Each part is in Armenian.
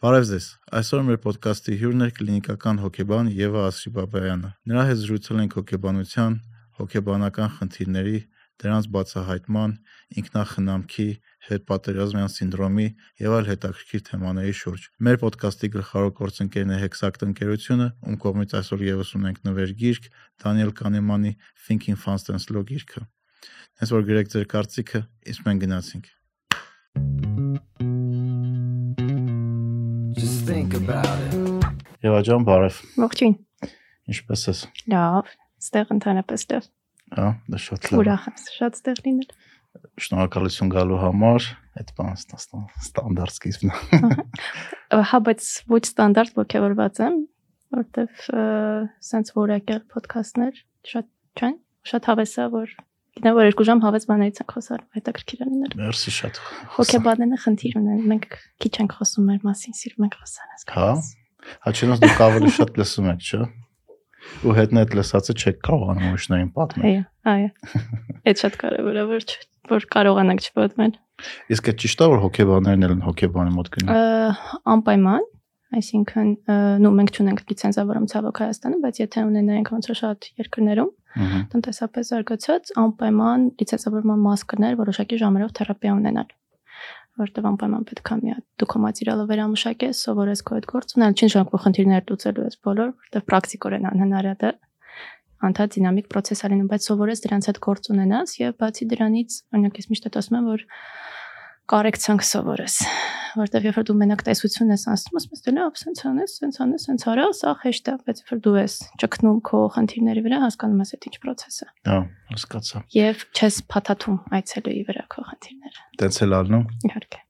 Բարև ձեզ։ Այսօր մեր ոդկասթի հյուրն է կլինիկական հոկեբան Եվա Ասրիբաբայանը։ Նրա հետ զրուցել ենք հոկեբանության, հոկեբանական խնդիրների, դրանց բացահայտման, ինքնախնամքի, հետպատերազմյան սինդրոմի եւ այլ հետաքրքիր թեմաների շուրջ։ Մեր ոդկասթի գլխավոր գործընկերն է Hexact ընկերությունը, ում կողմից այսօր եւս ունենք նվեր գիրք Դանիել Կանեմանի Thinking Fast and Slow գիրքը։ Հենց որ գրեք ձեր կարծիքը, իսկ մենք գնացինք։ Just think about it. Եվա ջան, բարև։ Ողջույն։ Ինչպե՞ս ես։ Լավ, ստեղ ընդհանրապես լավ։ Հա, դա շատ լավ։ Ուրախ եմ շատ ստեղ լինել։ Շնորհակալություն գալու համար։ Այդ բանը ստանդարտ սկիզբն է։ Հա, բայց ոչ ստանդարտ ողջավորված եմ, որտեվ սենց որակել ոդքասթներ շատ չեն, շատ հավես է, որ գիտեմ որ երկու ժամ հավես բաներից ենք խոսար, հետաքրքիր է լինել։ Մերսի շատ։ Հոկեբանները խնդիր ունեն, մենք քիչ ենք խոսում մեր մասին, սիրում ենք խոսալ, Հա։ Հաչինոս դուք ավելի շատ լսում եք, չէ՞։ Ու հետն այդ լսածը չեք կարողանում ուրիշներին պատմել։ Այո, այո։ Այդ շատ կարևոր է, որ որ կարողանանք չպատմել։ Իսկ այդ ճիշտ է որ հոկեբաններն են հոկեբանի մոտ գնում։ Անպայման, Այսինքն, նո մենք չունենք լիցենզավորում ցավոք Հայաստանում, բայց եթե ունենայինք ոնց որ շատ երկրներում, տնտեսապես զարգացած, անպայման լիցենզավորման մաս կներ որոշակի ժամերով թերապիա ունենալ որտեղ անպայման պետք է մի հատ դու կոմատիրալը վերամշակես, սովորես քո այդ գործ ունել, չի նշանակում խնդիրներ լուծելու ես բոլոր, որտեղ պրակտիկորեն անհնար է դա անդադ դինամիկ process ալինում, բայց սովորես դրանց հետ գործ ունենաս եւ բացի դրանից, օրինակ ես միշտ ասում եմ, որ կարեկցանք սովորես որտեվ երբ որ դու մենակ տեսություն ես անցնում, ասում ես դե լավ, սենց անես, սենց անես, սենց արա, սա հեշտ է, բայց երբ որ դու ես ճկնում քո խնդիրների վրա, հասկանում ես այդ ինչ process է։ Հա, հասկացա։ Եվ չես փաթաթում այցելուի վրա քո խնդիրները։ Տենց էլ ալնում։ Իհարկե։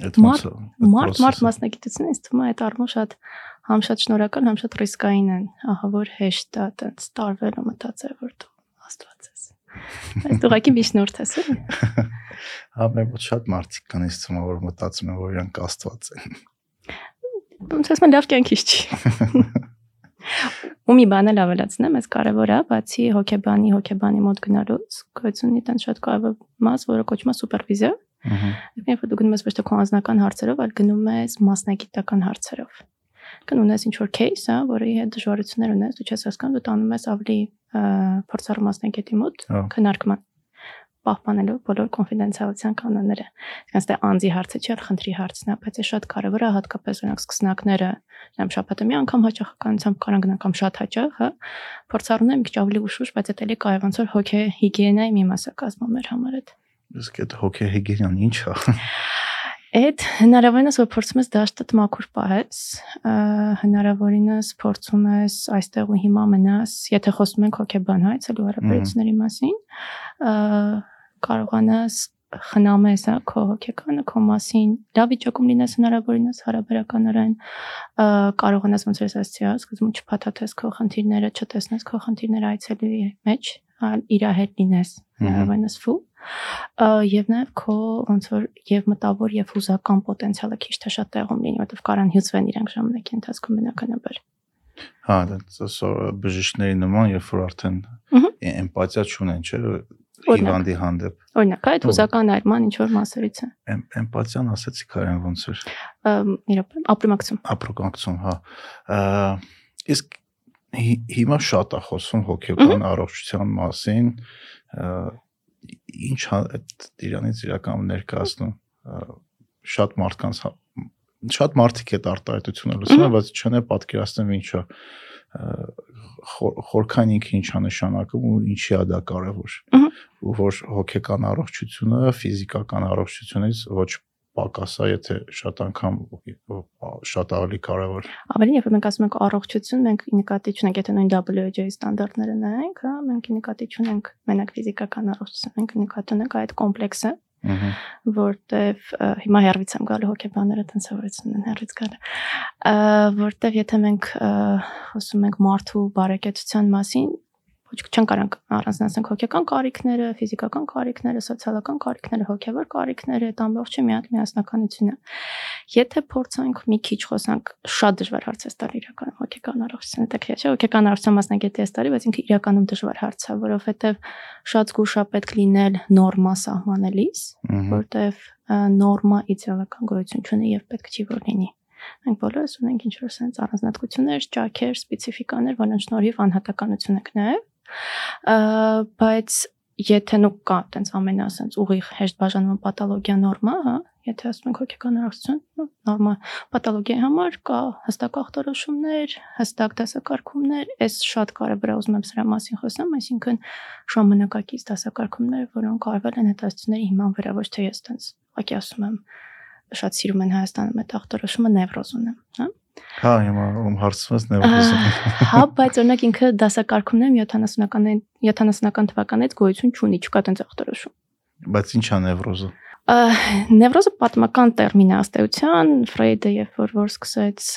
Այդ ոնց է։ Մարդ մարդ մասնագիտությունը ինձ թվում է այդ առումով շատ համ շատ շնորհակալ, համ շատ ռիսկային են։ Ահա որ հեշտ է տենց տարվել ու մտածել որ դու աստված ես։ Բայց դու ուղղակի միջնորդ ես, էլի։ Մեր ոչ շատ մարդիկ կան թվում է որ մտածում են որ իրանք աստված են։ Ոնց ասեմ լավ կյանքից չի։ Ու մի բան էլ ավելացնեմ, այս կարևոր է, բացի հոկեբանի, հոկեբանի մոտ գնալուց, գոյությունի տան շատ կարևոր մաս, որը կոչվում է սուպերվիզիա։ Ահա։ Երբ դու գնում ես ոչ թե քո անձնական հարցերով, այլ գնում ես մասնագիտական հարցերով կն ունես ինչ որ case, հա, որի հետ դժվարություններ ունես, դու չես հասկանում, դու տանում ես ավելի փորձառու մասնագետի մոտ քննարկման պահպանելով բոլոր կոնֆիդենցիալության կանոնները։ Այսինքն դա անձի հարցը չէ, խնդրի հարցն է, բայց է շատ կարևոր է հատկապես օրինակ սկսնակները, նայեմ շաբաթը մի անգամ հաճախականությամբ կարան գնան կամ շատ հաճախ, հա, փորձառուն է մի քիչ ավելի ուշուշ, բայց դա էլի կարևոր ոնց որ հոգե հիգիենայի մի մասը կազմում էր համար այդ։ Իսկ այդ հոգե հիգիենան ի՞նչ է։ Այդ հնարավորինս որ փորձում ես դաշտդ մաքուր պահես, հնարավորինս փորձում ես այստեղ ու հիմա մնաս, եթե խոսում ենք հոգեբան հայ, ցելու հարաբերությունների մասին, կարողանաս խնամես քո հոգեկանը քո մասին լավ վիճակում լինես հնարավորինս հարաբերականորեն կարողանաս ոնց որ ասացի հա սկզբում չփաթաթես քո խնդիրները չտեսնես քո խնդիրները այցելուի մեջ այլ իր հետ լինես հնարավորինս ֆու եւ նաեւ քո ոնց որ եւ մտավոր եւ հուզական պոտենցիալը քիչ թե շատ տեղում լինի որովհետեւ կարան հյուսվեն իրանք ժամանակի ընթացքում բնականաբար Հա, դա բժիշկների նման, երբ որ արդեն էմպաթիա չունեն, չէ, հիվանդի հանդեպ։ Օրինակ, այդ հուզական այրման ինչ որ մասերից է։ Էմպաթիան ասեցի քարեն ոնց էր։ Իրոք, ապրոմակցում։ Ապրոմակցում, հա։ Իսկ հիմա շատ է խոսում հոգեբան առողջության մասին, ինչ այդ իրանից իրական ներկայացնում շատ մարդկանց հա, շատ մարդիկ այդ արտահայտությունը լսում են, բայց չեն պատկերացնում ինչա խորքան ինքը ինչա նշանակում ու ինչի է դա կարևոր։ Ու որ հոգեկան առողջությունը ֆիզիկական առողջությունից ոչ պակասա, եթե շատ անգամ շատ ավելի կարևոր։ Ավելի երբ մենք ասում ենք առողջություն, մենք նկատի ունենք, եթե նույն WHO-ի ստանդարտները նայենք, հա, մենք նկատի ունենք մենակ ֆիզիկական առողջություն, մենք նկատի ունենք այդ կոմպլեքսը, որտեվ հիմա հերվից եմ գալու հոկեբաները տենց սովորեցնում են հերվից գալը որտեվ եթե մենք խոսում ենք մարդու բարեկեցության մասին ոչ չեն կարող առանձնացնել հոգեկան կարիքները, ֆիզիկական կարիքները, սոցիալական կարիքները, հոգեվոր կարիքները, այդ ամբողջը մի հատ միասնականություն է։ Եթե փորձենք մի քիչ խոսանք, շատ դժվար հարց է ստար իրական հոգեկան առողջության դեպքը, չէ՞, հոգեկան առողջության մասնագետի է ստարի, բայց ինքը իրականում դժվար հարց է, որովհետև շատ զգուշա պետք լինել նորմա սահմանելիս, որտեղ նորմա իդեալական գոյություն չունի եւ պետք չի որ լինի։ Մենք բոլորս ունենք ինչ-որ sense առանձնատկություններ, ճաքեր, սպეციფიկաներ, որոնց շնորհիվ անհատականություն ենք նաև Բայց եթե նու կա տենց ամենա sense ուղիղ հեշտ բաժանման պաթոլոգիա նորմա, հա, եթե ասում ենք հոգեկան առողջություն, նորմալ պաթոլոգիայի համար կա հստակ ախտորոշումներ, հստակ դասակարգումներ, այս շատ կարևոր է ուզում եմ սրա մասին խոսեմ, այսինքն ժամանակակից դասակարգումներ, որոնք արվել են հետազոտությունների հիման վրա, ոչ թե ես տենց, ուղղակի ասում եմ, շատ սիրում են Հայաստանում այդ ախտորոշումը նևրոզ ունեմ, հա Հա, հիմա ում հարցնես նևրոզը։ Հա, բայց օրինակ ինքը դասակարգումներում 70-ական 70-ական թվականից գոյություն չունի, չկա տենց ախտորոշում։ Բայց ի՞նչ է նևրոզը։ Նևրոզը պատմական տերմին է ըստեյության, Ֆրեյդը երբ որ որ սկսեց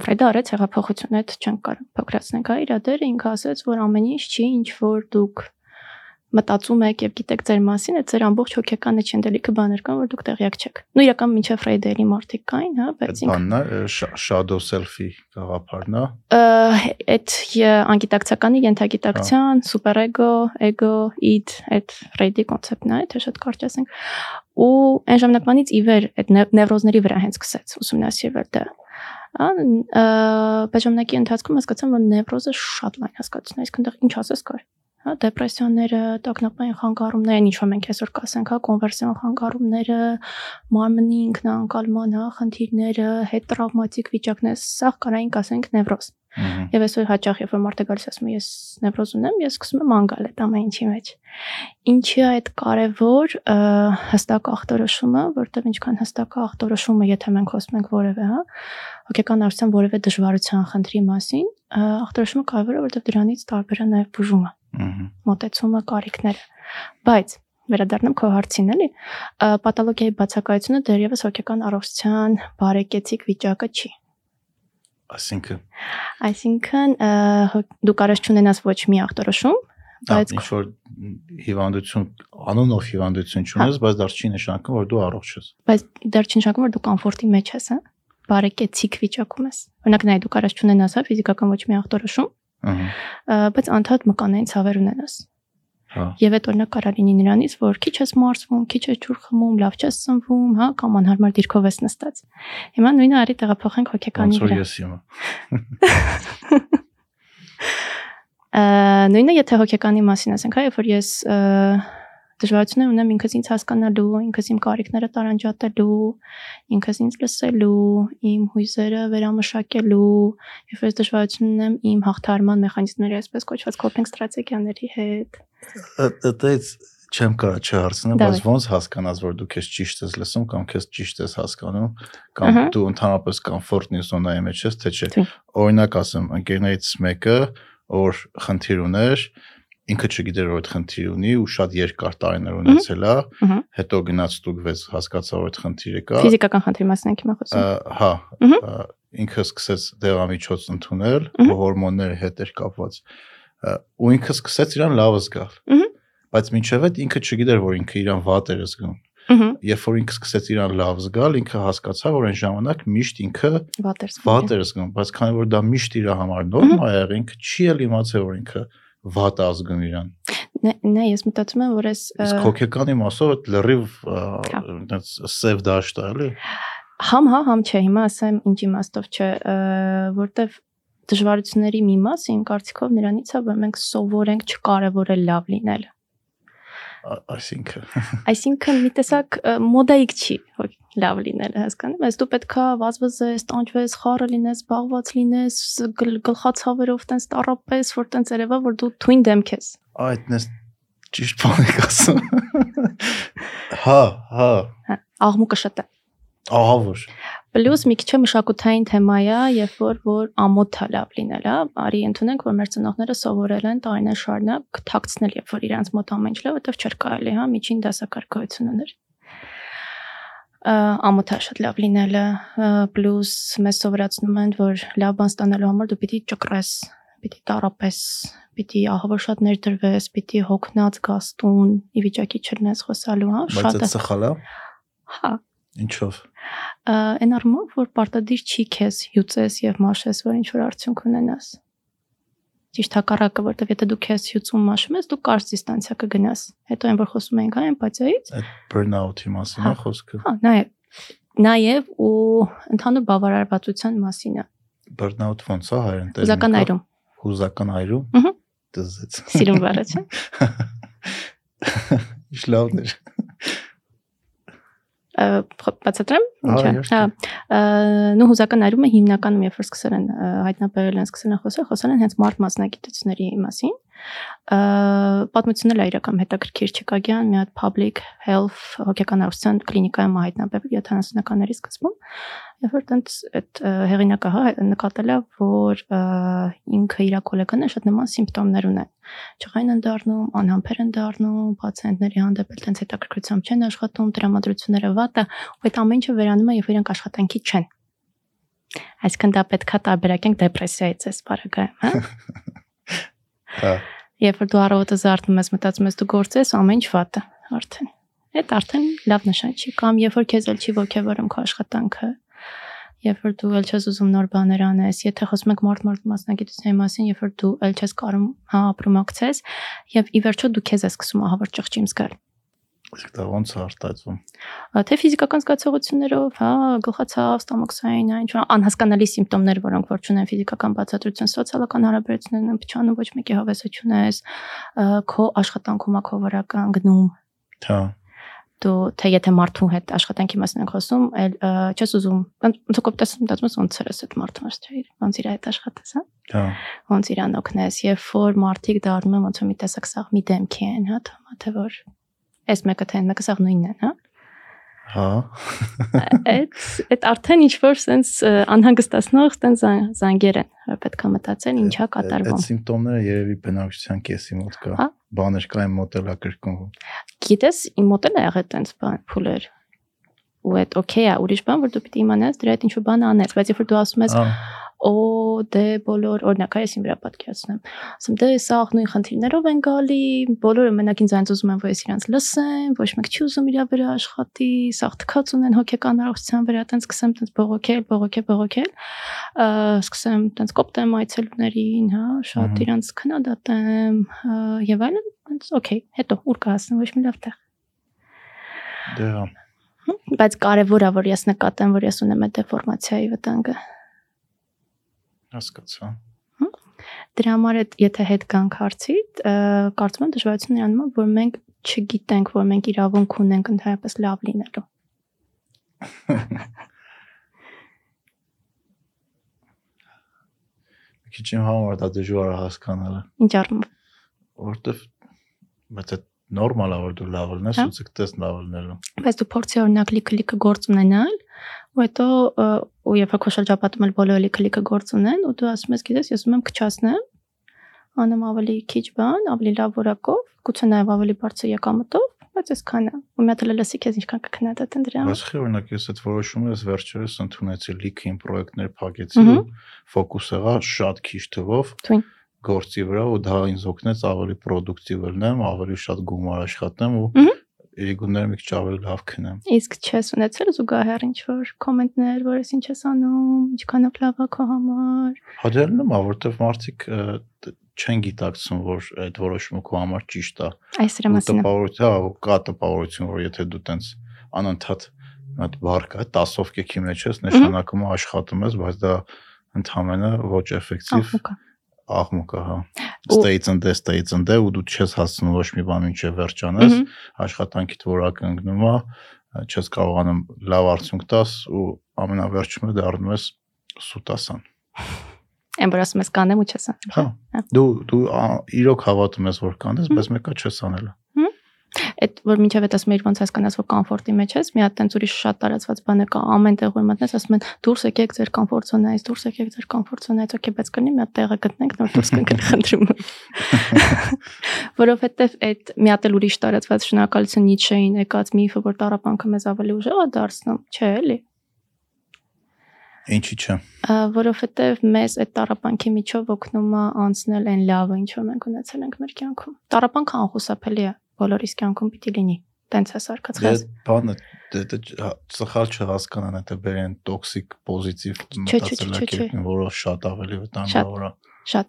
Ֆրեյդը արեց հեղափոխություն, այդ չենք կարող փոքրացնենք, հա, իր դերը ինքը ասաց, որ ամեն ինչ չի, ինչ որ դուք մտածում եք եւ գիտեք ձեր մասին, այդ ձեր ամբողջ հոգեկանը չնդելիքը բաներ կան, որ դուք տեղյակ չեք։ Նու իրական մինչև Ֆրեյդերի մարտիկ կային, հա, բայց ինքը բանն է shadow self-ի գաղափարն է։ Այդ անգիտակցականի ենթագիտակցության, սուպերեգո, էգո, id, այդ Ֆրեյդի կոնցեպտն է, թե շատ կարճ ասենք։ Ու այն ժամանակվանից ի վեր այդ նևրոզների վրա հենց սկսեց ուսումնասիրվել դա բայց ժամանակի ընթացքում հասկացամ, որ նևրոզը շատ լայն հասկացություն է, իսկ այնտեղ ինչ ասես կար հա դեպրեսիաները, տագնապային խանգարումները, ինչ որ մենք այսօր կասենք, հա կոնվերսիոն խանգարումները, մարմնի ինքնանկալման, հա խնդիրները, հետ տրավմատիկ վիճակներ, սա կանային կասենք նևրոզ։ Եվ այսօր հաճախ երբ որ մարդը գալիս ասում է ես նևրոզ ունեմ, ես սկսում եմ անգալ այդ ամեն ինչի մեջ։ Ինչի այդ կարևոր հստակ ախտորոշումը, որտեղ ինչքան հստակ է ախտորոշումը, եթե մենք խոսում ենք որևէ, հա, հոգեկան առողջության որևէ դժվարության խնդրի մասին, ախտորոշումը կարևոր է, որտեղ դրանից տարբեր է նաև բուժումը մոտեցումը, կարիքները։ Բայց վերադառնամ քո հարցին, էլի, պաթոլոգիայի բացակայությունը դեռևս հոգեկան առողջության բարեկեցիկ վիճակը չի։ Այսինքն Այսինքն դու կարես չունենաս ոչ մի ախտորոշում, բայց ինչ որ հիվանդություն, անոնով հիվանդություն չունես, հա։ բայց դա չի նշանակում, որ դու առողջ ես։ Բայց դա չի նշանակում, որ դու կոմֆորտի մեջ ես, հա բարեկեցիկ վիճակում ես։ Օրինակ նայ դու կարես չունենաս հա ֆիզիկական ոչ մի ախտորոշում, Ահա։ Բայց անդադ մկանային ցավեր ունենաս։ Հա։ Եվ այդ օրինակ կարա լինի նրանից, որ քիչ ես մարսվում, քիչ ես ջուր խմում, լավ չես սնվում, հա, կամ անհարմար դիրքով ես նստած։ Հիմա նույնը արի տեղափոխենք հոգեկանի վրա։ Ոնց որ ես հիմա։ Նույնը եթե հոգեկանի մասին ասենք, հա, երբ որ ես դժվարություններ ունեմ ինքս ինձ հասկանալու, ինքս իմ կարիքները տարանջատելու, ինքս ինձ լսելու, իմ հույզերը վերամշակելու, եւ ես դժվարություն ունեմ իմ հաղթարման մեխանիզմների, այսպես կոչված coping ստրատեգիաների հետ։ Այդտեղից չեմ կարա չհարցնեմ, բայց ոնց հասկանաս, որ դու քեզ ճիշտ ես լսում կամ քեզ ճիշտ ես հասկանում, կամ դու ընդհանրապես կոմֆորտնի զոնայի մեջ ես, թե չէ։ Օրինակ ասեմ, ընկերներից մեկը, որ խնդիր ուներ, ինքը չգիտեր որ այդ խնդիր ունի ու շատ երկար տարիներ ունեցել է հետո գնաց ստուգվեց հասկացա որ այդ խնդիրը կա ֆիզիկական խնդրի մասին ենք հիմա խոսում հա ինքը սկսեց դեղամիջոց ընդունել հորմոնների հետ էր կապված ու ինքը սկսեց իրան լավ զգալ բայց մինչև այդ ինքը չգիտեր որ ինքը իրան վատ էր զգում Երբ որ ինքը սկսեց իրան լավ զգալ, ինքը հասկացավ, որ այն ժամանակ միշտ ինքը վատ էր զգում, բայց քանի որ դա միշտ իր համար նորմալ է եղել, ինքը չի էլ իմացել, որ ինքը վատ ազգում իրան։ Նե, ես մտածում եմ, որ այս իսկ հոգեկանի մասով այդ լրիվ այնպես սև դաշտ է, էլի։ Համ հա, համ չէ, հիմա ասեմ ինչ իմաստով չէ, որտեվ դժվարությունների մի մասը իմ կարծիքով նրանից է, որ մենք սովորենք չկարևորել լավ լինելը այսինքն այսինքն մի տեսակ մոդայիկ չի լավ լինելը հասկանում ես դու պետքա վազվզես տանջվես խառը լինես զբաղված լինես գլխացավերով տենց տարապես որ տենց երևա որ դու թույն դեմք ես այդն է ճիշտ բան եք ասում հա հա, հա աղմուկը շատ է ահա որ Պլյուս մի քիչ մշակութային թեմա է, երբ որ որ ամոթ է լավ լինել, հա, արի ընդունենք, որ մեր ծնողները սովորել են տարիներ շարունակ թաքցնել, երբ որ իրանց մոտ ամեն ինչ լավ, որտեվ չէր կարելի, հա, միջին դասակարգություն ուներ ամոթ է շատ լավ լինելը, պլյուս մեզ սովորացնում են, որ լավ բան ստանալու համար դու պիտի ճկրես, պիտի տարապես, պիտի ահավոր շատ ներդրվես, պիտի հոգնած գաստուն, ի վիճակի չլնես խոսալու, հա, շատ է։ սխալ է։ Հա, Ինչով։ Այն առումով, որ պարտադիր չի քեզ հյուծես եւ մաշես, որ ինչ որ արդյունք ունենաս։ Ճիշտ հակառակը, որտեվ եթե դու քեզ հյուծում մաշում ես, դու կարճ դիստանցիա կգնաս։ Հետո այն որ խոսում ենք հա էմպաթիայից։ Այդ burnout-ի մասին է հա, խոսքը։ Հա, նայ նաև ու ընդհանուր բավարարվածության մասին է Burnout ոնց է հայերեն տերմին։ հուզական այրում Հուզական այրում։ Ըհը։ Դզեց։ սիրուն բառը չէ խ- բացատրեմ ինչա հա նու հուզական այրումը հիմնականում երբ որ սկսել են հայտնաբերել են սկսել են խոսել խոսել են հենց մարդ մասնագիտությունների մասին պատմությունն էլ է իրական հետաքրքիր Չիկագյան մի հատ public health հոգեկան առողջության կլինիկայում է հայտնաբերվել 70-ականների սկզբում երբ որ տենց այդ հեղինակը հա նկատել է որ ինքը իր գոլեգանը շատ նման սիմպտոմներ ունեն ճղայն են դառնում, անհամբեր են դառնում, պացիենտների հանդեպ էլ տենց հետաքրքրությամբ չեն աշխատում, տրամադրությունները վատ է, ու այդ ամեն ինչը վերանում է, երբ իրենք աշխատանքի չեն։ Այսինքն դա պետքա տարբերակենք դեպրեսիայից, էս բարակայում, հա։ Հա։ Երբ որ դու առավոտը զարթնում ես, մտածում ես դու գործես, ամեն ինչ վատ է արդեն։ Այդ արդեն լավ նշան չի, կամ երբ որ քեզ էլ չի ողջևորում քո աշխատանքը, երբ որ դու էլ չես ուզում նոր բաներ անես, եթե խոսում ենք մարդ-մարդ մասնագիտության մասին, երբ որ դու էլ չես կարող հա ապրոմակցես, եւ ի վերջո դու քեզ ես սկսում ահավոր ճղճիմ զգալ։ Իսկ դա ոնց է արտածվում։ Ա, թե ֆիզիկական զգացողություններով, հա, գլխացավ, ստամոքսային, այն ինչ անհասկանալի սիմպտոմներ, որոնք որ չունեն ֆիզիկական բացատրություն, սոցիալական հարաբերություններն են փչանում, ոչ մեկի հավեսը չունես, քո աշխատանքում ա քո վարական գնում, Հա։ դու թե եթե մարդու հետ աշխատանքի մասին ենք խոսում, այլ չես ուզում, ոնց կոպտես մտածում ես ոնց ես այդ մարդու մաս չէ, ոնց իր հետ աշխատես, հա, Հա։ ոնց իրան օգնես, երբ որ մարդիկ դառնում են ոնց մի տեսակ սաղ մի դեմքի են, հա, թե որ այս մեկը թե մեկը սաղ նույնն են, հա Հա։ այդ այդ արդեն ինչ որ sense անհանգստացնող տեն զանգեր են որ պետքա մտածել ինչա Այդ կատարվում սիմպտոմները երևի բնակչության կեսի մոտ կա։ Հա։ Բաներ կա այն մոտելա կրկնվում։ գիտես իմ մոտ էլ եղել տենց բան փուլեր ու այդ օքեյ է ուրիշ բան որ դու պիտի իմանաս դրա հետ ինչ որ բան անես բայց երբ որ դու ասում ես Ահա։ օ դե բոլոր օրինակ այս իմ վրա պատկերացնեմ ասում դե սա նույն խնդիրներով են գալի բոլորը մենակ ինձ այնց ուզում են որ ես իրանց լսեմ ոչ մեկ չի ուզում իր վրա աշխատի սա թքած ունեն հոգեկան առողջության վրա տենց սկսեմ տենց բողոքել բողոքել բողոքել սկսեմ տենց կոպտեմ այցելուներին հա շատ իրանց քննադատեմ եւ այլն տենց օքեյ հետո ուր կհասնեմ ոչ մի լավ տեղ Դե հա։ բայց կարևոր է որ ես նկատեմ որ ես ունեմ այդ դեֆորմացիայի վտանգը Հասկացա։ Դրա համար այդ եթե հետ գանք հարցիդ, ը, կարծում եմ դժվարությունն իրանում է, որ մենք չգիտենք, որ մենք իրավունք ունենք ընդհանրապես լավ լինելու։ Մի քիչ իմ համար դա դժվար է հասկանալը, Ինչ առումով։ որովհետև բայց այդ նորմալ է որ դու լավ լինես Հա։ ու ցկտես լավ լինելու։ Բայց դու փորձի օրինակ լիքը-լիքը գործ ունենալ, ու հետո ու երբ քո շրջապատում էլ բոլորը լիքը-լիքը գործ ունեն, ու դու ասում ես, գիտես, ես ուզում եմ քչացնեմ, անեմ ավելի քիչ բան, ավելի լավ որակով, գուցե նաև ավելի բարձր եկամտով, բայց այսքանը։ Ու մի հատ էլ լսի քեզ ինչքան կքննադատեն դրա համար։ Բայց խի օրինակ ես այդ որոշումը ես վերջերս ընդունեցի լիքը իմ պրոյեկտներ փակեցի ֆոկուս եղա շատ քիչ թվով գործի վրա ու դա ինձ օգնեց ավելի պրոդուկտիվ լինեմ, ավելի շատ գումար աշխատեմ ու Ըհը։ իրիկունները մի քիչ ավելի լավ քնեմ։ Իսկ չես ունեցել զուգահեռ ինչ որ կոմենտներ, որ ես ինչ ես անում, ինչքանով լավ է քո համար։ Հաջելնում է, որովհետև մարդիկ չեն գիտակցում, որ այդ որոշումը քո համար ճիշտ է։ Այս դրա Ու մասին տպավորություն, հա, կա տպավորություն, որ եթե դու տենց անընդհատ բառ կա, 10-ով կեքի մեջ ես, նշանակում է աշխատում ես, բայց դա ընդհանրապես ոչ էֆեկտիվ Ահա։ աղմուկ է, հա։ and the states and ու դու չես հասցնում ոչ մի բան ինչը վերջանես, աշխատանքիդ որակը ընկնում է, չես կարողանում լավ արդյունք տաս ու ամենավերջում դառնում ես սուտասան։ Այն որ ասում ես կանեմ ու չես Հա։ Հա։ Դու դու իրոք հավատում ես որ կանես, բայց մեկը չես անել։ Այդ որ մինչև այդ ասում ես ոնց հասկանաս որ կոմֆորտի մեջ ես, մի հատ տենց ուրիշ շատ տարածված բան է կա, ամեն տեղ որ մտնես ասում են դուրս եկեք ձեր կոմֆորտ զոնայից, դուրս եկեք ձեր կոմֆորտ զոնայից, օքեյ, բայց կնի մի հատ տեղը գտնենք, նոր դուրս կընկնենք խնդրում։ Որովհետև այդ մի հատ էլ ուրիշ տարածված շնորհակալություն Նիցշեին եկած միֆը, որ տարապանքը մեզ ավելի ուժեղ է դարձնում, չէ՞ էլի։ Ինչի՞ չէ։ որովհետև մեզ այդ տարապանքի միջով օգնում է անցնել այն լավը, ինչ որ մենք ունեցել ենք մեր կյանքում։ Տարապանքը անխուսափելի է, բոլորիս կյանքում պիտի լինի։ Տենց է սարքած Դե բանը դե դե չ- սխալ չհասկանան, եթե բերեն տոքսիկ պոզիտիվ մտածելակերպին, որը շատ ավելի վտանգավոր է։ Շատ։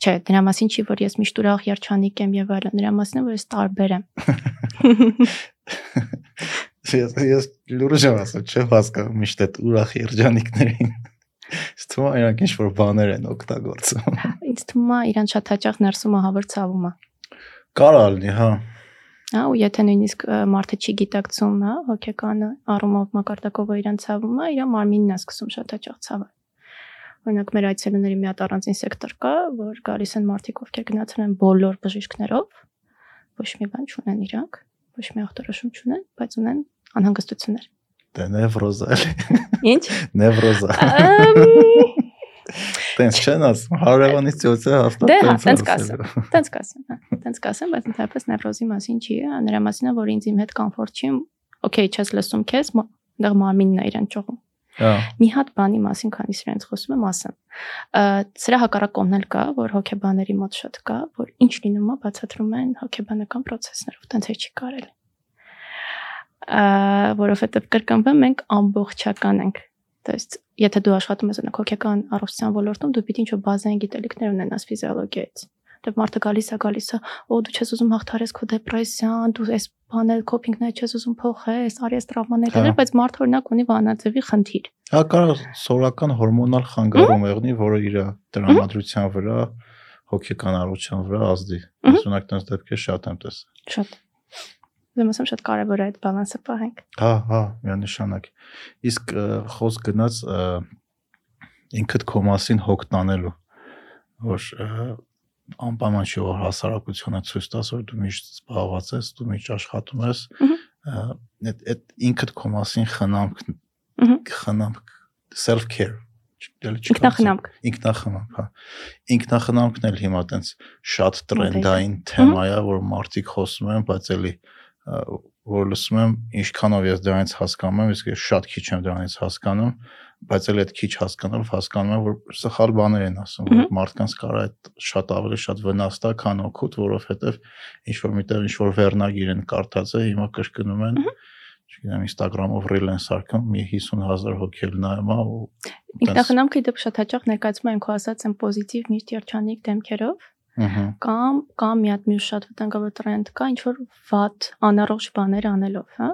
Չէ, դրա մասին չի, որ ես միշտ ուրախ երջանիկ եմ եւ այլն, դրա մասին է, որ ես տարբեր եմ։ Ես ես լուրջ եմ ասում, չէ՞ հասկանում միշտ այդ ուրախ երջանիկներին։ Ստու իրանք ինչ որ բաներ են օգտագործում։ Ինձ թվում է իրան շատ հաճախ ներսում ահավոր ցավում է։ Կարա լինի, հա։ Հա, ու եթե նույնիսկ մարդը չի գիտակցում, հա, հոգեկանը առումով մակարդակով իրան ցավում է, իր մարմինն է սկսում շատ հաճախ ցավել։ Օրինակ մեր այցելուների մի հատ առանձին սեկտոր կա, որ գալիս են մարդիկ, ովքեր գնացել են բոլոր բժիշկներով, ոչ մի բան չունեն իրանք, ոչ մի ախտորոշում չունեն, բայց ունեն անհանգստություններ։ Դե նևրոզա էլի։ Ինչ։ Նևրոզա։ Ամ, Տենց չեն ասում, հարևանից ծոցը հաստատ Դե հա, տենց տենց ասել։ Տենց կասեմ, հա, տենց կասեմ, բայց ընդհանրապես նևրոզի մասին չի, հա, նրա մասին է, որ ինձ իմ հետ կոմֆորտ չի, օքեյ, չես լսում քեզ, մ- դեռ մարմինն է իրեն ճողում։ Հա։ Մի հատ բանի մասին, քանի սրանց խոսում եմ, ասեմ։ Սրա հակառակ կողմն էլ կա, որ հոգեբաների մոտ շատ կա, որ ինչ լինում է, բացատրում են հոգեբանական process-ներով, տենց է չի կարելի։ Ա, որովհետև կրկնվում մենք ամբողջական ենք։ То есть, եթե դու աշխատում ես օրինակ հոգեկան առողջության ոլորտում, դու պիտի ինչ-որ բազային գիտելիքներ ունենաս ֆիզիոլոգիայից։ Դե մարդը գալիս է, գալիս է, օ դու չես ուզում հաղթարես քո դեպրեսիան, դու այս բանը կոփինգն չես ուզում փոխես, արի այս տրավմաներ Հա։ դեր, բայց մարդը օրինակ ունի վանաձևի խնդիր։ Հա կարա սորական հորմոնալ խանգարում եղնի, որը իր տրամադրության վրա, հոգեկան առողջության վրա ազդի։ Մհմ։ Ես ունակ տես դեպքեր շատ եմ տեսել։ Շատ։ Ուրեմն ասեմ շատ կարևոր է այդ բալանսը պահենք։ Հա, հա, միանշանակ։ Իսկ խոսք գնաց ինքդ քո մասին հոգ տանելու, որ անպայման չի որ հասարակությունը ցույց տաս, որ դու միշտ զբաղված ես, դու միշտ աշխատում ես, այդ այդ ինքդ քո մասին խնամք խնամք self care չի Ինքնախնամք։ ինքնախնամք, հա։ Ինքնախնամքն էլ հիմա տենց շատ տրենդային թեմա է, որ մարդիկ խոսում են, բայց էլի որ լսում եմ, ինչքանով ես դրանից հասկանում եմ, իսկ ես շատ քիչ եմ դրանից հասկանում, բայց էլ այդ քիչ հասկանալով հասկանում եմ, որ սխալ բաներ են ասում, որ մարդկանց կարա այդ շատ ավելի շատ վնաս տա, քան օգուտ, որովհետև ինչ որ միտեղ ինչ որ վերնագիր են կարդած է, հիմա կրկնում են, չգիտեմ, Instagram-ով reel են սարքում, մի 50000 հոգի էլ նայում է ու Ինքնախնամքը դեպք շատ հաճախ ներկայացում են քո ասած են պոզիտիվ միշտ երջանիկ դեմքերով կամ կամ մի հատ մյուս շատ վտանգավոր տրենդ կա ինչ որ վատ անառողջ բաներ անելով, հա։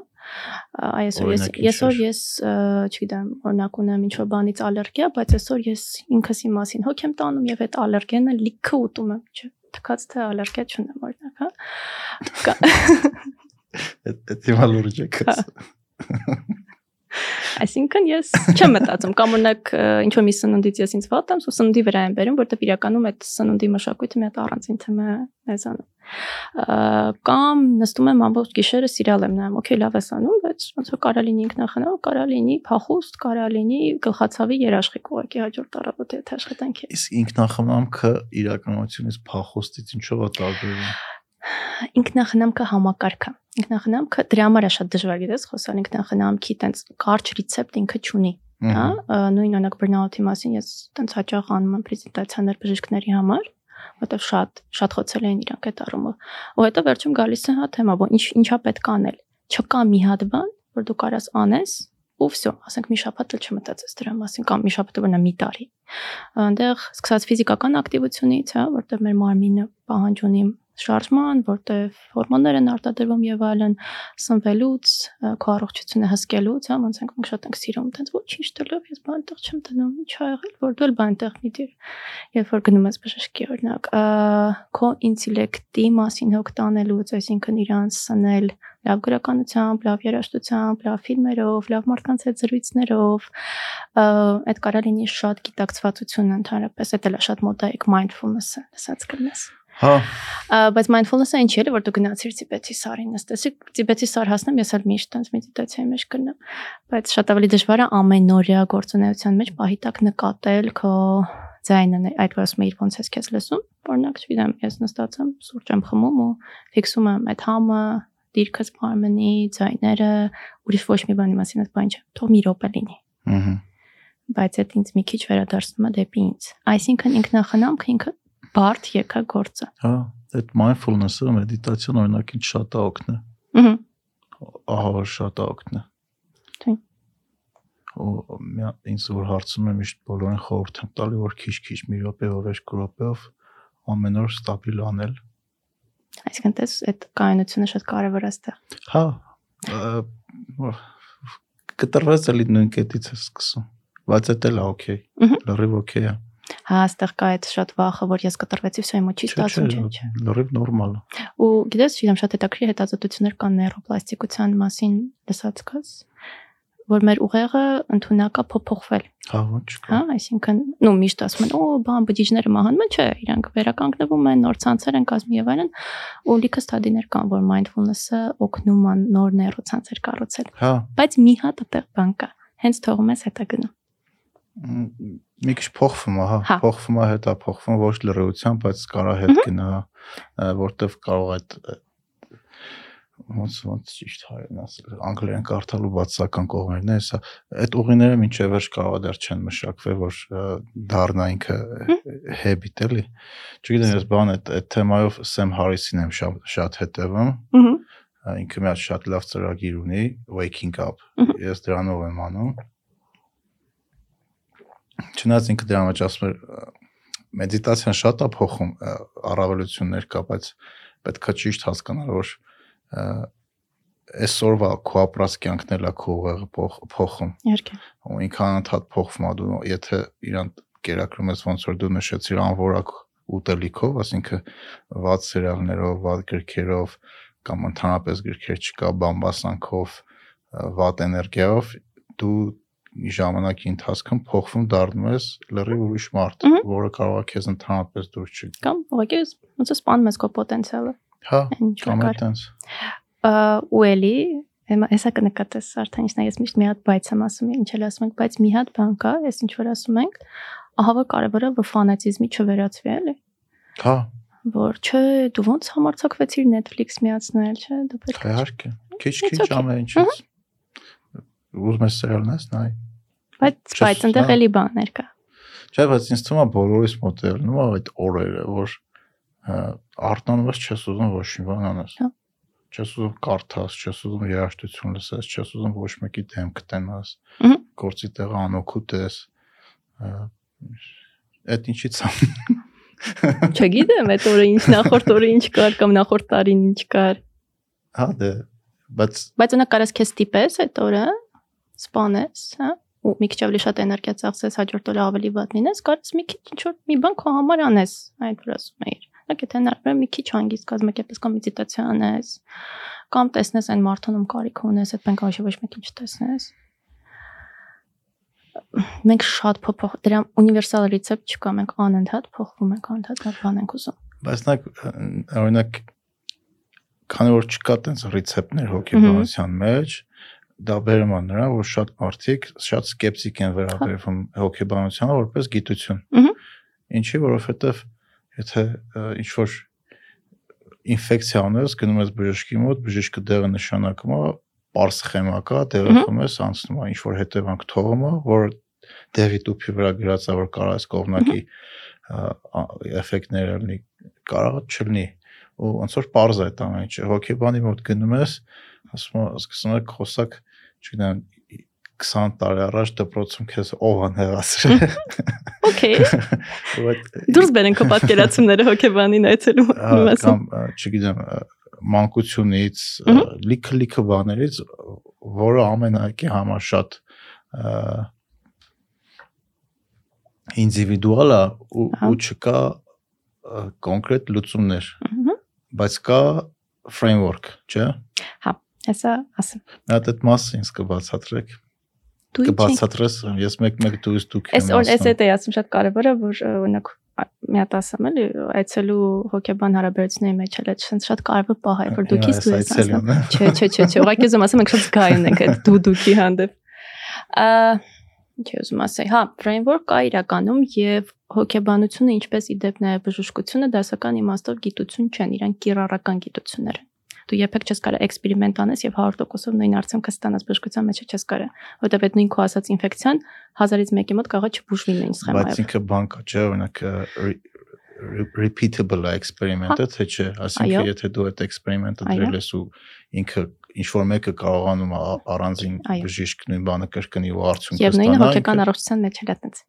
Այսօր ես այսօր ես չգիտեմ, օրինակ ունեմ ինչ որ բանից ալերգիա, բայց այսօր ես ինքս իմ մասին հոգ եմ տանում եւ այդ ալերգենը լիքը ուտում եմ, չէ։ Թքած թե ալերգիա չունեմ օրինակ, հա։ այդ հիմա լուրջ է քս։ Այսինքն ես չեմ մտածում կամ օրինակ ինչ որ մի սնունդից ես ինձ վատ եմ, ու սնունդի վրա եմ բերում, որտեղ իրականում այդ սնունդի մշակույթը մի հատ առանձին թեմա է մեզանում։ Կամ նստում եմ ամբողջ գիշերը սիրիալ եմ նայում, օքեյ, լավ ես անում, բայց ոնց որ կարա լինի ինքնախնամ, կարա լինի փախուստ, կարա լինի գլխացավի երաշխիք ուղղակի հաջորդ առավոտ այդ աշխատանքի։ Իսկ ինքնախնամքը իրականությունից փախոստից ինչով է տարբերվում։ Ինքնախնամքը համակարգ է։ Ինքնախնամքը դրա համար է շատ դժվար գիտես խոսալ ինքնախնամքի տենց կարճ ռեցեպտ ինքը չունի։ հա նույն օրինակ բռնաուտի մասին ես տենց հաճախ անում եմ պրեզենտացիաներ բժիշկների համար որտեվ շատ շատ խոցել են իրանք այդ առումով ու հետո վերջում գալիս է հա թեմա որ ինչ ինչա պետք անել չկա մի հատ բան որ դու կարաս անես ու վсё ասենք մի շաբաթ էլ չմտածես դրա մասին կամ մի շաբաթը բնա մի տարի այնտեղ սկսած ֆիզիկական ակտիվությունից հա որտեվ մեր մարմինը պահանջ ունի շարժման, որտեվ հորմոններ են արտադրվում եւ այլն, սնվելուց, քո առողջությունը հսկելուց, հա, ոնց ենք մենք շատ ենք սիրում, տենց ոչինչ տելով ես բան տեղ չեմ դնում, ինչ ա եղել, որ դու էլ բան տեղ մի դիր։ Երբ որ գնում ես բժշկի օրինակ, քո ինտելեկտի մասին հոգ տանելուց, այսինքն իրանց սնել լավ գրականությամբ, լավ երաժշտությամբ, լավ ֆիլմերով, լավ մարդկանց հետ զրույցներով, այդ կարա լինի շատ գիտակցվածություն ընդհանրապես, դա էլ է շատ մոդայիկ mindfulness-ը, ասած կլնես։ Հա, բայց mindfulness-ը ինչ է, որ դու գնացիր Տիբետի սարին, նստեցի Տիբետի սար հասնեմ, ես էլ միշտ տենց մեդիտացիայի մեջ կնամ, բայց շատ ավելի դժվար է ամենօրյա գործունեության մեջ պահի տակ նկատել քո ձայնը, ներ- այդ որ ասում եմ, ոնց ես քեզ լսում, օրինակ, չգիտեմ, ես նստած եմ, սուրճ եմ խմում ու ֆիքսում եմ այդ համը, դիրքս մարմնի, ձայները, ուրիշ ոչ մի բանի մասին այդ բան չէ, թող մի րոպե լինի ըհը։ բայց այդ ինձ մի քիչ վերադարձնում է դեպի ինձ։ Այսինքն ինքնախնամքը ինքը բարդ եկա գործը։ Հա, այդ mindfulness-ը մեդիտացիան օրինակ ինձ շատ է օգնել։ Ահա։ Ահա շատ է օգնել։ Թե։ Ու ինձ որ հարցում եմ միշտ բոլորին խորհուրդ եմ տալի որ քիչ-քիչ մի րոպեով, երկու րոպեով ամեն օր ստաբիլ անել։ Այսինքն դες այդ կայունությունը շատ կարևոր է այստեղ։ Հա, կտրված էլի նույն կետից է սկսում բայց դա էլ է օքեյ լրիվ օքեյ է Հա, այստեղ կա այդ շատ վախը, որ ես կտրվեցի, վсё, իմը չի ստացվում, չէ, չէ։ Լրիվ նորմալ է։ Ու գիտես, իրամ շատ հետաքրքիր հետազոտություններ կան նեյրոպլաստիկության մասին լսած կաս որ մեր ուղեղը ընդունակա փոփոխվել։ Հա, ոչ։ Հա, այսինքն, նո միշտ ասում են, օ, բան բջիջները մահանում են, չէ, իրանք վերականգնվում են, նոր ցանցեր են կազմում եւ այլն։ Ու լիքը ստադիներ կան, որ mindfulness-ը օգնում է նոր նեյրոցանցեր կառուցել։ Հա։ Բայց մի հատ այդտեղ բան կա։ Հենց թողում ես հետագնում մի քիչ փոխվում է հա փոխվում է հետա փոխվում ոչ լրիվությամբ բայց կարա հետ գնա որտեվ կարող այդ ոնց ոնց ճիշտ հայերեն ասել անգլերեն կարդալու բացական կողմերն է հեսա այդ ուղիները մինչև վերջ կարող դեռ չեն մշակվել որ դառնա ինքը habit էլի չգիտեմ ես բան այդ այդ թեմայով Սեմ Հարիսին եմ շատ շատ հետևում ինքը մի հատ շատ լավ ծրագիր ունի waking up ես դրանով եմ անում չնայած ինքը դրա մեջ ասում էր մեդիտացիան շատ է փոխում առավելություններ կա բայց պետքա ճիշտ հասկանալ որ այսօրվա քո ապրած կյանքն էլա քո ուղեղը փոխ- փոխում Իհարկե։ ու ինքը անընդհատ փոխվում է դու եթե իրան կերակրում ես ոնց որ դու նշեցիր անորակ ուտելիքով ասինքն վատ սերիալներով վատ գրքերով կամ ընդհանրապես գրքեր չկա բամբասանքով վատ էներգիայով դու ժամանակի ընթացքում փոխվում դառնում ես լրիվ ուրիշ մարդ որը կարող է քեզ ընդհանրապես դուրս չգա Կամ ուղղակի ոնց է սպանում ես քո պոտենցիալը։ հա կամ որ այդտենց Ա, ու էլի հեսա կնկատես արդեն ինչ ես միշտ մի հատ բայց եմ ասում, ինչ էլ ասում ենք, բայց մի հատ բան կա, այս ինչ որ ասում ենք, ահա որ կարևորը որ ֆանատիզմի չվերածվի, էլի, հա որ չէ, դու ոնց համարցակվեցիր Netflix միացնել, չէ, դա պետք է։ իհարկե քիչ It's քիչ okay. ամեն ինչից ուզում ես սերիալ նայես նայ Բայց բայց այնտեղ էլի բաներ կա։ Չէ, բայց ինձ թվում է բոլորիս մոտ է ելնում է այդ օրերը, որ արտանված չես ուզում ոչ մի բան անես։ Հա։ Չես ուզում կարդաս, չես ուզում երաժշտություն լսես, չես ուզում ոչ մեկի դեմք տենաս։ Մհմ։ Գործի տեղը անօքուտ ես։ Այդ ինչի՞ց է։ Չգիտեմ, այդ օրը ինչ նախորդ օրը ինչ կար կամ նախորդ տարին ինչ կար։ Հա դե, բայց Բայց ունա կարես քեզ տիպես այդ օրը, սպանես, հա, ու մի քիչ ավելի շատ էներգիա ծախսես, հաջորդ օրը ավելի վատ լինես, կարես մի քիչ ինչ որ մի բան քո համար անես, այդ որ ասում էիր։ Հա, եթե հնարավոր է մի քիչ հանգիստ կազմակերպես կամ մեդիտացիա անես, կամ տեսնես այն մարդուն, ում կարիք ունես, այդ բան կարող է ոչ մեկին չտեսնես։ Մենք շատ փոփոխ դրա ունիվերսալ ռեցեպտ չկա, մենք անընդհատ փոխվում ենք, անընդհատ նոր բան ենք ուզում։ բայց նա օրինակ քանի որ չկա տենց ռեցեպտներ հոգեբանության մեջ, դա բերում է նրան, որ շատ մարդիկ շատ սկեպտիկ են վերաբերվում հոգեբանությանը որպես գիտություն։ Ինչի, որովհետև եթե ինչ որ ինֆեկցիա ունես, գնում ես բժշկի մոտ, բժիշկը դեղը նշանակում է པարս սխեմա կա, դեղը խմես, անցնում է ինչ որ հետևանք թողում է, որ դեղի տուփի վրա գրած է, որ կարող է կողմնակի էֆեկտներ լինի, կարող է չլինի ու ոնց որ པարզ է ամեն ինչը հոգեբանի մոտ գնում ես ասում սկսում է խոսակ չգիտեմ 20 տարի առաջ դպրոցում քեզ ով ան հեղացրել Okay, դուրս բերենք քո պատկերացումները հոգեբանին այցելու Հա, մասը։ կամ չգիտեմ մանկությունից ա, Մհմ։ լիքը լիքը բաներից որը ամենակի համար շատ ինդիվիդուալ է ու չկա կոնկրետ լուծումներ Ահա, բայց կա framework չէ հեսա ասեմ։ Նա այդ մասը ինձ կբացատրեք Դու կբացատրես ես մեկ-մեկ դուս դուք Այս օր էս էդ է ասում շատ կարևորը որ օրինակ մի հատ ասեմ էլի այցելու հոգեբան հարաբերությունների մեջ էլ է sense շատ կարևոր պահ է որ դուքից դու ես ասում Չէ, չէ, չէ, չէ, ուղղակի ուզում ասեմ, մենք շատ զգայուն ենք այդ դու դուքի հանդեպ։ Ա ինչ եմ ուզում ասել, հա, framework կա իրականում եւ հոգեբանությունը ինչպես իդեպ նաեւ բժշկությունը դասական իմաստով գիտություն չեն, իրանք կիրառական գիտություններ են։ Դու երբեք չես կարող էքսպերիմենտ անես եւ 100%-ով նույն արդյունքը ստանաս բժշկության մեջ չես կարող, որովհետեւ այդ նույն քո ասած ինֆեկցիան 1000-ից մեկի մոտ կարող է չբուժվի նույն բայց սխեմայով։ ինքը բան կա չէ օրինակ repeatable experiment-ը թե չէ այսինքն եթե դու այդ experiment-ը դրել ես ու ինքը ինչ որ մեկը կարողանում առանձին բժիշկ նույն բանը կրկնի ու արդյունքը Եվ նույնը ստանա հոգեկան առողջության մեջ էլ է այդպես։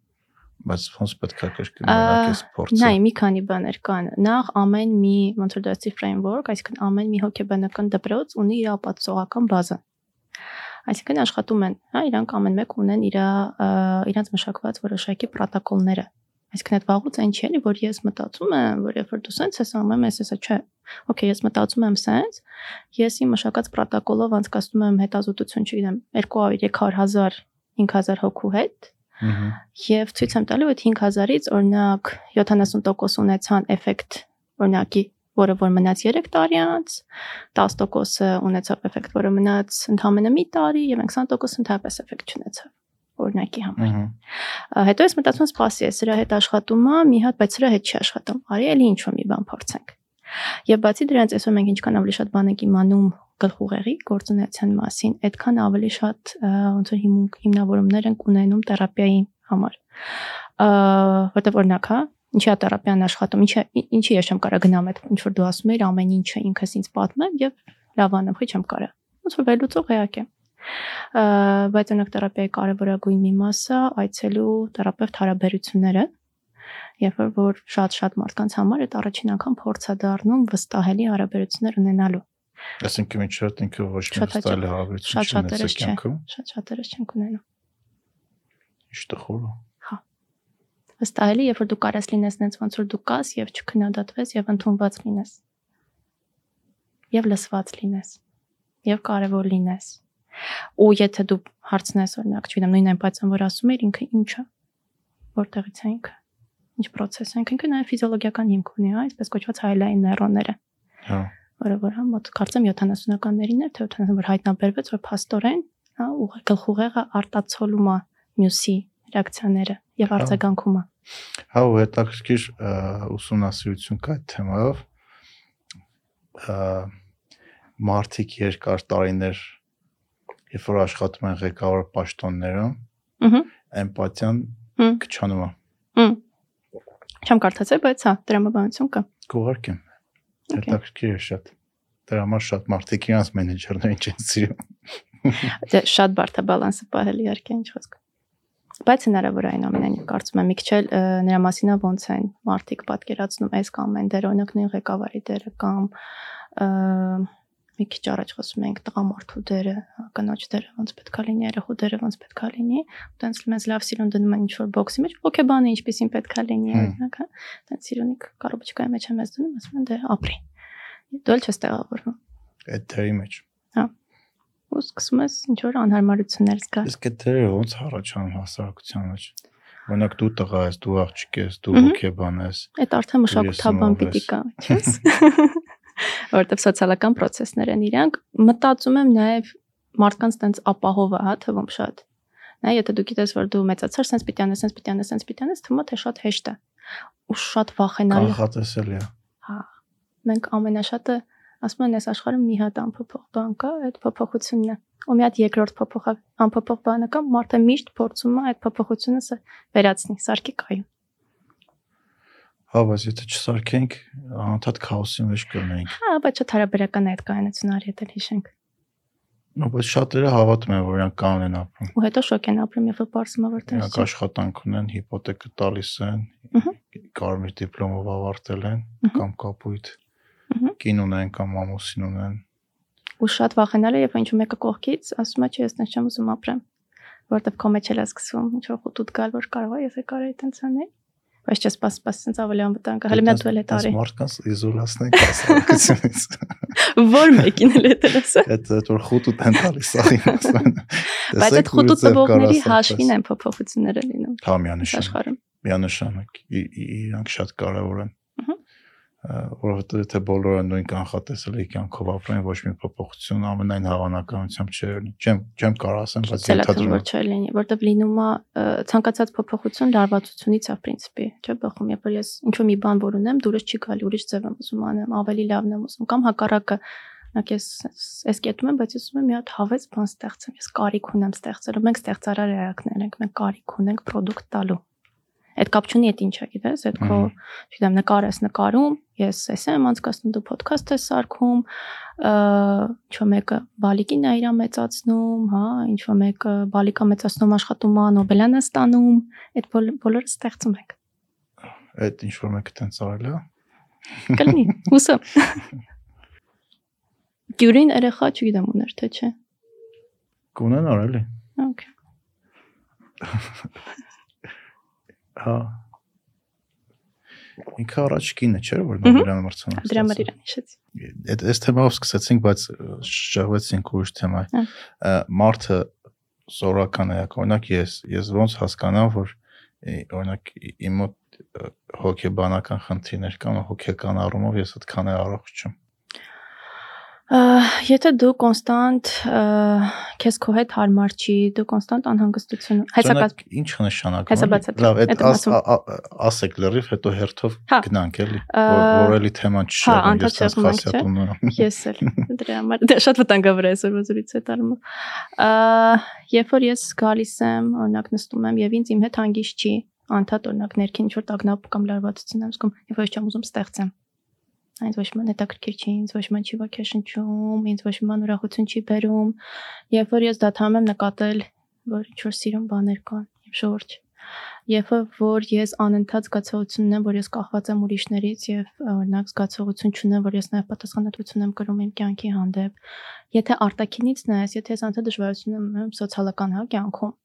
բայց ոնց պետք է օրինակ այս փորձը Նայ, մի քանի բաներ կան։ Նախ ամեն մի ոնց որ դասի framework, այսինքն ամեն մի հոգեբանական դպրոց ունի իր ապացուցողական բազա։ Այսինքն աշխատում են, հա, իրանք ամեն մեկ ունեն իր իրանց մշակված որոշակի պրոտոկոլները։ Այսինքն այդ վաղուց այն չի էլի, որ ես մտածում եմ, որ երբ որ դու սենց ես անում, ես հեսա չէ։ Okay, ես մտածում եմ սենց, ես իմ մշակած պրոտոկոլով անցկացնում եմ հետազոտություն, չգիտեմ, 200-300 5000 հոգու հետ, Եվ ցույց եմ տալու այդ 5000-ից օրինակ 70% ունեցան էֆեկտ օրինակի որը որ մնաց 3 տարի անց, 10%-ը ունեցավ էֆեկտ, որը մնաց ընդամենը մի տարի եւ 20% ընդհանրապես էֆեկտ չունեցավ օրինակի համար։ Հետո ես մտածում եմ, սպասի, ես սրա հետ աշխատում եմ, մի հատ, բայց սրա հետ չի աշխատում։ Արի էլի ինչ-որ մի բան փորձենք։ Եվ բացի դրանից, այսօր մենք ինչքան ավելի շատ բան ենք իմանում գլխուղեղի գործունեության մասին, այդքան ավելի շատ ոնց որ հիմունք հիմնավորումներ ենք ունենում թերապիայի համար։ Որտեվ օրինակ, հա, ինչի է թերապիան աշխատում, ինչի ինչի ես չեմ կարա գնամ այդ ինչ որ դու ասում ես ամեն ինչը ինքս ինձ պատմեմ եւ լավանամ, ոչ չեմ կարա։ Ոնց որ վերլուծող էակ է։ Բայց օրինակ թերապիայի կարևորագույն մի մասը այցելու թերապևտ հարաբերությունները երբ որ շատ-շատ մարդկանց համար այդ առաջին անգամ փորձ է դառնում վստահելի հարաբերություններ ունենալու։ Այսինքն ինչ շատ ինքը ոչ մի վստահելի հարաբերություն չունեցեք կյանքում։ Շատ շատերը չեն ունենում։ Ինչ տխուր է վստահելի, երբ որ դու կարաս լինես նենց ոնց որ դու կաս եւ չքննադատվես եւ ընդունված լինես։ Եվ լսված լինես։ Եվ կարևոր լինես։ Ու եթե դու հարցնես օրինակ, չգիտեմ, նույն էմպաթիան, որ ասում էր ինքը ինչա, որտեղից է ինքը, ինչ process է, ինքը նաեւ ֆիզիոլոգիական հիմք ունի, հա, այսպես կոչված հայլային նեյրոնները։ Հա որը որ հա մոտ կարծեմ 70-ականներին էր, թե 80 որ հայտնաբերվեց, որ փաստորեն, հա, ուղղ գլխուղեղը արտացոլում է մյուսի ռեակցիաները եւ Հա։ արձագանքումը։ Հա ու հետաքրքիր ուսումնասիրություն կա այդ թեմայով ը, մարդիկ երկար տարիներ երբ որ աշխատում են ղեկավար պաշտոններում Ահա։ էմպաթիան Հմ։ քչանում է Հմ։ Չեմ կարդացել, բայց հա, դրամաբանություն կա։ կուղարկեմ հետաքրքիր է շատ դրա համար շատ մարդիկ իրանց մենեջերներին չեն սիրում Դե շատ բարդ է բալանսը պահել իհարկե ինչ խոսք։ Բայց հնարավոր է այն ամենայն կարծում եմ մի քիչ էլ նրա մասին է ոնց են մարդիկ պատկերացնում այս կամ այն դեր օրինակ նույն ղեկավարի դերը կամ մի քիչ առաջ խոսում ենք տղամարդու դերը, հա, կնոջ դերը ոնց պետքա լինի, երախու դերը ոնց պետքա լինի, տենց մեզ լավ սիրուն դնում են ինչ որ բոքսի մեջ, հոկեբանը ինչպեսին պետքա լինի, օրինակ, հա, տենց սիրունիկ կարոբոչկայի մեջ եմ ես դնում, ասում են դե ապրի։ Դու էլ չես տեղավորվում։ այդ դերի մեջ Ու սկսում ես ինչ որ անհարմարություններ զգալ։ իսկ այդ դերը ոնց առաջանում հասարակության մեջ օրինակ դու տղա ես դու աղջիկ ես դու հոգեբան ես Այդ արդեն մշակութաբան պիտի կա, չես։ Որտեվ սոցիալական process-ներ են իրանք, մտածում եմ նաև մարդկանց տենց ապահովը, հա, թվում շատ։ Նա եթե դու գիտես, որ դու մեծացար, sense պիտի անես, sense պիտի անես, sense պիտի անես, թվում է թե շատ հեշտ է։ Ու շատ վախենալի։ կանխատեսելի է Հա։ Մենք ամենաշատը ասում են, այս աշխարհում մի հատ անփոփոխ բան կա, այդ փոփոխությունն է։ Ու մի հատ երկրորդ փոփոխ անփոփոխ բանը կա, մարդը միշտ փորձում է այդ փոփոխությունը վերացնի, սարքի կայուն։ հա բայց եթե չսարքենք անդադ քաոսի մեջ կլինենք Հա, բայց շատ հարաբերական է այդ կայունությունը արի հետ հիշենք։ նո բայց շատերը հավատում են որ իրանք կան են ապրում Ու հետո շոկ են ապրում, երբ բարձում է որ իրանք աշխատանք ունեն հիպոթեկը տալիս են կարմիր դիպլոմով ավարտել են կամ կապույտ կին ունեն կամ ամուսին ունեն Ու շատ վախենալի է, երբ ինչ մեկը կողքից ասում է, չէ, ես չեմ ուզում ապրեմ, որովհետև քո մեջ էլ է սկսվում ինչ որ խոտուտ գալ, որ կարող է ես է կարա այտենց անել։ Բայց չէ, սպաս, սպաս, sense ավելի անվտանգ է։ Հələ մի հատ դու էլ է տարի։ մարդկանց իզոլացնենք հասարակությունից Որ մեկին էլ է դրասը։ այդ այդ որ խուտ ու տեն տալիս սաղին ասում Բայց այդ խոտուտ տվողների հաշվին են փոփոխությունները լինում հա միանշան աշխարհում։ միանշանակ իրանք շատ կարևոր են որովհետեւ եթե բոլորը նույն կանխատեսելի կյանքով ապրեն ոչ մի փոփոխություն ամենայն հավանականությամբ չի լինի չեմ չեմ կարող ասեմ բայց ենթադրում որ չէ լինի, որտեվ լինում է ցանկացած փոփոխություն լարվածությունից է պրինցիպի, չէ՞ բխում, երբ որ ես ինչ որ մի բան որ ունեմ, դուրս չի գալի, ուրիշ ձև եմ ուզում անեմ, ավելի լավն եմ ուզում կամ հակառակը Նակ ես ես կետում եմ, բայց ես ուզում եմ մի հատ հավես բան ստեղծեմ։ Ես կարիք ունեմ ստեղծելու։ Մենք ստեղծարար երակներ ենք, մենք կարիք ունենք product տալու։ Այդ կապ չունի այդ ինչա, գիտես, այդ քո, չգիտեմ, նկար ես նկարում, ես էս եմ անցկացնում դու ոդքասթ ես սարքում, ը, ինչ-որ մեկը բալիկին է իրա մեծացնում, հա, ինչ-որ մեկը բալիկա մեծացնում աշխատում է, Նոբելյան է ստանում, այդ բոլ- բոլորը ստեղծում ենք։ այդ ինչ որ մեկը տենց արել է Կլինի, հուսամ։ Գյուրին երեխա, չգիտեմ ուներ թե չէ։ Կունենար էլի։ Okay։ Հա։ Ինքը առաջ կինը չէր, որ Մհմ։ Նոբելյան մրցանակ։ Դրա համար իրան հիշեցի։ Այդ այս թեմայով սկսեցինք, բայց ը, շահվեցինք ուրիշ թեմա։ Հա։ Ա, Մարդը սորական է, օրինակ ես, ես ոնց հասկանամ, որ օրինակ իմ մոտ հոգեբանական խնդիրներ կան, հոգեկան առումով ես այդքան է առողջ չեմ։ Եթե դու կոնստանտ քեզ քո հետ հարմար չի, դու կոնստանտ անհանգստություն, հեսակած Ինչ նշանակում Լավ, այդ այդ ասեք լրիվ, հետո հերթով Հա։ գնանք էլի, որ էլի թեման հա, չշեղում, անդադ ես էլ դրա համար դա շատ վտանգավոր է այսօր ոզուրից հետ արումը։ Ա երբ որ ես գալիս եմ, օրինակ նստում եմ եւ ինձ իմ հետ հանգիստ չի, անդադ օրինակ ներքին ինչ որ տագնապ կամ լարվածություն եմ զգում, որ ես չեմ ուզում ստեղծեմ։ Այնց ոչ ման հետաքրքիր չի, ինձ ոչ ման չի ոգեշնչում, ինձ ոչ ման ուրախություն չի բերում։ Երբ որ ես դադարում եմ նկատել, որ ինչ որ սիրուն բաներ կան, եւ շուրջ Երբ որ ես անընդհատ զգացողություն ունեմ, որ ես կախված եմ ուրիշներից եւ օրինակ զգացողություն չունեմ, որ ես նաեւ պատասխանատվություն եմ կրում իմ կյանքի հանդեպ։ Եթե արտակինից նայես, եթե ես անընդհատ դժվարություն ունեմ սոցիալական հա կյանքում,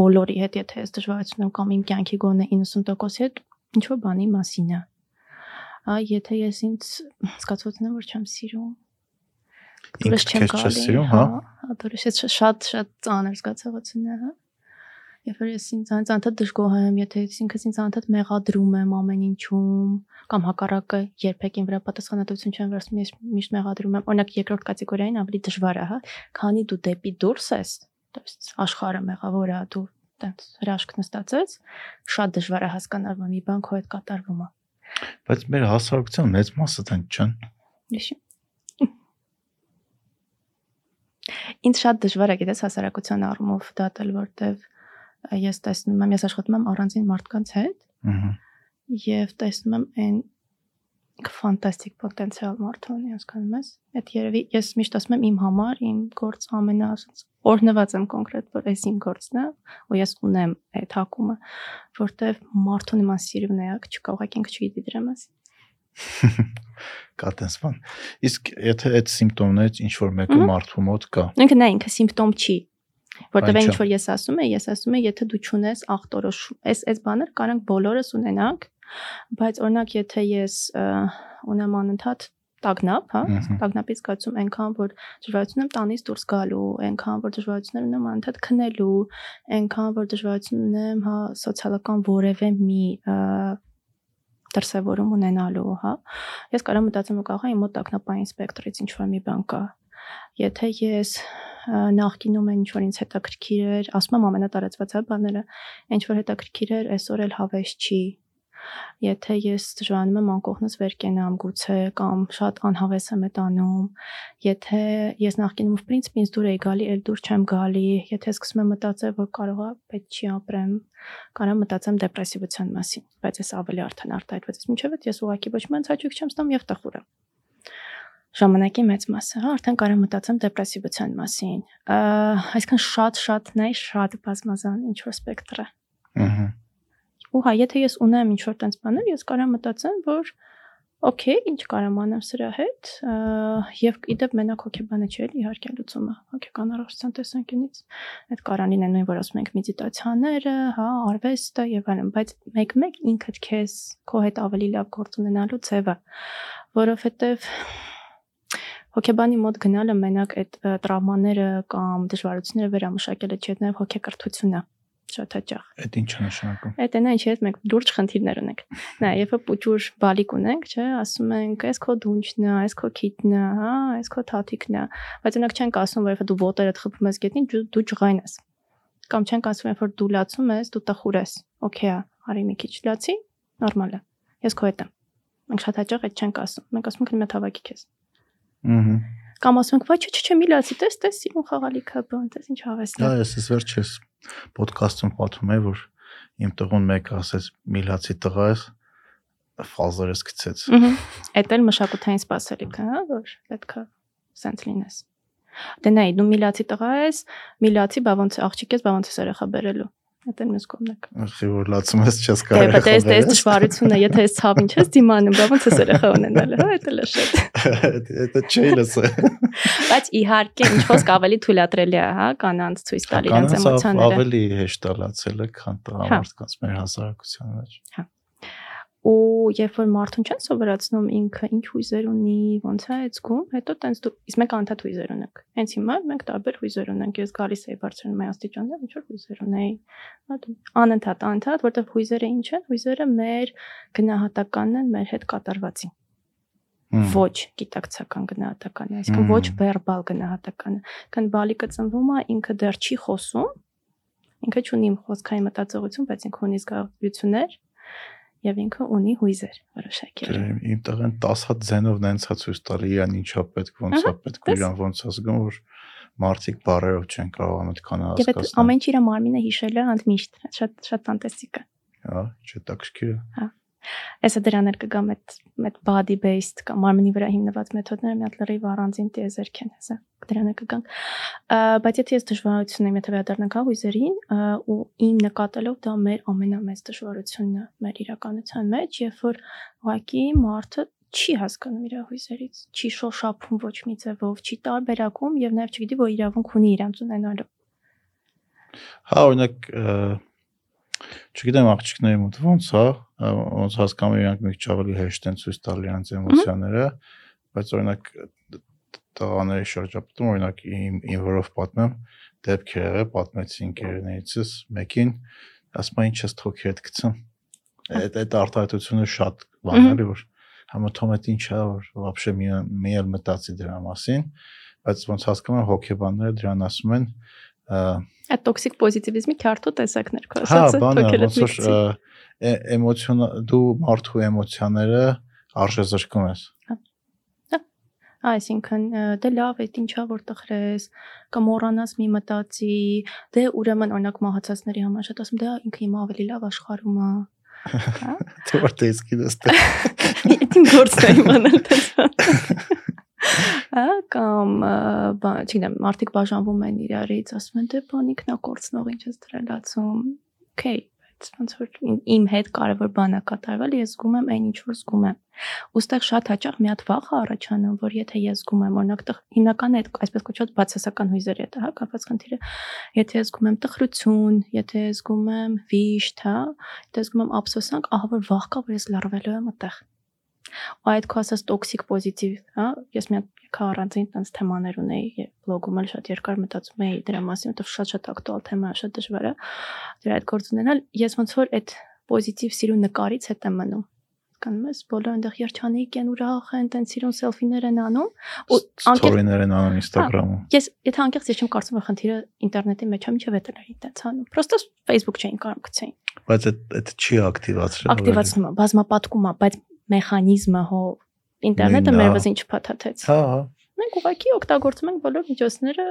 բոլորի հետ եթե ես դժվարություն եմ կամ իմ կյանքի գոնե 90% հետ, ինչ որ բանի մասին է։ Ա եթե ես ինձ զգացողություն եմ, որ չեմ սիրում։ Դուրս չեմ գալիս։ Ես սիրում, հա։, հա։ Դուրս ես շատ շատ ծանր զգացողություն է, հա։ Երբ որ ես ինձ անդադար դժգոհ եմ, եթե ես ինքս ինձ անդադար մեղադրում եմ ամեն ինչում, կամ հակառակը երբեք ին վրա պատասխանատվություն չեմ վերցնում, ես միշտ մեղադրում եմ։ Օրինակ երկրորդ կատեգորիային ավելի դժվար է, հա։ Քանի դու դեպի դուրս ես, այսպես աշխարհը մեղավոր է, դու այդպես հրաշք նստածես, շատ դժվար է հասկանալ, որ մի բան քո հետ կատարվում է։ Բայց մեր հասարակության մեծ մասը տենց չեն։ Իշի։ Ինձ շատ դժվար է գիտես հասարակության առումով դատել, որտեվ ես տեսնում եմ, ես աշխատում եմ առանձին մարդկանց հետ Ահա։ եւ տեսնում եմ այն ֆանտաստիկ պոտենցիալ մարդ ունի, հասկանում ես։ Այդ երևի ես միշտ ասում եմ իմ համար, իմ գործ ամենա ասած օրհնված եմ կոնկրետ, որ այս իմ գործն է, ու ես ունեմ այդ հակումը, որտեվ մարդուն իման սիրուն է, չկարողակ ինքը չգիտի դրա մասին։ Կա տես բան։ Իսկ եթե այդ սիմպտոմներից ինչ որ մեկը մարդու մոտ կա, Ինքը նա ինքը սիմպտոմ չի։ չէ։ ինչ որ ես ասում եմ, ես ասում եմ, եթե դու ճունես ախտորոշում, այս այս բաներ կարանք բոլորս ունենանք, բայց օրինակ եթե ես ունեմ անընդհատ տագնապ, հա, տագնապից կացում այնքան որ դժվարություն եմ տանից դուրս գալու, այնքան որ դժվարություններ ունեմ անընդհատ քնելու, այնքան որ դժվարություն ունեմ, հա, սոցիալական որևէ մի դրսևորում ունենալու, հա։ Ես կարող եմ մտածեմ, որ կարող է իմ մոտ տագնապային սպեկտրից ինչ որ մի բան կա։ Եթե ես նախկինում այն ինչ որ ինձ հետաքրքիր էր, ասում եմ ամենատարածված հա բաները, ինչ որ հետաքրքիր էր, այսօր էլ հավես չի։ Եթե ես դժվարանում եմ անկողնս վեր կենամ գուցե կամ շատ անհավես եմետանում, եթե ես նախկինում в принципе ինձ դուր էի գալի, էլ դուր չեմ գալի, եթե սկսում եմ մտածել, որ կարող է պետք չի ապրեմ, կարող եմ մտածեմ դեպրեսիվության մասին, բայց ես ավելի արդեն արտահայտված եմ։ Ինչեւ՞ ես ուղակի ոչ միայն ցաճուկ չեմ ստամ եւ տխուր եմ ժամանակի մեծ մասը, հա, արդեն կարող եմ մտածեմ դեպրեսիվության մասին։ Ա, Այսինքն շատ-շատ նայ շատ բազմազան ինչ որ սպեկտր է։ ըհը։ Ու հա, եթե ես ունեմ ինչ որ տենց բաներ, ես կարող եմ մտածեմ, որ օքեյ, ինչ կարող եմ անեմ սրա հետ, եւ իդեպ մենակ հոգեբանը չէ, իհարկե լուծումը հոգեկան առողջության տեսանկյունից։ Այդ կարան լինեն նույն որ ասում ենք մեդիտացիաները, հա, արվեստը եւ այլն, բայց մեկ-մեկ ինքդ քեզ քո հետ ավելի լավ գործ ունենալու ձևը, որովհետեւ հոգեբանի մոտ գնալը մենակ այդ տրավմաները կամ դժվարությունները վերամշակելը չէ, նաեւ հոգեկրթությունը շատ հաճախ։ Այդ ինչ նշանակում։ Այդ այնա ինչի հետ մենք լուրջ խնդիրներ ունենք։ Նա երբ որ պուճուր բալիկ ունենք, չէ, ասում ենք, այս քո դունչն է, այս քո քիթն է, հա, այս քո թաթիկն է, բայց այնակ չենք ասում, որ երբ դու ոտերդ խփում ես գետնին, դու- ջղայն ես։ Կամ չենք ասում, երբ որ դու լացում ես, դու տխուր ես։ Okay, է, արի մի քիչ լացի, նորմալ է։ Ես քո հետ եմ։ Մենք շատ հաճախ այդ չենք ասում։ Մենք ասում ենք մի հատ հավաքի քեզ։ Ահա։ Կամ ասում ենք, ոչ, չէ, չէ, մի լացի, տես, տես, սիրուն խաղալիքը, բան, տես ինչ հավեսն Դա է։ ես ես վերջես ոդկասթում պատմում եմ, որ իմ տղուն մեկը ասեց՝ «Միլացի տղա ես»։ Ֆազերս գցեց։ Ահա։ Այդ էլ մշակութային սպասելիք է, հա, որ պետքա սենց լինես։ Դե նայ, դու միլացի տղա ես, միլացի բա ոնց է աղջիկ ես, բա ոնց է երեխա բերելու։ Դա մյուս կողմն է։ Ախի որ լացում ես չես Դե, կարող բայց այս դες դժվարությունը, եթե այս ցավին չես դիմանում, բա ոնց ես երեխա ունենալը, հա, դա լա շատ։ Դա չի լսը։ Բայց իհարկե, ինչ խոսք ավելի թույլատրելի է, հա, կանանց ցույց տալ իրենց Կանանց էմոցիաները։ ավելի հեշտ է լացել է, քան տղամարդկանց մեր հասարակության մեջ։ ու երբ որ մարդուն չեն սովորացնում ինքը ինչ հույզեր ունի, ոնց է այցգում, հետո տենց դու իսկ մենք անդադ հույզեր ունենք։ Հենց հիմա մենք տարբեր հույզեր ունենք։ Ես գալիս էի բարձրանում եմ աստիճաններ, ինչ որ հույզեր ունեի։ Հա անընդհատ, անընդհատ, որտեղ հույզերը ինչ են։ Հույզերը մեր գնահատականն են մեր հետ կատարվածին ոչ գիտակցական գնահատականը, այսինքն ոչ վերբալ գնահատականը։ Քան բալիկը ծնվում է, ինքը դեռ չի խոսում, ինքը ունի խոսքային մտածողություն, բայց ինքը ունի զգացություններ եւ ինքը ունի հույզեր որոշակի։ Դե իմ տղեն 10 հատ ձենով նենց է ցույց տալի, իրան ինչա պետք, ոնց է պետք, ու տես։ իրան ոնց է զգում, որ մարդիկ բարերով չեն կարողանում այդքան Եվ այդ հասկացնել։ ամեն ինչ իր մարմինը հիշելը ընդմիշտ շատ շատ ֆանտաստիկ է։ Հա, չտակշքիր է։ Այսը դրաներ կգամ այդ այդ body based կամ մարմնի վրա հիմնված մեթոդները մի հատ լրիվ առանձին տիեզերք են, հեսա դրաներ կգանք։ Բայց եթե ես դժվարություն եմ, եթե վերադառնանք հույզերին, ու իմ նկատելով դա մեր ամենամեծ դժվարությունն է մեր իրականության մեջ, երբ որ ուղղակի մարդը չի հասկանում իր հույզերից, չի շոշափում ոչ մի ձևով, չի տարբերակում եւ նաեւ չգիտի, որ իրավունք ունի իրանց ունենալու։ Հա, օրինակ, չգիտեմ աղջիկների մոտ ոնց է, ը, ոնց հասկանում եմ, իրանք մի քիչ ավելի հեշտ են ցույց տալ իրանք էմոցիաները, բայց օրինակ տղաների շրջապատում օրինակ իմ իմ որով պատմեմ, դեպքեր եղել, պատմեցի ընկերներիցս մեկին, ասում է ինչ ես թոքի հետ գցում։ Այդ այդ արտահայտությունը շատ բան Մհմ։ էլի որ համոթում այդ ինչ է որ вообще մի մի էլ մտածի դրա մասին, բայց ոնց հասկանում եմ հոգեբանները դրան ասում են ը, Այդ տոքսիկ պոզիտիվիզմի քարտու տեսակներ քո Հա, ասածը բանը թոքերը ոնց որ է- էմոցիոն դու մարդու էմոցիաները արժեզրկում ես։ Այսինքն ը, դե լավ է, ինչա որ տխրես, կամ մոռանաս մի մտածի, դե ուրեմն օրինակ մահացածների համար շատ ասում, դե ինքը հիմա ավելի լավ աշխարհում է։ Հա։ Դու որտե ես գիտես դե։ իմ գործն է իմանալ դա։ Հա, կամ բան, չգիտեմ, մարդիկ բաժանվում են իրարից, ասում են դե բան ինքնակորցնող ինչ ես դրելացում։ Okay, բայց ոնց որ իմ- հետ կարևոր բան է կատարվել, ես զգում եմ այն ինչ որ զգում եմ։ Ոստեղ շատ հաճախ մի հատ վախ է առաջանում, որ եթե ես զգում եմ օրինակ տխ հիմնական այդ այսպես կոչված բացասական հույզերի հետ, հա, կապված խնդիրը, եթե ես զգում եմ տխրություն, եթե ես զգում եմ վիշտ, հա, եթե զգում եմ ափսոսանք, ահա որ վախ կա, որ ես լարվելու եմ այդտեղ։ Ու այդ քո ասած տոքսիկ պոզիտիվ, հա, ես մի հատ քա առանձին տենց թեմաներ ունեի, եւ բլոգում էլ շատ երկար մտածում էի դրա մասին, որովհետեւ շատ-շատ ակտուալ թեմա է, շատ դժվար է դրա այդ գործ ունենալ։ Ես ոնց որ այդ պոզիտիվ սիրո նկարից հետ եմ մնում կանում ես բոլորը այնտեղ երջանիկ են ուրախ են տենց սիրուն սելֆիներ են անում ու անկեղծ Ստորիներ են անում Instagram-ում։ ես եթե անկեղծ ես չեմ կարծում որ խնդիրը ինտերնետի մեջ է միջև էտերերի տենց անում պրոստը Facebook չէին կարող գցեին Բայց այդ այդ չի ակտիվացրել։ ակտիվացնում է բազմապատկում է բայց մեխանիզմը հո ինտերնետը մեր վզին չփաթաթեց Հա, հա։ մենք ուղղակի օգտագործում ենք բոլոր միջոցները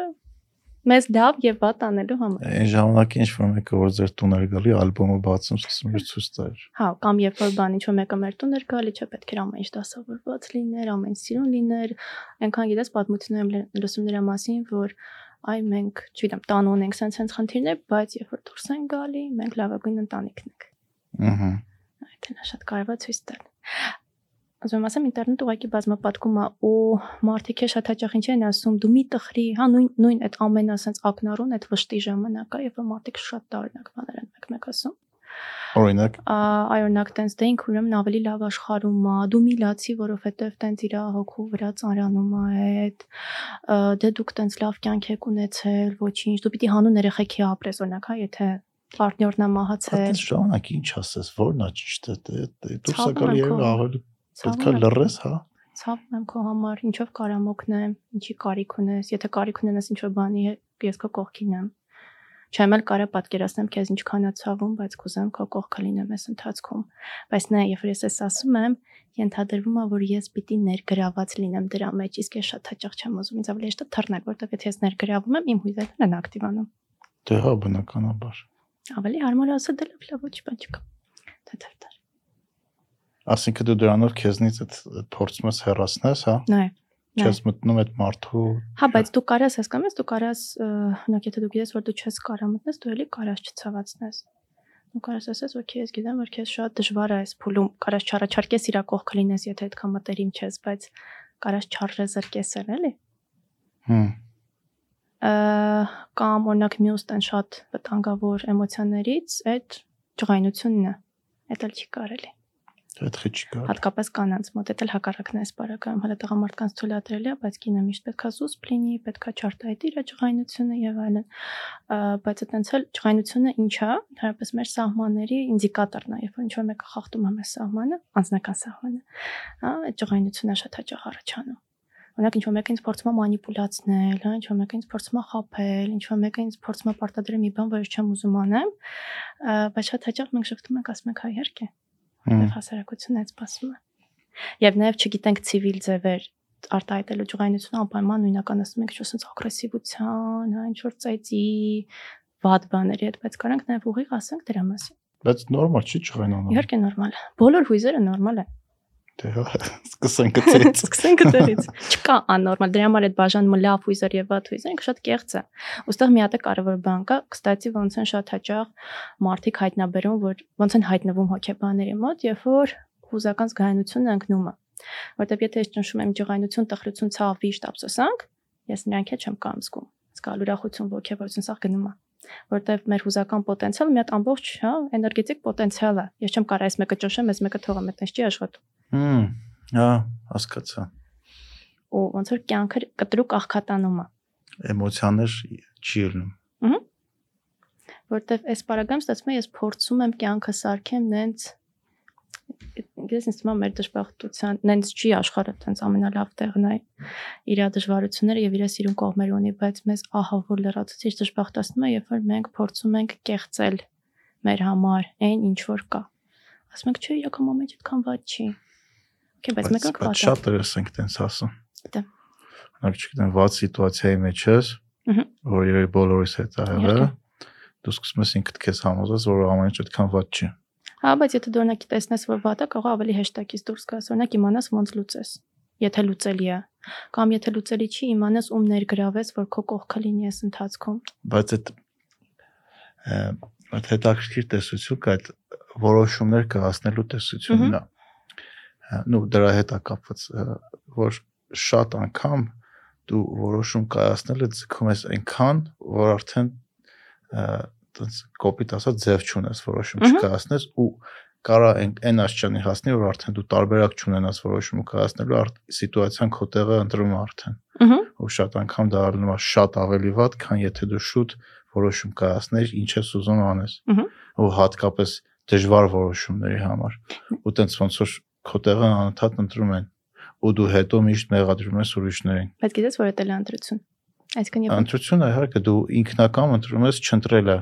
մեզ լավ եւ վատ անելու համար Այն ժամանակ ինչ որ մեկը որ ձեր տուն էր գալի, ալբոմը բացում, ասում էր ցույց տար։ Հա, կամ երբ որ բան ինչ-որ մեկը մեր տուն էր գալի, չէ՞ պետք էր ամեն ինչ դասավորված լիներ, ամեն ինչ սիրուն լիներ։ Այնքան գիտես պատմություններ լսում նրա մասին, որ այ մենք, չգիտեմ, տան ունենք sense-sense խնդիրներ, բայց երբ որ դուրս են գալի, մենք լավագույն ընտանիքն ենք։ Ահա։ Այդ է շատ կարևոր ցույց տալ։ Ասում եմ, ասեմ ինտերնետ ուղղակի բազմապատկում է ու մարդիկ է շատ հաճախ ինչ են ասում, դու մի տխրի, հա նույն նույն այդ ամեն ասենց ակնարուն, այդ վշտի ժամանակա, երբ մարդիկ շատ տարօրինակ բաներ են մեկ-մեկ ասում։ Օրինակ, այ օրինակ տենց դե ինք ուրեմն ավելի լավ աշխարհում է դու մի լացի որովհետև տենց իր հոգու վրա ծարանում է այդ դե դուք տենց լավ կյանք եք ունեցել ոչինչ դու պիտի հանուն երեխեքի ապրես օրինակ հա եթե պարտներն է մահացել այդ ժամանակ ինչ ասես, որն է ճիշտը, դե դուրս եմ երբ քո- ավելի պետքա լռես, հա։ ցավում եմ քո համար ինչով կարամ օգնեմ ինչի կարիք ունես եթե կարիք ունենաս ինչ որ բանի ես քո կողքին եմ չեմ էլ կարա պատկերացնեմ քեզ ինչքան է ցավում բայց կուզեմ քո կողքը լինեմ այս ընթացքում բայց նա երբ ես էս ասում եմ ենթադրվում է որ ես պիտի ներգրաված լինեմ դրա մեջ իսկ ես շատ հաճախ չեմ ուզում ինձ ավելի հեշտ է թռնել որովհետև եթե ես ներգրավում եմ իմ հույզերն են ակտիվանում Դե հա, բնականաբար։ ավելի հարմար ասել դե լավ լավ ոչ բան չկա դա դա դա Այսինքն դու դրանով քեզնից այդ փորձում ես հեռացնես, հա։ նայ չես մտնում այդ մարդու Հա, բայց դու կարաս հասկանում ես, դու կարաս օրինակ եթե դու գիտես, որ դու չես կարա մտնես, դու էլի կարաս չցավացնես։ Դու կարաս ասես, օքեյ, ես գիտեմ, որ քեզ շատ դժվար է այս փուլում, կարաս չառաջարկես իրա կողքը լինես, եթե այդքան մտերիմ չես, բայց կարաս չարժե զրկես էլ, էլի։ հմ կամ օրինակ մյուս տեն շատ վտանգավոր էմոցիաներից այդ ջղայնությունն է։ Այդ էլ չի կարելի։ այդ խի չի կար Հատկապես կանանց մոտ դա էլ հակառակն է սպարակայում, հələ տղամարդկանց թույլատրելի է, բայց կինը միշտ պետքա զուսպ լինի, պետքա չարտահայտի իր ջղայնությունը եւ այլն։ Բայց այտենց էլ ջղայնությունը ինչ է, ընդհանրապես մեր սահմանների ինդիկատորն է, երբ որ ինչ որ մեկը խախտում է մեր սահմանը, անձնական սահմանը, հա, այդ ջղայնությունը շատ հաճախ առաջանում։ Օրինակ ինչ որ մեկը ինձ փորձում է մանիպուլացնել, հա, ինչ որ մեկը ինձ փորձում է խափել, ինչ որ մեկը ինձ փորձում է պարտադրել մի բան, որ ես չեմ ուզում անեմ, բայց շատ հաճախ մենք շփվում ենք, ասում ենք հայ իհարկե, եւ հասարակությունն այդ սպասում է։ Եվ նաեւ չգիտենք ցիվիլ ձևեր արտահայտելու ջղայնությունը անպայման նույնական ասում ենք, ինչ-որ sense ագրեսիվության, հա, ինչ որ ծայծի վատ բաների հետ, բայց կարանք նաեւ ուղիղ ասենք դրա մասին։ բայց նորմալ չի չղայնանում Իհարկե նորմալ Բոլոր հույզերը նորմալ են։ դե հա սկսենք այդից Սկսենք դերից։ Չկա աննորմալ, դրա համար այդ բաժանումը լավ հույզեր եւ վատ հույզեր շատ կեղծ է։ Ոստեղ մի հատ է կարևոր բան կա, կստացի ոնց են շատ հաճախ մարդիկ հայտնաբերում, որ ոնց են հայտնվում հոգեբանների մոտ, երբ որ հուզական զգայունությունը ընկնում է։ Որտեւ եթե ես ճնշում եմ ջղայնություն, տխրություն, ցավ, վիշտ, ափսոսանք, ես նրանք հետ չեմ կամ զգում։ Զգալ ուրախություն, ողջավորություն սա գնում է որտեվ մեր հուզական պոտենցիալը մի հատ ամբողջ, հա, էներգետիկ պոտենցիալ է։ Ես չեմ կարող այս մեկը ճնշեմ, այս մեկը թողեմ, այդպես չի աշխատում։ Հմ, հա, հասկացա։ Ու ոնց որ կյանքը կտրուկ աղքատանում է։ Էմոցիաներ չի ելնում։ Հմ։ Որտեվ այս параգրաֆը ստացվում է ես փորձում եմ կյանքը սարքեմ նենց գիտես ինձ թվում է մեր դժբախտության նենց չի աշխարհը տենց ամենալավ տեղն է իր դժվարությունները եւ իր սիրուն կողմերը ունի բայց մեզ ահավոր լրացուցիչ դժբախտացնում է երբ որ մենք փորձում ենք կեղծել մեր համար այն ինչ որ կա ասում ենք չէ իրական ամեն ինչ այդքան վատ չի Okay, բայց մեկ ենք բայց շատ դրես ենք տենց ասում Գիտեմ։ Օրինակ չգիտեմ ված սիտուացիայի մեջ ես որ երբ բոլորիս հետ եղել Իհարկե։ դու սկսում ես ինքդ քեզ համոզես որ ամեն ինչ այդքան ված չի Հա, բայց եթե դու օրինակ տեսնես, որ կարող է ավելի հեշտակից դուրս գաս, օրինակ իմանաս ոնց լուծես, եթե լուծելի է, կամ եթե լուծելի չի, իմանաս ում ներգրավես, որ քո կողքը լինի այս ընթացքում։ բայց այդ այդ հետաքրքիր տեսություն կա այդ որոշումներ կհասնելու տեսությունն է Հա, նու դրա հետ է կապված ը, որ շատ անգամ դու որոշում կայացնելը ձգում ես այնքան որ արդեն ը, տենց կոպիտ ասած ձև չունես որոշում չկայացնես ու կարա այն աստիճանի հասնի որ արդեն դու տարբերակ չունենաս որոշումը կայացնելու արդ սիտուացիան քո տեղը ընտրում արդեն ու շատ անգամ դա լինում է շատ ավելի վատ, քան եթե դու շուտ որոշում կայացնես, ինչ ես ուզում անես։ Ու հատկապես դժվար որոշումների համար։ Ու տենց ոնց որ քո տեղը անընդհատ ընտրում են ու դու հետո միշտ մեղադրում ես ուրիշներին։ Բայց գիտես, որ դա է ընտրություն։ Այսինքն եւ Ընտրությունը իհարկե դու ինքնակամ ընտրում ես չընտրելը,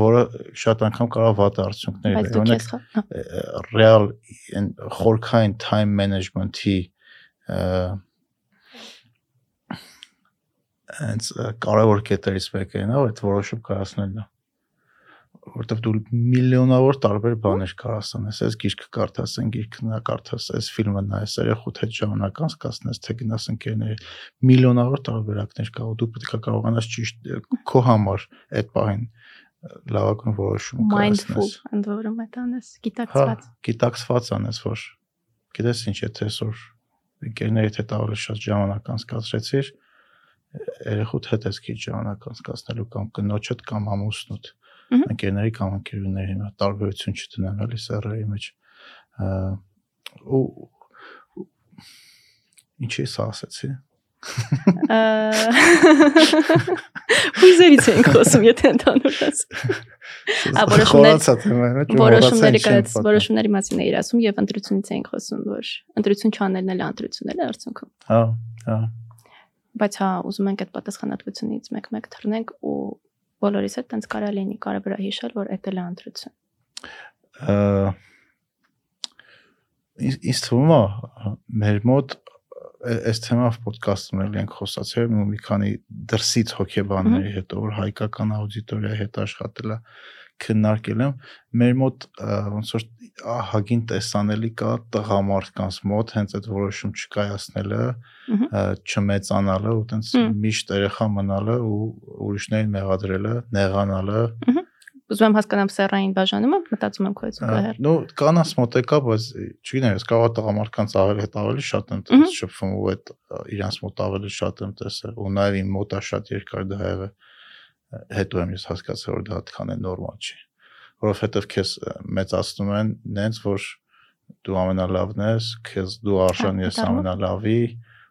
որը շատ անգամ կարող վատ արդյունքներ բայց դու ունենա։ քեզ խա։ հա, խորքային time management-ի այնց կարևոր կետերից մեկը այն է, այդ որոշում կայացնելն է որտեվ դու միլիոնավոր տարբեր բաներ կարաս անես, այս գիրքը կարդաս, այն գիրքը նա կարդաս, այս ֆիլմը նայես, երեխուդ հետ ժամանակ անցկացնես, թե գնաս ընկերների, միլիոնավոր տարբերակներ կա, ու դու պետք է կարողանաս ճիշտ քո համար այդ բանին լավագույն որոշում mindful կայացնես։ ընդ որում այդ անես, Հա, գիտակցված։ գիտակցված անես, որ գիտես ինչ, եթե այսօր ընկերներիդ հետ ավելի շատ ժամանակ անցկացրեցիր, երեխուդ հետ ես քիչ ժամանակ անցկացնելու կամ կնոջդ կամ ամուսնուդ ընկերների կամ ընկերուների հիմա տարբերություն չդնեմ էլի սերերի մեջ ու ինչի սա ասացի Ուզերից ենք խոսում, եթե ընդհանուր ասեմ։ Ա, որոշումներ- Որոշումների կայաց որոշումների մասին էիր ասում եւ ընտրությունից ենք խոսում, որ ընտրություն չանելն էլ է ընտրությունն էլ արդյունքում։ Հա, հա։ Բայց հա, ուզում ենք այդ պատասխանատվությունից մեկ-մեկ թռնենք ու բոլորիս հետ տենց կարա լինի, կարևոր է հիշել, որ դա էլ է ընտրություն։ ինձ թվում է մեր մոտ այս թեմով ոդկասթում էլ ենք խոսացել ու մի քանի դրսից հոկեբանների հետ որ հայկական աուդիտորիայի հետ աշխատել է քննարկել եմ մեր մոտ ոնց որ ահագին տեսանելի կա տղամարդկանց մոտ հենց այդ որոշում չկայացնելը չմեծանալը ու տենց միշտ երեխա մնալը ու ուրիշներին մեղադրելը նեղանալը Ուզում եմ հասկանամ սերային բաժանումը, մտածում եմ քո հետ զուգահեռ։ նո կանանց մոտ է կա բայց չգիտեմ ես կարող տղամարդկանց ավելի հետ ավելի շատ եմ Մհմ։ տես շփվում ու այդ իրանց մոտ ավելի շատ եմ տեսել ու նաև իմ մոտ է շատ երկար դա եղել հետո եմ ես հասկացել որ դա այդքան է նորմալ չի որովհետև քեզ մեծացնում են նենց որ դու ամենալավն ես քեզ դու արժան Հա, ես ամենալավի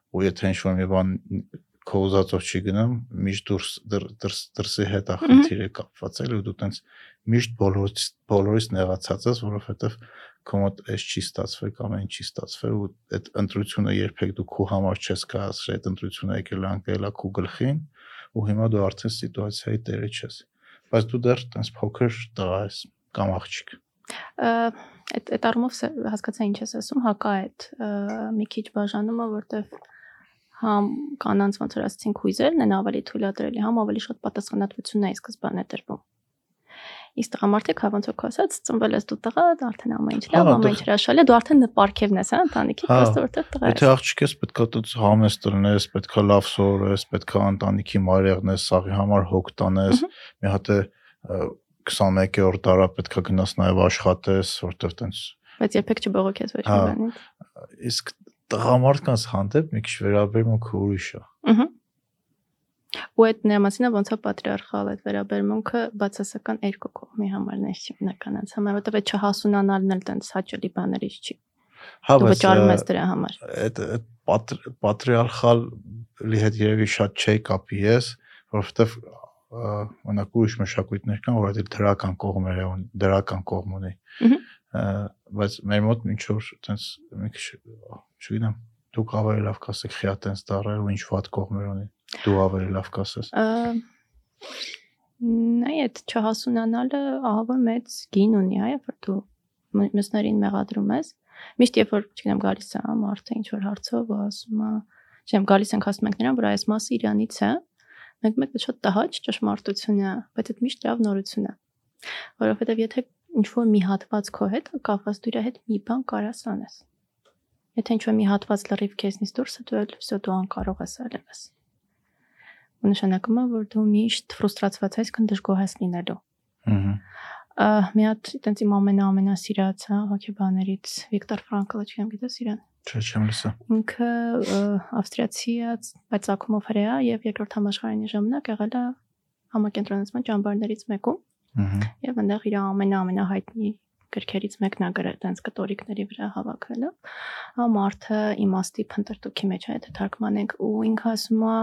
ու եթե ինչ-որ մի բան քո ուզածով չի գնում միշտ դուրս դր- դրս դրսի հետ է խնդիրը կապված էլ ու դու տենց միշտ բոլորից բոլորից նեղացած ես որովհետև քո մոտ էս չի ստացվել կամ այն չի ստացվել ու այդ ընտրությունը երբեք դու քո համար չես կայացրել այդ ընտրությունը եկել է անկել է քո գլխին ու հիմա դու արդեն սիտուացիայի տերը չես բայց դու դեռ տենց փոքր տղա ես կամ աղջիկ Այդ այդ առումով հասկացա ինչ ես ասում, հակա այդ մի քիչ բաժանումը, որտեվ համ կանանց ոնց որ ասացինք հույզերն են ավելի թույլատրելի, համ ավելի շատ պատասխանատվություն է սկզբանե տրվում իսկ տղամարդիկ հավանցոք ասած ծնվել ես դու տղա, դա արդեն ամեն ինչ լավ, հա, ամեն դե ինչ հրաշալի է, դու արդեն նպարքևն ես, հա, ընտանիքի, հա, պրոստը որտեղ տղա ես։ Եթե աղջիկ ես, պետքա դուց համես տրնես, պետքա լավ սովորես, պետքա ընտանիքի մարեղն ես, սաղի համար հոգ տանես, մի հատ է 21-րդ դարա պետքա գնաս նաև աշխատես, որտեղ տենց բայց երբեք չբողոքես ոչ մի հա, բանից։ Իսկ տղամարդկանց հանդեպ մի քիչ վերաբերմունքը ուրիշ է։ Ահա Ու այդ նրա մասին է ոնց է պատրիարխալ այդ վերաբերմունքը բացասական երկու կողմի համար մնականից համար, որտեղ այդ չհասունանալն էլ տենց հաճելի բաներից չի։ Հա, բայց վճարում ես դրա համար։ այդ այդ պատր- պատրիարխալի հետ երևի շատ չի կապի ես, որովհետև օրինակ ուրիշ մշակույթներ կան, որ այդ դրական կողմեր ունի, դրական կողմ ունի։ Բայց մեր մոտ ինչ որ տենց մի քիչ չգիտեմ, դուք ավելի լավ կասեք խիա տենց դարել ու ինչ վատ կողմեր ունի։ Դու ավելի լավ կասես։ Նայ այդ չհասունանալը ահա որ մեծ գին ունի, այ որ դու մյուսներին մեղադրում ես։ Միշտ երբ որ, չգիտեմ, գալիս է մարդը ինչ որ հարցով ու ասում է, չեմ գալիս ենք ասում ենք նրան, որ այս մասը իրանից է, մենք մեկ շատ տհաճ ճշմարտություն է, բայց այդ միշտ լավ նորություն է։ Որովհետև եթե ինչ որ մի հատված քո հետ կապված դու իր հետ մի բան կարաս անես։ Եթե ինչ որ մի հատված լրիվ քեզնից դուրս է դու էլ վсё դու անկարող ես ալևս։ Ու նշանակում է, որ դու միշտ ֆրուստրացված ես կամ դժգոհ ես լինելու։ Ահա։ Մի հատ այտենց իմ ամենա ամենասիրած հա, հոգեբաներից Վիկտոր Ֆրանկլը չեմ գիտես իրան։ Չէ, չեմ լսա։ Ինքը ավստրիացի է, բայց ակումով հրեա եւ երկրորդ համաշխարհային ժամանակ եղել է համակենտրոնացման ճամբարներից մեկում Ահա։ եւ այնտեղ իր ամենա ամենահայտնի գրքերից մեկն է գրել այտենց կտորիկների վրա հավաքելը։ Հա մարդը իմաստի փնտրտուքի մեջ է, եթե թարգմանենք ու ինքը ասում է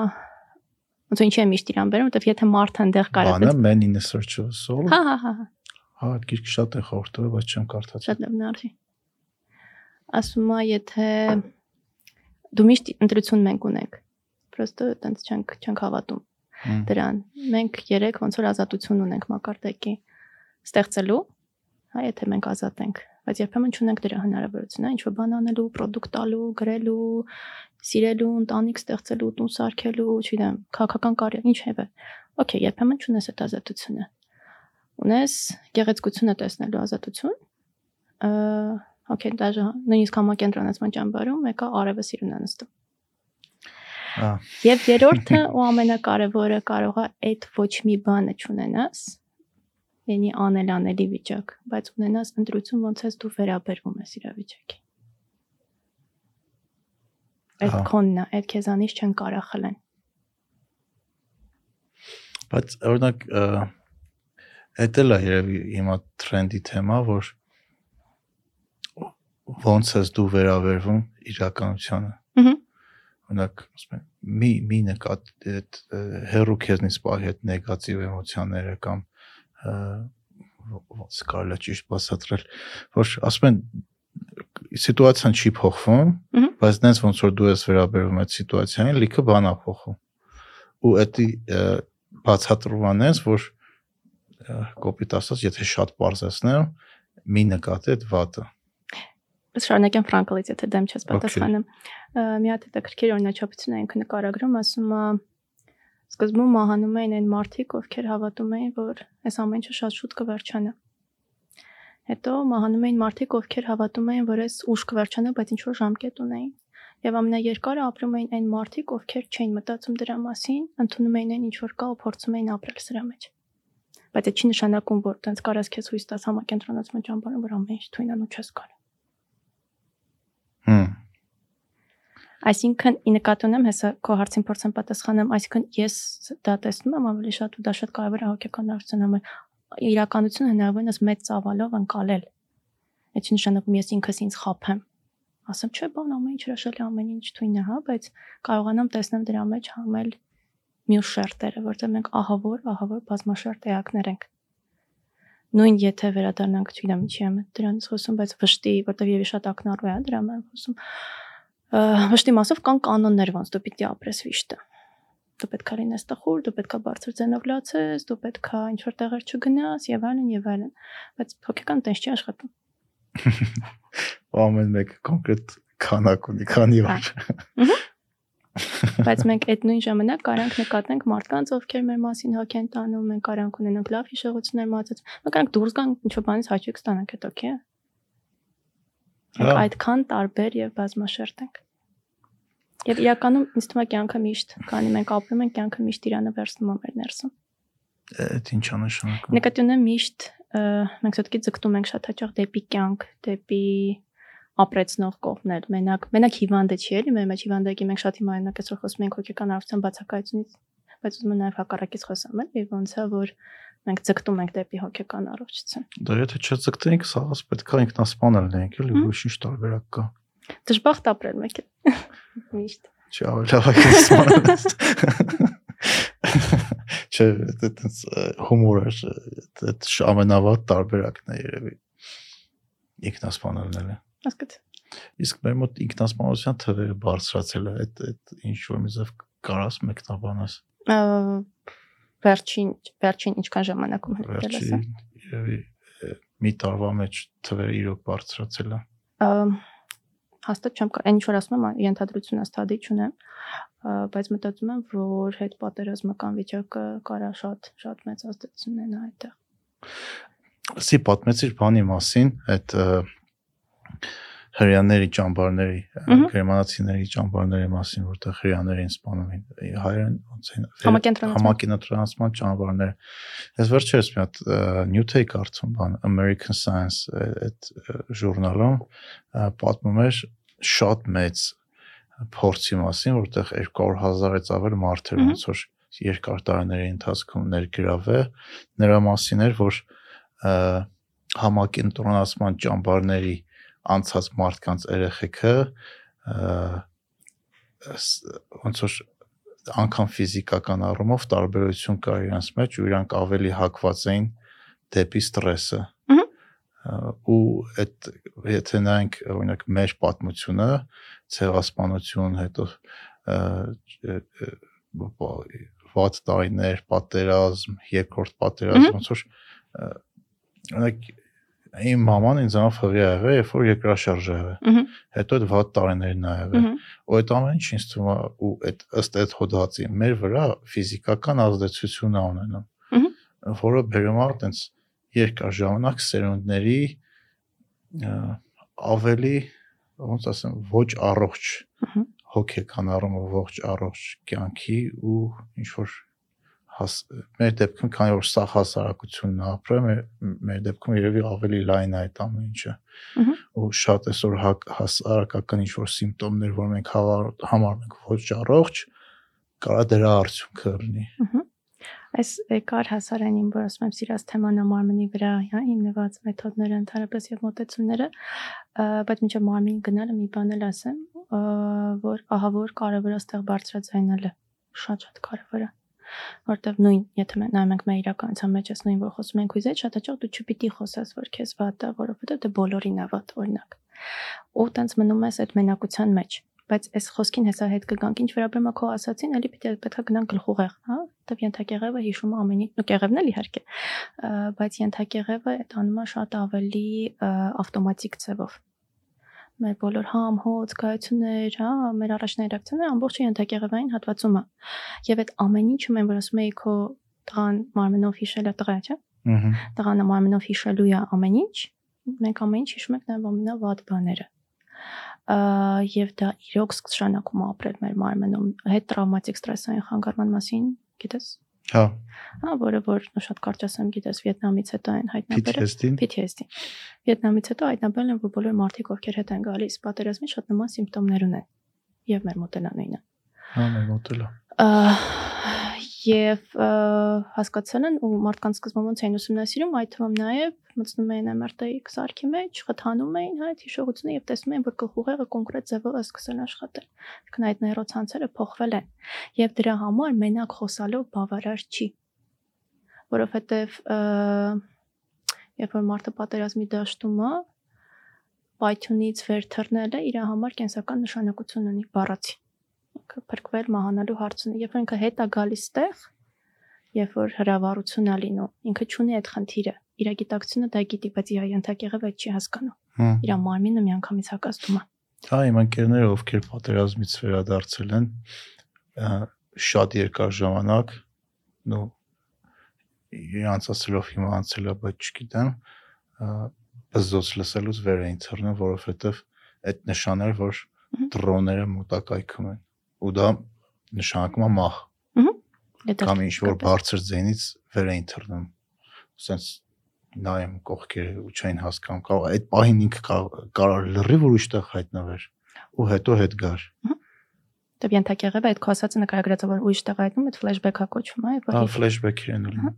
ոնց ինչի է միշտ իրան բերում, որովհետեւ եթե մարդը այնտեղ կարող Բանը է man in a search of soul։ Հա հա հա հա Հա, այդ գիրքը շատ է խորտել, բայց չեմ կարդացել։ Շատ լավ նարդի։ Ասում է, եթե դու միշտ ընտրություն մենք ունենք։ Պրոստը տենց չենք չենք հավատում դրան։ Մենք երեք ոնց որ ազատություն ունենք մակարդակի ստեղծելու, հա, եթե մենք ազատ ենք, բայց երբեմն չունենք դրա հնարավորությունը, ինչ որ բան անելու, product տալու, գրելու, սիրելու, ընտանիք ստեղծելու, տուն սարքելու, չգիտեմ, քաղաքական կարիեր, ինչևէ։ Okay, երբեմն չունես այդ ազատությունը։ Ունես գեղեցկությունը տեսնելու ազատություն, ը Okay, դաժե նույնիսկ համակենտրոնացման ճամբարում մեկը արևը սիրուն է նստում։ Եվ երրորդը ու ամենակարևորը կարող է այդ ոչ մի բանը չունենաս, յանի անել անելի վիճակ, բայց ունենաս ընտրություն ոնց ես դու վերաբերվում ես իրավիճակի։ Այդ է, այդ քեզանից չեն կարող խլեն։ Բայց օրինակ էդ էլ է երևի հիմա տրենդի թեմա, որ ոնց ես դու վերաբերվում իրականությանը։ Ահա։ Օրինակ, ասում եմ, մի մի նկատ այդ ը, հերո քեզնից պահի այդ նեգատիվ էմոցիաները կամ ոնց կարելի է ճիշտ բացատրել, որ ասում են սիտուացիան չի փոխվում, բայց դենց ոնց որ դու ես վերաբերվում այդ սիտուացիային, լիքը բան է փոխվում։ Ու ը, բացատրման ես, որ կոպիտ ասած, եթե շատ բարձրացնեմ, մի նկատի այդ վատը։ Շարունակեմ ֆրանկլից, եթե դեմ չես պատասխանում։ Մի հատ հետաքրքիր օրինաչափություն է ինքը նկարագրում, ասում է սկզբում մահանում էին այն մարդիկ, ովքեր հավատում էին, որ այս ամեն ինչը շատ շուտ կվերջանա։ Հետո մահանում էին մարդիկ, ովքեր հավատում էին, որ այս ուշ կվերջանա, բայց ինչ որ ժամկետ ունեին։ Եվ ամենաերկարը ապրում էին այն մարդիկ, ովքեր չէին մտածում դրա մասին, ընդունում էին այն ինչ որ կա ու փորձում էին ապրել սրա մեջ։ Բայց դա չի նշանակում, որ տենց կարաս քեզ հույս տաս համակենտրոնացման ճամբարում, որ ամեն ինչ թույնանու չես կարող։ Հմ։ Այսինքն ի նկատի ունեմ հեսա քո հարցին փորձեմ պատասխանեմ, այսինքն ես դա տեսնում եմ ավելի շատ ու դա շատ կարևոր է հոգեկան արդյունքն համար. Իրականությունը հնարավորինս մեծ ծավալով անցալել։ Այդ նշանակում ես ինքս ինձ խափեմ։ Ասեմ, չէ, բան ամեն ինչ հրաշալի ամեն ինչ թույն է, հա, բայց կարողանամ տեսնել դրա մեջ համել մյուս շերտերը, որտեղ մենք ահավոր, ահավոր բազմաշերտ էակներ ենք։ Նույն եթե վերադառնանք, չգիտեմ, ինչի եմ դրանից խոսում, բայց վշտի, որտեղ եւի շատ ակնառու է դրա մեջ խոսում։ Վշտի մասով կան կանոններ, ոնց դու պիտի ապրես վիշտը դու պետքա լինես տխուր, դու պետքա բարձր ձենով լացես, դու պետքա ինչ որ տեղեր չգնաս եւ այլն եւ այլն։ Բայց հոգեկան տես չի աշխատում։ Ամեն մեկը կոնկրետ քանակ ունի, քանի օր։ Բայց մենք այդ նույն ժամանակ կարանք նկատենք մարդկանց, ովքեր մեր մասին հոգ են տանում, մենք կարանք ունենանք լավ հիշողություններ մածած։ Մենք կարանք դուրս գանք ինչ որ բանից հաճույք ստանանք այդ օքեյ։ Մենք այդքան տարբեր եւ բազմաշերտ ենք։ Եվ իրականում ինձ թվում է կյանքը միշտ, քանի մենք ապրում ենք, կյանքը միշտ իրանը վերցնում է մեր ներսում։ Այդ ինչ է նշանակում։ Նկատի ունեմ միշտ մենք ցոտկի ձգտում ենք շատ հաճախ դեպի կյանք, դեպի ապրեցնող կողմներ։ Մենակ մենակ հիվանդը չի էլի, մեր մեջ հիվանդակի մենք շատ հիմա այնակ այսօր խոսում ենք հոգեկան առողջության բացակայությունից, բայց ուզում եմ նաև հակառակից խոսամ, էլի, ոնց է որ մենք ձգտում ենք դեպի հոգեկան առողջություն։ Դա եթե չձգտենք, սա պետք է ինքնասպանել լինենք, էլի, ոչ ինչ տարբերակ կա։ Դժբախտ ապրել մեկ է։ Միշտ։ Չի ավելի լավ է ինքնասպանել։ Չէ, դա հումոր է, դա ամենավատ տարբերակն է երևի։ Ինքնասպանելն է։ Հասկաց։ Իսկ մեր մոտ ինքնասպանության թվերը բարձրացել է, այդ այդ ինչ որ մի ձև կարաս մեկնաբանես։ Վերջին վերջին ինչքան ժամանակում հնարել է։ Երևի մի տարվա մեջ թվերը իրոք բարձրացել է։ Հաստատ չեմ այն ինչ որ ասում եմ, ենթադրություն հաստատի չունեմ, բայց մտածում եմ, որ հետ պատերազմական վիճակը կարա շատ շատ մեծ ազդեցություն ունենա այդտեղ։ Սի պատմեցիր բանի մասին, այդ հрьяաների ճամբարների, գերմանացիների ճամբարների մասին, որտեղ հрьяաներ էին սպանում հայերեն ոնց էին համակենտրոնացման ճամբարները։ Ես վերջերս մի հատ նյութ էի կարդում, բան American Science այդ ժուրնալում պատմում էր շատ մեծ փորձի մասին, որտեղ 200.000-ից ավել մարդ էր ոնց որ երկար տարիների ընթացքում ներգրավը նրա մասին էր, որ համակենտրոնացման ճամբարների անցած մարդկանց երեխեքը ոնց որ անգամ ֆիզիկական առումով տարբերություն կար իրancs մեջ ու իրանք ավելի հակված էին դեպի ստրեսը ու այդ եթե նայենք օրինակ մեր պատմությունը ցեղասպանություն հետո վատ տարիներ պատերազմ երկրորդ պատերազմ ոնց որ օրինակ իմ մաման ինձանով հղի ա եղել, երբ որ երկրաշարժ ա եղել։ Հետո այդ վատ տարիներն ա եղել։ Ու այդ ամեն ինչ ինձ թվում է ու այդ ըստ այդ հոդվածի մեր վրա ֆիզիկական ազդեցություն ա ունենում։ Որը բերում է այտենց երկար ժամանակ սերունդների ավելի ոնց ասեմ ոչ առողջ հոգեկան առումով ողջ առողջ կյանքի ու ինչ որ մեր դեպքում քանի որ սա հասարակությունն է ապրում մեր, մեր դեպքում երևի ավելի լայն է այդ ամեն ինչը ու շատ այսօր հասարակական ինչ որ սիմպտոմներ որ մենք համարում ենք ոչ առողջ կարա դրա արդյունքը լինի այս եկար հասարանին որ ասում եմ սիրած թեման մարմնի վրա հա հիմնված մեթոդները ընդհանրապես եւ մոտեցումները բայց մինչեւ մարմին գնալը մի բան էլ ասեմ որ ահա որ կարևոր է ստեղ բարձրաձայնելը շատ շատ կարևոր է որտեվ նույն եթե մենք նայում ենք մեր իրականության մեջ էս նույն որ խոսում ենք ուզեջ շատ հաճախ դու չպիտի խոսես որ քեզ վատ է որովհետեւ դե բոլորին է վատ օրինակ ու տենց մնում ես այդ մենակության մեջ բայց այս խոսքին հեսա հետ կգանք ինչ վերաբերում է քո ասացին, էլի պիտի պետքա գնանք գլխուղեղ, հա? Դեռ ենթակեղևը հիշում է ամենի, ու կեղևն էլ իհարկե, բայց ենթակեղևը այդ անում է շատ ավելի ավտոմատիկ ձևով մեր բոլոր համ, հոց, կայություններ, հա, մեր առաջնային ռեակցիաները ամբողջը ենթակեղևային հատվածում է։ Եվ այդ ամեն ինչը մենք որ ասում էի քո տղան մարմնով հիշել է տղա, չէ՞։ Ահա։ Տղան մարմնով հիշելու է ամեն ինչ։ Մենք ամեն ինչ հիշում ենք նաև ամենավատ բաները։ եւ դա իրոք է ապրել մեր մարմնում։ Հետ տրավմատիկ ստրեսային խանգարման մասին, գիտես։ Հա, Հա, որը որ շատ կարճ ասեմ, գիտես, Վիետնամից հետո են հայտնաբերել PTSD-ին։ PTSD։ Վիետնամից հետո հայտնաբերել են, որ բոլոր մարդիկ, ովքեր հետ են գալիս, պատերազմի շատ նման սիմպտոմներ ունեն։ Եվ մեր մոտենանույնը։ Հա, մեր մոտելա։ Ա, Ա, հասկացել են ու մարդկանց սկզբում ոնց էին ուսումնասիրում, այդ թվում նաև մտցնում էին MRT-ի սարքի մեջ, խթանում էին հա այդ հիշողությունը եւ տեսնում էին, որ գլխուղեղը կոնկրետ ձևով է սկսել աշխատել։ Այսինքն այդ նեյրոցանցերը փոխվել են։ Եվ դրա համար մենակ խոսալով բավարար չի որովհետև երբ որ մարդը պատերազմի դաշտում է պայթյունից վեր թռնելը իր համար կենսական նշանակություն ունի բառացի ինքը փրկվել մահանալու հարցը երբ որ ինքը հետ է գալիս տեղ երբ որ հրավառություն է լինում ինքը ճունի այդ խնդիրը իր գիտակցությունը դա գիտի բայց իր ենթակեղևը այդ չի հասկանում Հա։ իր մարմինը միանգամից հակազդում է Հա, իմ ընկերները, ովքեր պատերազմից վերադարձել են, շատ երկար ժամանակ, նո իրանց ասելով հիմա անցել է, բայց չգիտեմ, բզոց լսելուց վեր էին ծռնում, որովհետև այդ նշաններ, որ Մհմ։ դրոնները մոտակայքում են, ու դա նշանակում է մահ։ Ահա։ Կամ ինչ որ բարձր ձենից վեր էին թռնում։ Սենց նայեմ կողքերը ու չեն հասկանում, կարող այդ պահին ինքը կարող լրի որ ուշտեղ հայտնվեր ու հետո հետ գար։ Ահա։ Դե ենթակ եղել է այդ քո ասածը նկարագրածը որ ուրիշ տեղ այդնում այդ ֆլեշբեքա կոչվում է, որ Հա, ֆլեշբեք իրեն ունի։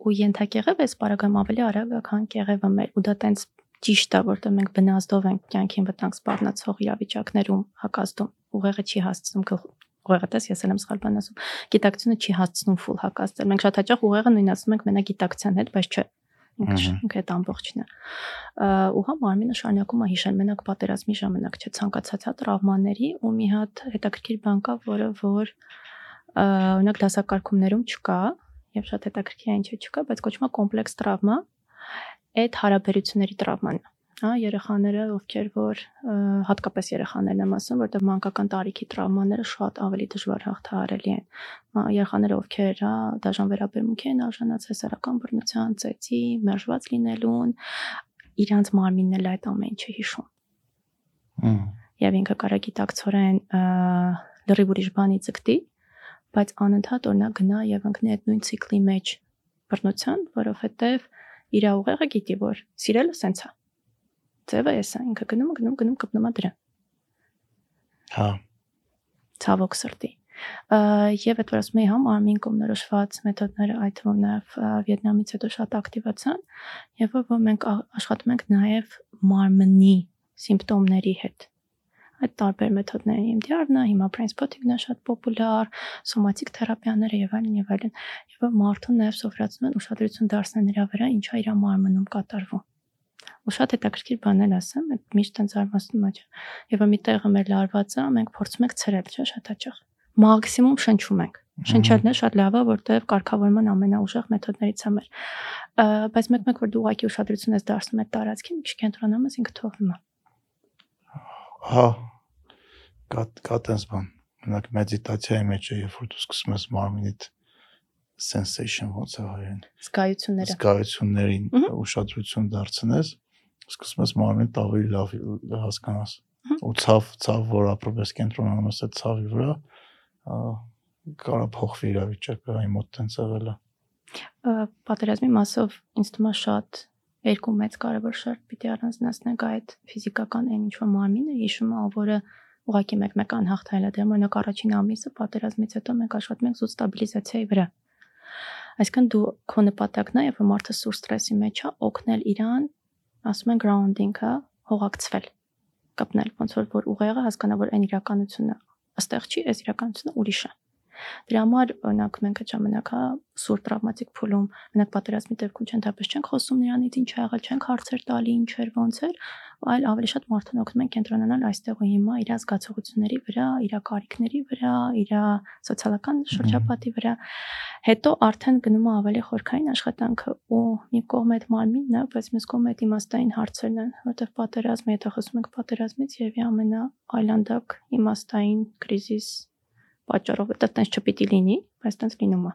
Ու ենթակ եղել է այս պարագայում ավելի արագ է, քան կեղևը մեր ու դա տենց ճիշտ է, որտեղ մենք բնազդով ենք կյանքին վտանգ սպառնացող իրավիճակներում հակազդում։ Ուղեղը չի հասցնում ուղեղը տես ես եմ սխալ բան ասում։ Գիտակցությունը չի հասցնում ֆուլ հակազդել։ Մենք շատ հաճախ ուղեղը նույն ասում ենք մենակ գիտակցության հետ, բայց չէ։ Ինքը այդ ամբողջն է։ Ու հա մարմինը շարունակում է հիշել մենակ պատերազմի ժամանակ չէ ցանկացած հա տրավմաների ու մի հատ հետաքրքիր բան կա, որը որ օրինակ դասակարգումներում չկա, եւ շատ հետաքրքիր է ինչու չկա, բայց կոչվում է կոմպլեքս տրավմա։ Այդ հարաբերությունների տրավման է։ Հա, երեխաները, ովքեր որ հատկապես երեխաներն եմ ասում, որտեղ մանկական տարիքի տրավմաները շատ ավելի դժվար հաղթահարելի են։ Երեխաները, ովքեր հա դաժան վերաբերմունքի են արժանացել սեռական բռնության, ծեծի, մերժված լինելուն, իրանց մարմինն էլ այդ ամեն ինչը հիշում Հմ, եւ ինքը կարա գիտակցորեն լրիվ ուրիշ բանի ցկտի, բայց անընդհատ օրինակ գնա եւ ընկնի այդ նույն ցիկլի մեջ բռնության, որովհետեւ իր ուղեղը գիտի, որ սիրելը սենց է։ Ձևը էս է, ինքը գնում, գնում, գնում կպնում է դրան։ Հա, ցավոք սրտի։ Եվ այդ որ ասում էի համ արմին կողմնորոշված մեթոդները այդ թվում նաև Վիետնամից հետո շատ ակտիվացան եւ որ մենք աշխատում ենք նաև մարմնի սիմպտոմների հետ այդ տարբեր մեթոդներ են EMDR-ն, հիմա spotting-ն է շատ պոպուլյար, սոմատիկ թերապիաները եւ այլն եւ այլն, եւ մարդուն նաեւ սովորացնում են ուշադրություն դարձնել նրա վրա, ինչա իր մարմնում կատարվում։ Ու շատ հետաքրքիր բաներ ասեմ, այդ միշտ տենց արմաստում է։ Եվ մի տեղը մեր լարված է, մենք փորձում ենք ցրել, չէ՞, շատ հաճախ։ Մաքսիմում շնչում ենք։ Շնչելն է շատ լավ է, որտեղ կարգավորման ամենաուժեղ մեթոդներից է մեր։ Բայց մեկ-մեկ որ դու ուղակի ուշադրություն ես դարձնում այդ տարածքին, քիչ կենտրոնանում ես ինքը թողնում է։ հա։ Կա կա տես բան։ Մենակ մեդիտացիայի մեջ է, երբ որ դու սկսում ես մարմինիդ sensation ոնց է հայերեն Զգայությունները։ զգայություններին ուշադրություն դարձնես, սկսում ես մարմինդ ավելի լավ հասկանաս։ Ու ցավ, ցավ, որ ապրում ես կենտրոնանում ես այդ ցավի վրա, կարա փոխվի իրավիճակը, այն մոտ տենց եղել է։ Պատերազմի մասով ինձ թվում է շատ երկու մեծ կարևոր շերտ պիտի առանձնացնենք այդ ֆիզիկական այն ինչ որ մարմինը հիշում է, որը ուղակի մեկ-մեկ անհաղթել է։ Դե օրինակ առաջին ամիսը պատերազմից հետո մենք աշխատում ենք զուտ ստաբիլիզացիայի վրա։ Այսինքն դու քո նպատակն է, երբ մարդը սուր ստրեսի մեջ է, օգնել իրան, ասում են grounding-ը, հողակցվել, կապնել, ոնց որ որ ուղեղը հասկանա, որ այն իրականությունը ըստեղ չի, այս իրականությունը ուրիշ է։ Դրա համար օրինակ մենք այդ ժամանակ հա սուր տրավմատիկ փուլում մենակ պատերազմի դեպքում չընդհանրապես չենք խոսում նրանից ինչ ա եղել, չենք հարցեր տալի, ինչ էր, ոնց էր, այլ ավելի շատ մարդուն օգնում են կենտրոնանալ այստեղ ու հիմա իր զգացողությունների վրա, իր կարիքների վրա, իր սոցիալական շրջապատի վրա։ Հետո արդեն գնում է ավելի խորքային աշխատանքը ու մի կողմ այդ մարմինն է, բայց մյուս կողմ այդ իմաստային հարցերն են, որտեղ պատերազմը, եթե խոսում ենք պատերազմից եւ ամենա այլանդակ իմաստային կրիզիս պատճառով դա տենց չպիտի լինի, բայց տենց լինում է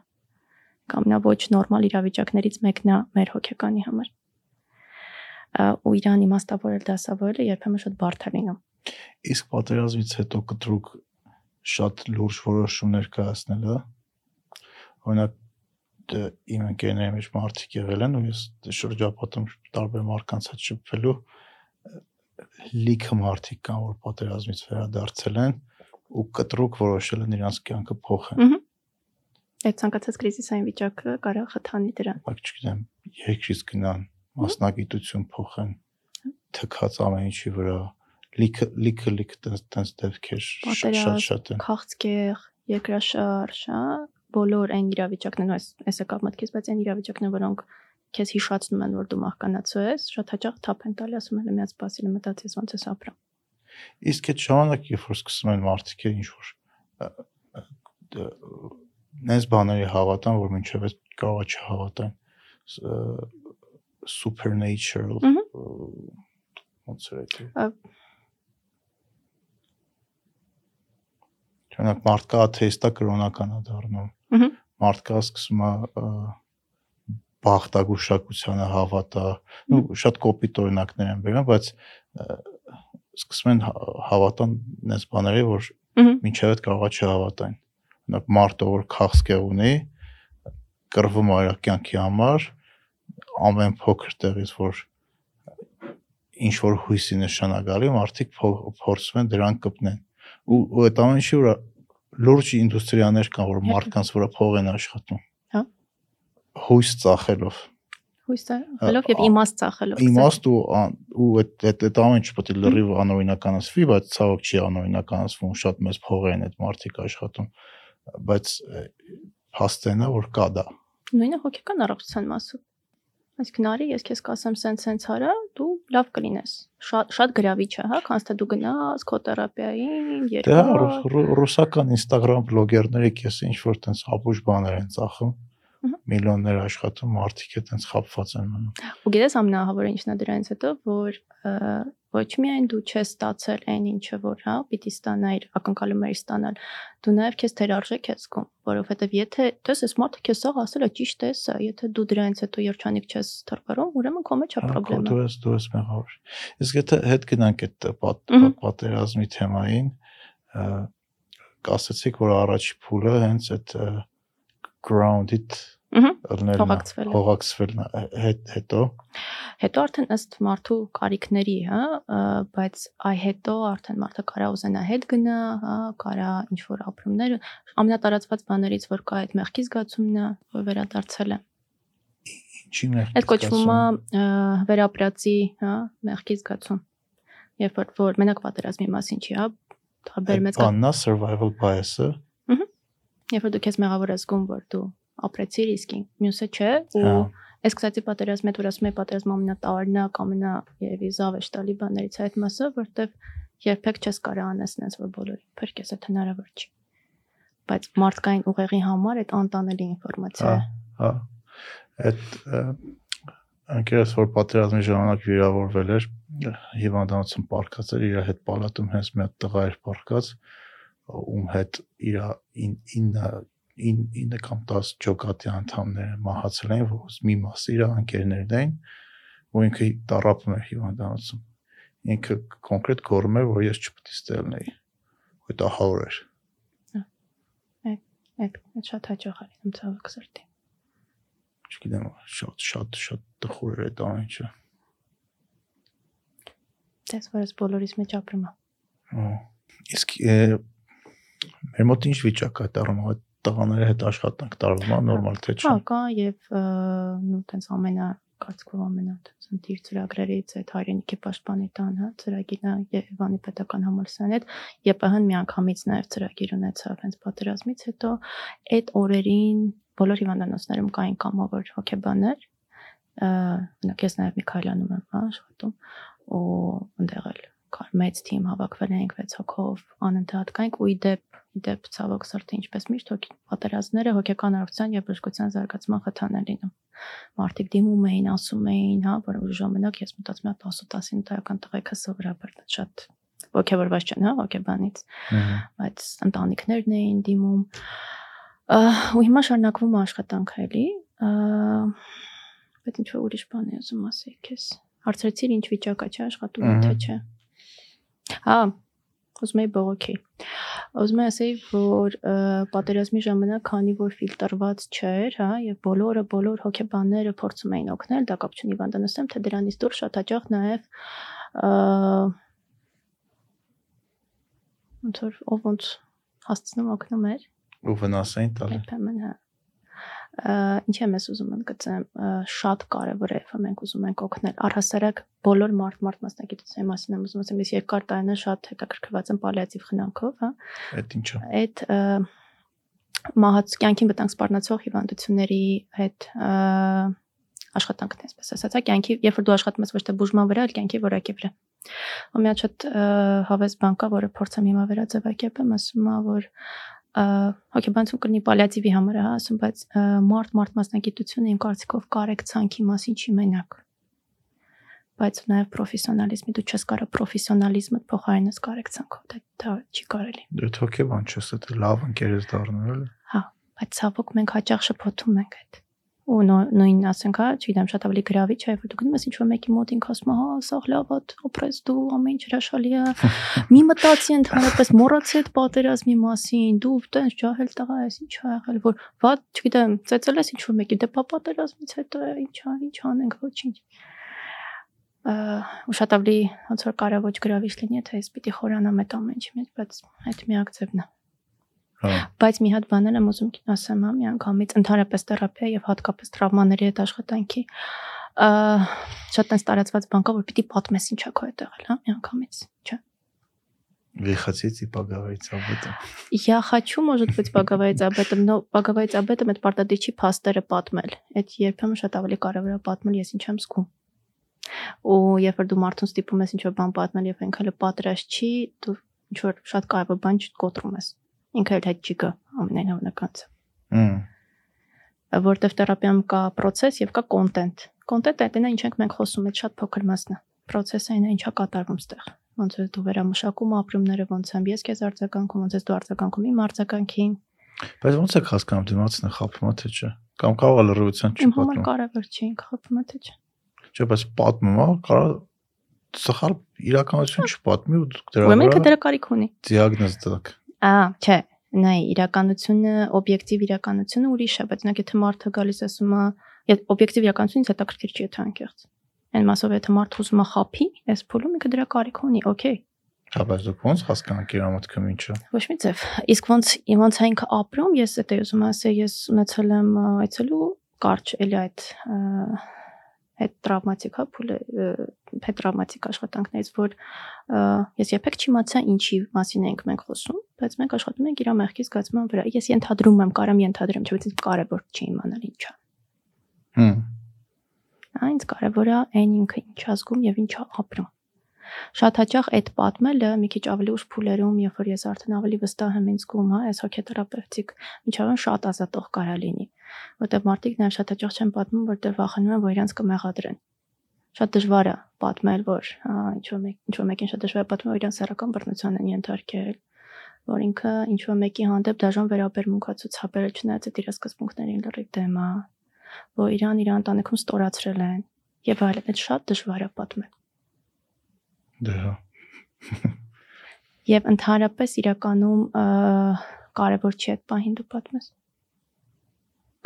կամ նա ոչ նորմալ իրավիճակներից մեկն է մեր հոգեկանի համար ու իրան իմաստավորել դասավորելը երբեմն շատ բարդ է լինում։ Իսկ պատերազմից հետո կտրուկ շատ լուրջ որոշումներ կայացնելը օրինակ դե, իմ ընկերների մեջ մարդիկ եղել են ու ես շրջապատում տարբեր մարդկանց հետ շփվելու լիքը մարդիկ կան որ պատերազմից վերադարձել են ու կտրուկ որոշել են իրենց կյանքը փոխեն։ Այդ ցանկացած կրիզիսային վիճակը կարող խթանի դրան։ Բայց չգիտեմ, երկրից գնան, մասնագիտություն փոխեն, թքած ամեն ինչի վրա, լիքը լիքը լիքը տես դեպքեր շատ-շատ են։ Խաղցկեղ, երկրաշարժ, հա, բոլոր այն իրավիճակներն այս էսա կապ մտքից, բայց այն իրավիճակները, որոնք քեզ հիշացնում են, որ դու մահկանացու ես, շատ հաճախ թափ են տալի, ասում են՝ «Միած սпасիլը մտածես ոնց ես ապրում» իսկ այդ ժամանակ երբ որ սկսում են մարդիկ ինչ որ նես բաների հավատան որ մինչև այդ կարող է չհավատան supernatural ոնց էր դա Չնայած մարդկա աթեիստա կրոնական է դառնում։ Մարդկա սկսում է բախտագուշակությանը հավատա։ Ну շատ կոպիտ օրինակներ են բերում, բայց սկսում են հավատան նես բաների, որ մինչև այդ կարողա չհավատան։ Օրինակ մարդը որ քաղցկեղ ունի, կռվում է կյանքի համար, ամեն փոքր տեղից որ ինչ որ հույսի նշանակալի մարդիկ փորձում են դրան կպնեն ու ու այդ ամեն ինչի վրա լուրջ ինդուստրիաներ կան որ մարդկանց վրա փող են աշխատում հա հույս ծախելով հույս ծախելով եւ իմաստ ծախելով իմաստ ու ու այդ այդ այդ ամեն ինչը պետք է լրիվ անօրինականացվի բայց ցավոք չի անօրինականացվում շատ մեծ փող են այդ մարդիկ աշխատում բայց փաստենա որ կա դա նույնը հոգեկան առողջության մասը Այսինքն նարի ես քեզ կասեմ սենց սենց արա, դու լավ կլինես։ Շատ շատ գրավիչ է, հա, քանց թե դու գնաս քո թերապիային, երկու։ Դա ռուսական Instagram բլոգերները քեզ ինչ որ տենց ապուշ բաներ են ծախում միլիոններ աշխատում, մարդիկ է տենց խապված են մնում։ Ու գիտես ամենահավուրը ինչն է դրանից հետո, որ ոչ միայն դու չես ստացել այն ինչը որ հա պիտի ստանայր ակնկալում ես ստանալ դու նաև քեզ թերարժեք ես զգում որովհետև եթե դες այս մարդը քեզ սա ասել է ճիշտ է սա եթե դու դրանից հետո երջանիկ չես թրվարում ուրեմն քո մեջ է խնդրեմը դու ես դու ես մեղավոր իսկ եթե հետ գնանք այդ պատերազմի թեմային կասեցիք որ առաջի փուլը հենց այդ grounded հողակցվել հողակցվել հետ հետո հետո արդեն ըստ մարդու կարիքների, հա, բայց այ հետո արդեն մարդը կարա ուզենա հետ գնա, հա, կարա ինչ որ ապրումներ, ամենատարածված բաներից որ կա այդ մեղքի զգացումն է, որ վերադարձել է։ Ինչի մեղքի։ Այդ կոչվում է վերապրածի, հա, մեղքի զգացում։ Երբ որ մենակ պատերազմի մասին չի, հա, բեր մեծ բաննա survival bias-ը։ Ահա։ Երբ որ դու քեզ մեղավոր ես զգում, որ դու ապրեցիր իսկին, մյուսը չէ, ու Այս կստացի պատերազմը դուր ասում եմ պատերազմը ամենատարնակ, ամենա երևի զավեշ տալի բաներից այդ մասը, որտեվ երբեք չես կարող անես նես որ բոլորին փրկես, այդ հնարավոր չի։ Բայց մարդկային ուղեղի համար այդ անտանելի ինֆորմացիա է։ Հա։ Այդ անկերս որ պատերազմի ժամանակ վիրավորվել էր, հիվանդանոցում պարկած էր, իր հետ պալատում հենց մի հատ տղա էր պարկած, ում հետ իր 9 9 կամ 10 ջոկատի անդամները մահացել են, որ մի մասը իր անկերներն էին, որ ինքը տարապում էր հիվանդանոցում։ Ինքը կոնկրետ գոռում էր, որ ես չպետք է ստելնեի։ Որ դա հավոր էր։ Այդ այդ շատ հաջող է լինում ցավոք սրտի։ Չգիտեմ, շատ շատ շատ տխուր էր այդ ամենը։ Դες որ ես բոլորիս մեջ ապրում եմ։ Իսկ մեր մոտ ինչ վիճակ է դառնում այդ տղաների հետ աշխատանք տարվում է նորմալ թե չէ։ Հա, կա եւ նու տենց ամենա կարծիքով ամենաթնդիր ծրագրերից այդ հայրենիքի պաշտպանի տան, հա, ծրագիրը Երևանի պետական համալսարանի հետ ԵՊՀ-ն միանգամից նաև ծրագիր ունեցավ հենց պատերազմից հետո այդ օրերին բոլոր հիվանդանոցներում կային կամավոր հոգեբաններ, օրինակ ես նաև Միքայելյանում եմ, հա, աշխատում ու ընդեղ էլ կար մեծ թիմ հավաքվել էինք 6 հոգով անընդհատ կանք ու իդեպ իդեպ ցավոք սրտի ինչպես միշտ հոգի պատերազմները հոգեկան առողջության եւ բժշկության զարգացման խթան են լինում մարդիկ դիմում էին ասում էին հա որ ուժ ժամանակ ես մտածում եմ 10-19 տարեկան տղեկը սովորաբար շատ ոգևորված չեն հա հոգեբանից բայց ընտանիքներն էին դիմում ու հիմա շարունակվում է աշխատանքը էլի բայց ինչ որ ուրիշ բան է ուզում ասել քեզ հարցրեցիր ինչ վիճակա չէ աշխատում թե չէ Հա, ուզում եի բողոքի։ Ուզում եի ասեի, որ պատերազմի ժամանակ, քանի որ ֆիլտրված չէր, հա, եւ բոլորը բոլոր հոգեբանները փորձում էին օգնել, դա կապ չունի Վանդանոսեմ, թե դրանից դուրս շատ հաճախ նաեւ ոնց որ ով ոնց հասցնում օգնում էր ու վնաս էին տալի։ Երբեմն հա ինչ եմ ես ուզում ընդգծեմ շատ կարևոր է երբ մենք ուզում ենք օգնել առհասարակ բոլոր մարդ մարդ մասնագիտության մասին եմ ուզում ասեմ ես երկար տարիներ շատ հետաքրքրված եմ պալիատիվ խնամքով հա այդ ինչա այդ մահաց կյանքին վտանգ սպառնացող հիվանդությունների հետ աշխատանքն է, այսպես ասած, կյանքի, երբ որ դու աշխատում ես ոչ թե բուժման վրա, այլ կյանքի որակի վրա։ Ու մի հատ շատ հավես բան կա, որը փորձեմ հիմա վերաձևակերպեմ, ասում է, որ հոգեբանություն կլինի պալիատիվի համար, հա, ասում, բայց մարդ մարդ մասնագիտությունը իմ կարծիքով կարեք ցանքի մասին չի մենակ բայց նաև պրոֆեսիոնալիզմի դու չես կարող պրոֆեսիոնալիզմը փոխարինես կարեք ցանքով դա դա չի կարելի դու հոգեբան չես դա լավ ընկերես դառնալ հա բայց ցավոք մենք հաճախ շփոթում ենք այդ ու նույն ասենք, հա, չգիտեմ, շատ ավելի գրավիչ է, որ դու գնում ես ինչ որ մեկի մոտ ինք ասում, հա, սա լավ է, օպրես դու ամեն ինչ հրաշալի է։ Մի մտածի ընդհանրապես մոռացի այդ պատերազմի մասին, դու տենց ջահել տղա ես, ինչ ա եղել, որ վատ, չգիտեմ, ծեծել ես ինչ որ մեկի, դե պատերազմից հետո ինչ ա, ինչ անենք, ոչինչ ու շատ ավելի ոնց որ կարևոր գրավիչ լինի, թե ես պիտի խորանամ այդ ամեն ինչի մեջ, բայց այդ միակ ձևն է։ Բայց մի հատ բաներ եմ ուզում ասեմ, հա, միանգամից ընդհանրապես թերապիա եւ հատկապես տրավմաների հետ աշխատանքի շատ այնս տարածված բան կա, որ պիտի պատմես ինչա քո հետ եղել, հա, միանգամից, չէ։ Выходить и поговорить об этом. Я хочу, может быть, поговорить об этом, но поговорить об этом այդ պարտադիչի փաստերը պատմել։ Այդ երբեմն շատ ավելի կարևոր է պատմել, ես ինչ եմ զգում։ Ու երբ որ դու մարդուն ստիպում ես ինչ որ բան պատմել եւ ինքը հələ պատրաստ չի, դու ինչ որ շատ կարևոր բան չկոտրում ես ինքը էլ հետ չի գա ամենայն հավանականությամբ։ Հմ։ Որտեվ թերապիայում կա process եւ կա content։ Content-ը դա ինչ ենք մենք խոսում, այդ շատ փոքր մասն է։ Process-ը այն ինչա կատարվում ստեղ։ Ոնց է դու վերամշակում ապրումները, ոնց եմ ես քեզ արձագանքում, ոնց ես դու արձագանքում իմ արձագանքին։ Բայց ոնց է հասկանում դիմացն է խափում թե չէ։ Կամ կարող է լրիվության Իմ համար կարևոր չի ինքը խփում թե չէ։ Չէ, բայց պատմում է, կարող սխալ իրականություն չպատմի ու դրա Ուրեմն ինքը վրա դրա կարիք ունի։ դիագնոզ տակ։ Ա, չէ, նայ իրականությունը, օբյեկտիվ իրականությունը ուրիշ է, բայց նա եթե մարդը գալիս ասում է, եթե օբյեկտիվ իրականությունից հետաքրքիր չի եթե անկեղծ։ Այն մասով եթե մարդը ուզում է խափի, այս փուլում ինքը դրա կարիք ունի, օքեյ։ Հա, բայց դուք ոնց հասկանաք իր ամոթքը ինչը։ Ոչ մի ձև։ Իսկ ոնց ոնց է ինքը ապրում, ես դա ուզում ասել, ես ունեցել եմ այցելու կարճ էլի այդ այդ տրավմատիկ հա փուլը հետ տրավմատիկ աշխատանքներից որ ես երբեք չիմացա ինչի մասին ենք մենք խոսում բայց մենք աշխատում ենք իր մեղքի զգացման վրա ես ենթադրում եմ կարամ ենթադրեմ չէ՞ բայց կարևոր չի իմանալ ինչա Հմ։ այնց կարևոր է այն ինքը ինչ ազգում եւ ինչա ապրում շատ հաճախ այդ պատմելը մի քիչ ավելի ուշ փուլերում երբ որ ես արդեն ավելի վստահ եմ ինձ զգում հա այս հոգեթերապևտիկ միջավայրում շատ ազատող կարա լինի որտեղ մարդիկ նաև շատ հաճախ չեն պատմում որտեղ վախենում են որ իրանց կմեղադրեն շատ դժվար է պատմել որ ինչ որ մեկ ինչ որ մեկին շատ դժվար է պատմել որ իրան սեռական բռնության են ենթարկել որ ինքը ինչ որ մեկի հանդեպ դաժան վերաբերմունք է ցուցաբերել չնայած այդ իր սկզբունքներին լրիվ դեմ է որ իրան իր ընտանիքում ստորացրել են եւ այլն այդ շատ դժվար է պատմել Դե հա։ Եվ ընդհանրապես իրականում կարևոր չի այդ պահին դու պատմես։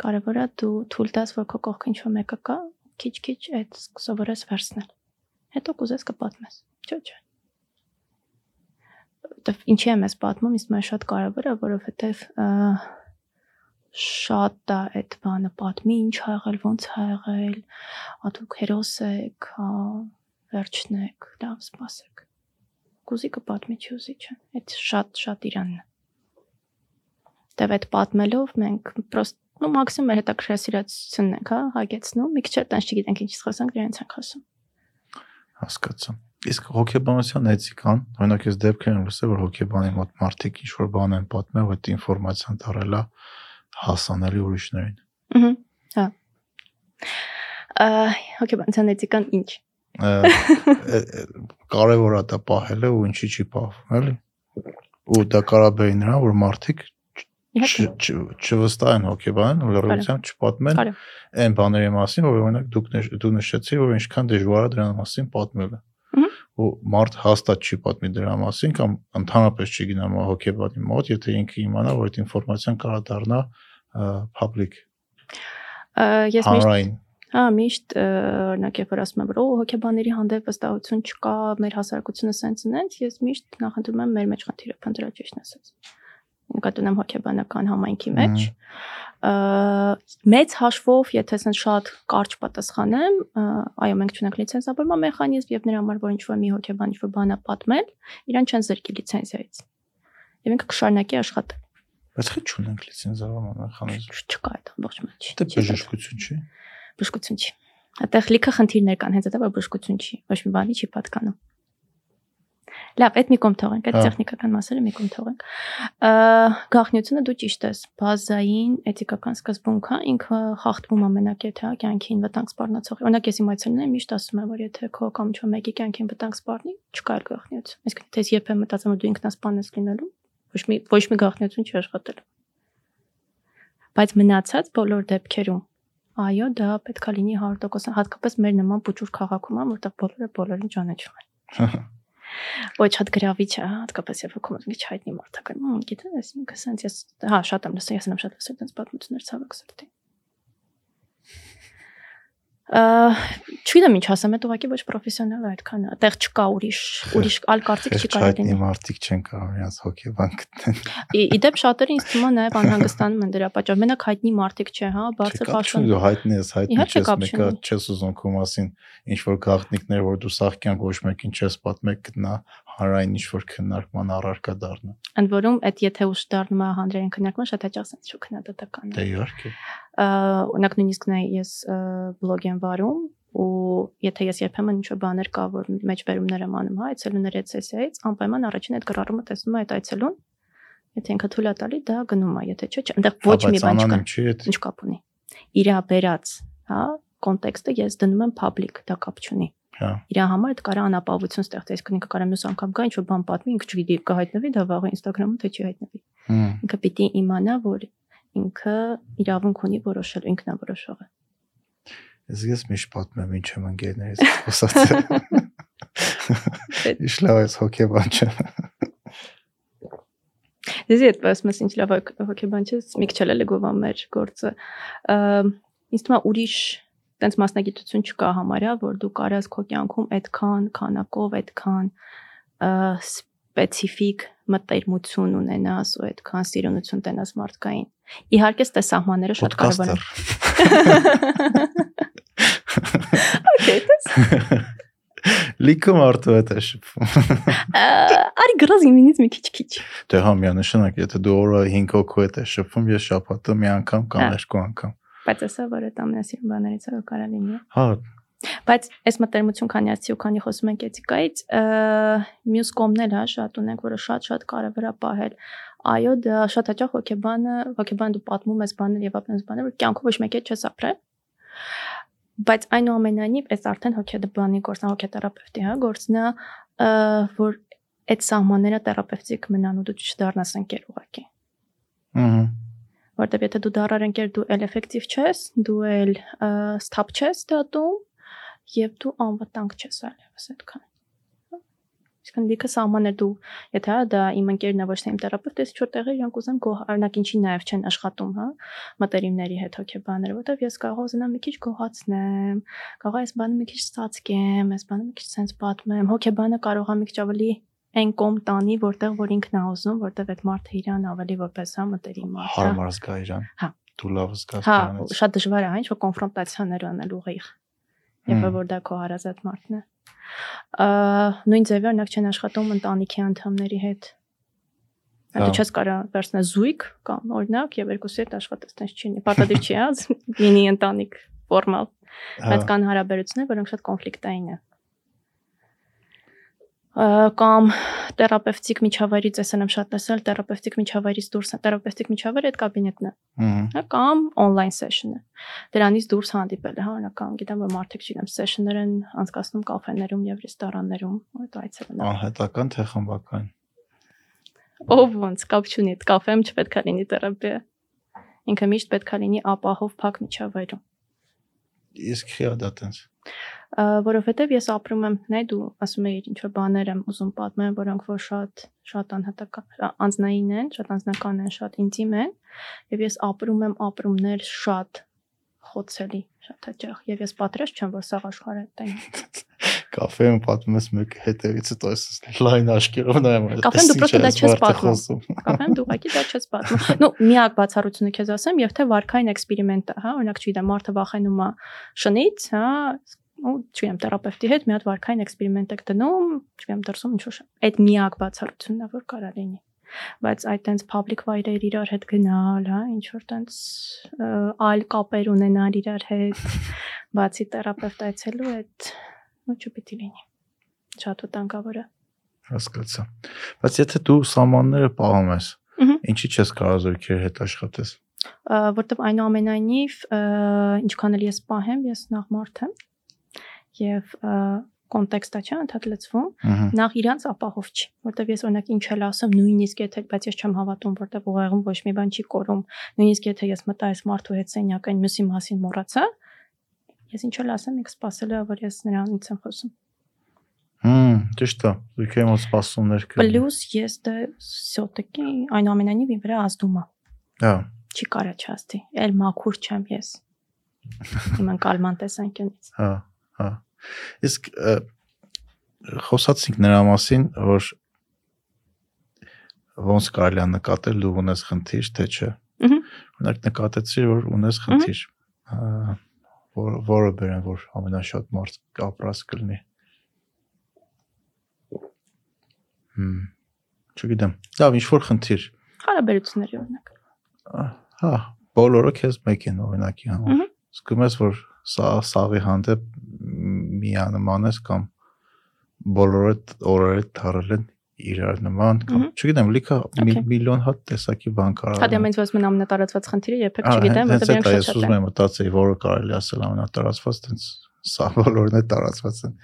Կարևոր է դու թույլ տաս, որ քո կողքին ինչ-որ մեկը կա, քիչ-քիչ այդ սովորես վերցնել։ Հետո կուզես կպատմես։ Չէ, չէ։ Որտեվ ինչի եմ ես պատմում, իսկ մայ շատ կարևոր է, որովհետև շատ է այդ բանը պատմի, ինչ ա եղել, ոնց ա եղել, ա դուք հերոս եք, հա, վերջն եք, լավ սպասեք։ Կուզի կպատմի չուզի չէ։ Այդ շատ շատ իրանն է։ Դեվ այդ պատմելով մենք պրոստ նո մաքսիմում մեր հետաքրքրասիրությունն ենք, հա, հագեցնում, մի քիչ էլ տանց չգիտենք ինչ խոսանք, դրանից ենք խոսում։ Հասկացա։ Իսկ հոգեբանության էթիկան, օրինակ ես դեպքեր եմ լսել, որ հոգեբանի մոտ մարդիկ ինչ որ բան են պատմել, այդ ինֆորմացիան տարելա հասանելի ուրիշներին։ Ահա։ Հա։ Ա հոգեբանության էթիկան ինչ։ Կարևոր է դա պահելը ու ինչի չի պահվում, էլի։ Ու դա կարա բերի նրան, որ մարդիկ չվստահեն հոգեբանին ու լրացիան չպատմեն այն բաների մասին, որ օրինակ դուք դու նշեցի, որ ինչքան դժվար է դրա մասին պատմելը։ Ու մարդ հաստատ չի պատմի դրա մասին կամ ընդհանրապես չի գնա մա հոգեբանի մոտ, եթե ինքը իմանա, որ այդ ինֆորմացիան կարա դառնա public, Ես միշտ Հա, միշտ օրինակ երբ որ ասում եմ, որ օ հոգեբաների հանդեպ վստահություն չկա, մեր հասարակությունը սենց ունենց, ես միշտ նախընտրում եմ մեր մեջ խնդիրը փնտրել ճիշտն ասած։ Նկատի ունեմ հոգեբանական համայնքի մեջ։ մեծ հաշվով, եթե ասեն շատ կարճ պատասխանեմ, այո, մենք չունենք լիցենզավորման մեխանիզմ եւ նրա համար որ ինչ-որ մի հոգեբան ինչ-որ բան է պատմել, իրան չեն զրկի լիցենզիայից։ Եվ ինքը կշարունակի աշխատել։ Բայց խի չունենք լիցենզավորման մեխանիզմ։ Չկա այդ ամբողջ մեջ։ Դե բժշկություն չի։ բժշկություն չի։ Այդտեղ լիքը խնդիրներ կան, հենց դա որ բժշկություն չի, ոչ մի բանի չի պատկանում։ Լավ, այդ մի կողմ թողենք, այդ տեխնիկական մասերը մի կողմ թողենք։ գաղտնիությունը դու ճիշտ ես, բազային էթիկական սկզբունք է, ինքը խախտվում է կյանքին վտանգ սպառնացող։ Օրինակ ես իմ այցելուներին միշտ ասում եմ, որ եթե քո կամ ինչ-որ մեկի կյանքին վտանգ սպառնի, չկա գաղտնիություն։ Այսինքն եթե ես երբեմն մտածում եմ որ դու ինքնասպան ես լինելու, ոչ մի ոչ մի գաղտնիություն չի աշխատել։ Բայց մնացած բոլոր դեպքերում Այո, դա պետքա լինի 100%, հատկապես մեր նման փոճուր քաղաքում, որտեղ բոլորը բոլորին ճանաչում են։ Ոչ շատ գրավիչ է, հատկապես երբ որ մի հայտնի մարդ է գնում, գիտես, ինքը սենց ես, հա, շատ եմ լսել, ես եմ շատ լսել դες պատմություններ ցավոք սրտի։ չգիտեմ ինչ ասեմ, այդ ուղղակի ոչ պրոֆեսիոնալ այդքան։ Այդտեղ չկա ուրիշ, ուրիշ այլ կարծիք չի կարող լինի։ մարդիկ չեն կարող իրաց հոգեբան գտնել։ Ի ի դեպ շատերը ինձ թվում է նաև անհանգստանում են դրա պատճառով։ Մենակ հայտնի մարդիկ չէ, հա, բարձր պաշտոն։ դու հայտնի ես, հայտնի կապ մեկը չես ուզում քո մասին ինչ որ գաղտնիքներ, որ դու սաղ կյանք ոչ մեկին չես պատմել, գտնա հանրային ինչ որ քննարկման առարկա դառնա։ Ընդ որում, այդ եթե ուշ դառնում է հանրային քննարկման, շատ հաճախ sense շու քննադատական Դե է։ իհարկե։ Ա, Օրինակ նույնիսկ նայ ես բլոգ եմ վարում ու եթե ես երբեմն ինչ-որ բաներ կա, որ մեջբերումներ եմ անում, հա, այցելուների այդ սեսիայից, անպայման առաջին այդ գրառումը տեսնում է այդ այցելուն։ Եթե ինքը թույլ է տալի, դա գնում է, եթե չէ, այնտեղ ոչ մի բան չկա։ Ինչ կապ ունի։ Իրա բերած, հա, կոնտեքստը ես դնում եմ public, դա կապ չունի։ Հա։ Իրա համար դա կարա անապահովություն ստեղծի, այսինքն ինքը կարա մյուս անգամ գա ինչ-որ բան պատմի, ինքը չգիտի կհայտնվի դա վաղը Instagram-ում թե չի հայտնվի։ Ինքը պիտի իմանա, որ ինքը իրավունք ունի որոշել, ինքնավորոշողը։ Ես ես միշտ պատմեմ ինչ եմ ընկերներից խոսացել։ Իշ լավ ես հոգեբան չեմ։ Դեզի այդ ասում ես ինչ լավ հոգ- հոգեբան չէ, մի քիչ էլ է գովա մեր գործը։ Ինձ թվում է ուրիշ տենց մասնագիտություն չկա համարյա, որ դու կարաս քո կյանքում այդքան քանակով, այդքան սպეციფიկ մտերմություն ունենաս ու այդքան սիրունություն տենաս մարդկային։ Իհարկե, ստե սահմանները շատ կարևոր են։ Okay, that's Լիքը մարդու հետ է շփվում։ Արի գրած ինձ մի քիչ-քիչ։ Դե հա միանշանակ, եթե դու օրը 5 հոգու հետ ես շփվում, ես շփաթը մի անգամ կամ հա։ երկու անգամ։ Բայց ասա որ այդ ամենասիրուն բաներից է կարա լինի։ Հա, Բայց այս մտերմություն քանի ասի ու քանի խոսում ենք էթիկայից, մյուս կողմն էլ հա շատ ունենք, որը շատ-շատ կարևոր է պահել։ Այո, դա շատ հաճախ հոգեբանը, հոգեբան դու պատմում ես բաներ եւ ապնես բաներ, որ կյանքով ոչ մեկի չես ապրել։ Բայց այնուամենայնիվ այս արդեն հոգեբանի գործն հոգեթերապևտի, հա, գործն է, ը, որ այդ սահմանները թերապևտիկ մնան ու դու չդառնաս ընկեր ուղակի։ ըհը։ որտեվ եթե դու դառար ընկեր դու էլ էֆեկտիվ չես, դու էլ ստապ չես դատում եւ դու անվտանգ չես այլևս այդքան։ Իսկն դիքը սահմաններ դու, եթե հա դա իմ ընկերն է ոչ թե իմ թերապևտ, ես ինչ-որ տեղի իրանք ուզեմ գոհ, օրինակ ինչի նաև չեն աշխատում, հա, մտերիմների հետ հոգեբաները, որտեվ ես կարող ուզենամ մի քիչ գոհացնեմ, կարող այս բանը մի քիչ ծածկեմ, այս բանը մի քիչ sense պատմեմ, հոգեբանը կարող է մի քիչ ավելի այն կոմ տանի, որտեղ որ ինքն է ուզում, որտեվ այդ մարդը իրան ավելի որպես հա մտերիմ մարդ է։ Հարմար զգա իրան։ Հա, դու լավ զգաս Հա, դրանից։ շատ դժվար է, այն որ կոնֆրոնտացիաներ անել ուղիղ։ Հմ։ որ դա քո հարազատ մարդն է։ Ա նույն ձևի օրինակ չեն աշխատում ընտանիքի անդամների հետ։ Դու Հա։ չես կարա վերցնել զույգ կամ օրինակ եւ երկուսի հետ աշխատես, տես չի։ Պարտադիր չի, հա, մինի ընտանիք ֆորմալ, Հա, բայց կան հարաբերություններ, որոնք շատ կոնֆլիկտային են։ կամ թերապևտիկ միջավայրից էսն եմ շատ տեսել, թերապևտիկ միջավայրից դուրս, թերապևտիկ միջավայրը այդ կաբինետն է հա կամ on-line session-ը։ Դրանից դուրս հանդիպել է, հա, օրինակ կամ գիտեմ, որ մարդիկ չգիտեմ, session-ներ են անցկացնում կաֆեներում եւ ռեստորաններում, այդ այցելն։ անհատական թե խմբական։ Ով ոնց կապ չունի, այդ կաֆեմ չպետք է լինի թերապիա։ Ինքը միշտ պետք է լինի ապահով փակ միջավայրում։ Իսկ խիա դա տենց որովհետև ես ապրում եմ նայ դու ասում էիր ինչ որ բաներ եմ ուզում պատմեմ, որոնք որ շատ շատ անհատական անznային են, շատ անznական են, շատ ինտիմ են եւ ես ապրում եմ ապրումներ շատ խոցելի, շատ հաճախ եւ ես պատրաստ չեմ որ սաղ աշխարհը տենի կաֆե եմ պատմում ես մեկ հետևից հետո ես լայն աշկերով նայում եմ կաֆեն դու պրոստը դա չես պատմում կաֆեն դու ուղղակի դա չես պատմում նո միակ բացառությունը քեզ ասեմ եւ թե վարքային էքսպերիմենտը հա օրինակ չի դա մարդը վախենում է շնից հա ու չգիտեմ, թերապևտի հետ մի հատ վարքային էքսպերիմենտ եք դնում, չգիտեմ, դրսում ինչ որ այդ միակ բացառությունն է, որ կարա լինի բայց այդ տենց public վայրեր իրար հետ գնալ, հա, ինչ որ տենց այլ կապեր ունենալ իրար հետ, բացի թերապևտ այցելու այդ ու չպիտի լինի։ Շատ վտանգավոր է։ Հասկացա։ Բայց եթե դու սահմանները պահում ես, ինչի՞ չես կարող զորքեր հետ աշխատես։ որտեվ այնուամենայնիվ ինչքան էլ ես պահեմ, ես նախ մարդ եմ եւ կոնտեքստա չէ ընդհանրդ լծվում նախ իրանց ապահով չի որտեվ ես օրինակ ինչ էլ ասեմ նույնիսկ եթե բայց ես չեմ հավատում որտեվ ուղեղում ոչ մի բան չի կորում նույնիսկ եթե ես մտա այս մարդու հետ սենյակային մյուսի մասին մոռացա ես ինչ էլ ասեմ ինքը սпасել է որ ես նրանից եմ խոսում Հմ, ճիշտ է։ Ուրքեմ ոս սпасումներ կա։ Պլյուս ես դե դա սյոտեկի այնուամենայնիվ իմ վրա ազդում է։ Հա։ Չի կարա չաստի։ Էլ մաքուր չեմ ես։ Իմ անկալման տեսանկյունից։ Հա հա։ Իսկ խոսացինք նրա մասին, որ ոնց կարելի է նկատել դու ունես խնդիր, թե չէ։ Օրինակ նկատեցի, որ ունես խնդիր։ որ որը բերեն, որ ամենաշատ մարդ կապրած կլինի։ Հմ։ Չգիտեմ։ Լավ, ինչ որ խնդիր։ հարաբերությունների օրինակ Հա, բոլորը քեզ մեկ են օրինակի համար։ Զգում ես, որ սա սաղի հանդեպ միանման ես կամ բոլորը օրերը դարել են իրար նման կամ չգիտեմ, լիքը միլիոն հատ տեսակի բան կարա։ Հա դե մենից ոս մն ամենատարածված խնդիրը երբեք չգիտեմ, որտեղ ես շատ ուզում շատ են։ եմ մտածեի, որը կարելի ասել ամենատարածված, տենց սա բոլորն է տարածված են։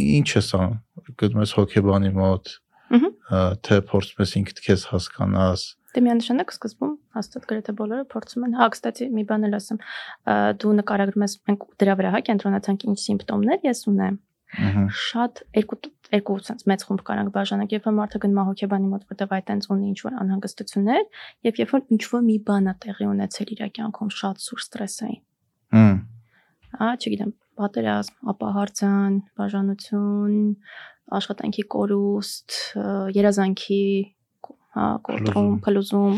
Ինչ ես անում։ Գտնում ես հոկեբանի մոտ, թե փորձում ես ինքդ քեզ հասկանաս։ Դե միանշանակ սկզբում հաստատ գրեթե բոլորը փորձում են։ Հա, կստացի մի բան էլ ասեմ։ ա, Դու նկարագրում ես մենք դրա վրա հա կենտրոնացանք ինչ սիմպտոմներ ես ունեմ։ Ահա։ Շատ երկու երկու sense մեծ խումբ կարանք բաժանենք, երբ որ մարդը գնում է հոգեբանի մոտ, որտեղ այդ տենց ունի ինչ որ անհանգստություններ, եւ երբ որ ինչ որ մի բան է տեղի ունեցել իր կյանքում շատ սուր ստրեսային։ Հմ։ Հա, չգիտեմ, պատերազմ, ապահարցան, բաժանություն, աշխատանքի կորուստ, երազանքի, հա, կոտրում, փլուզում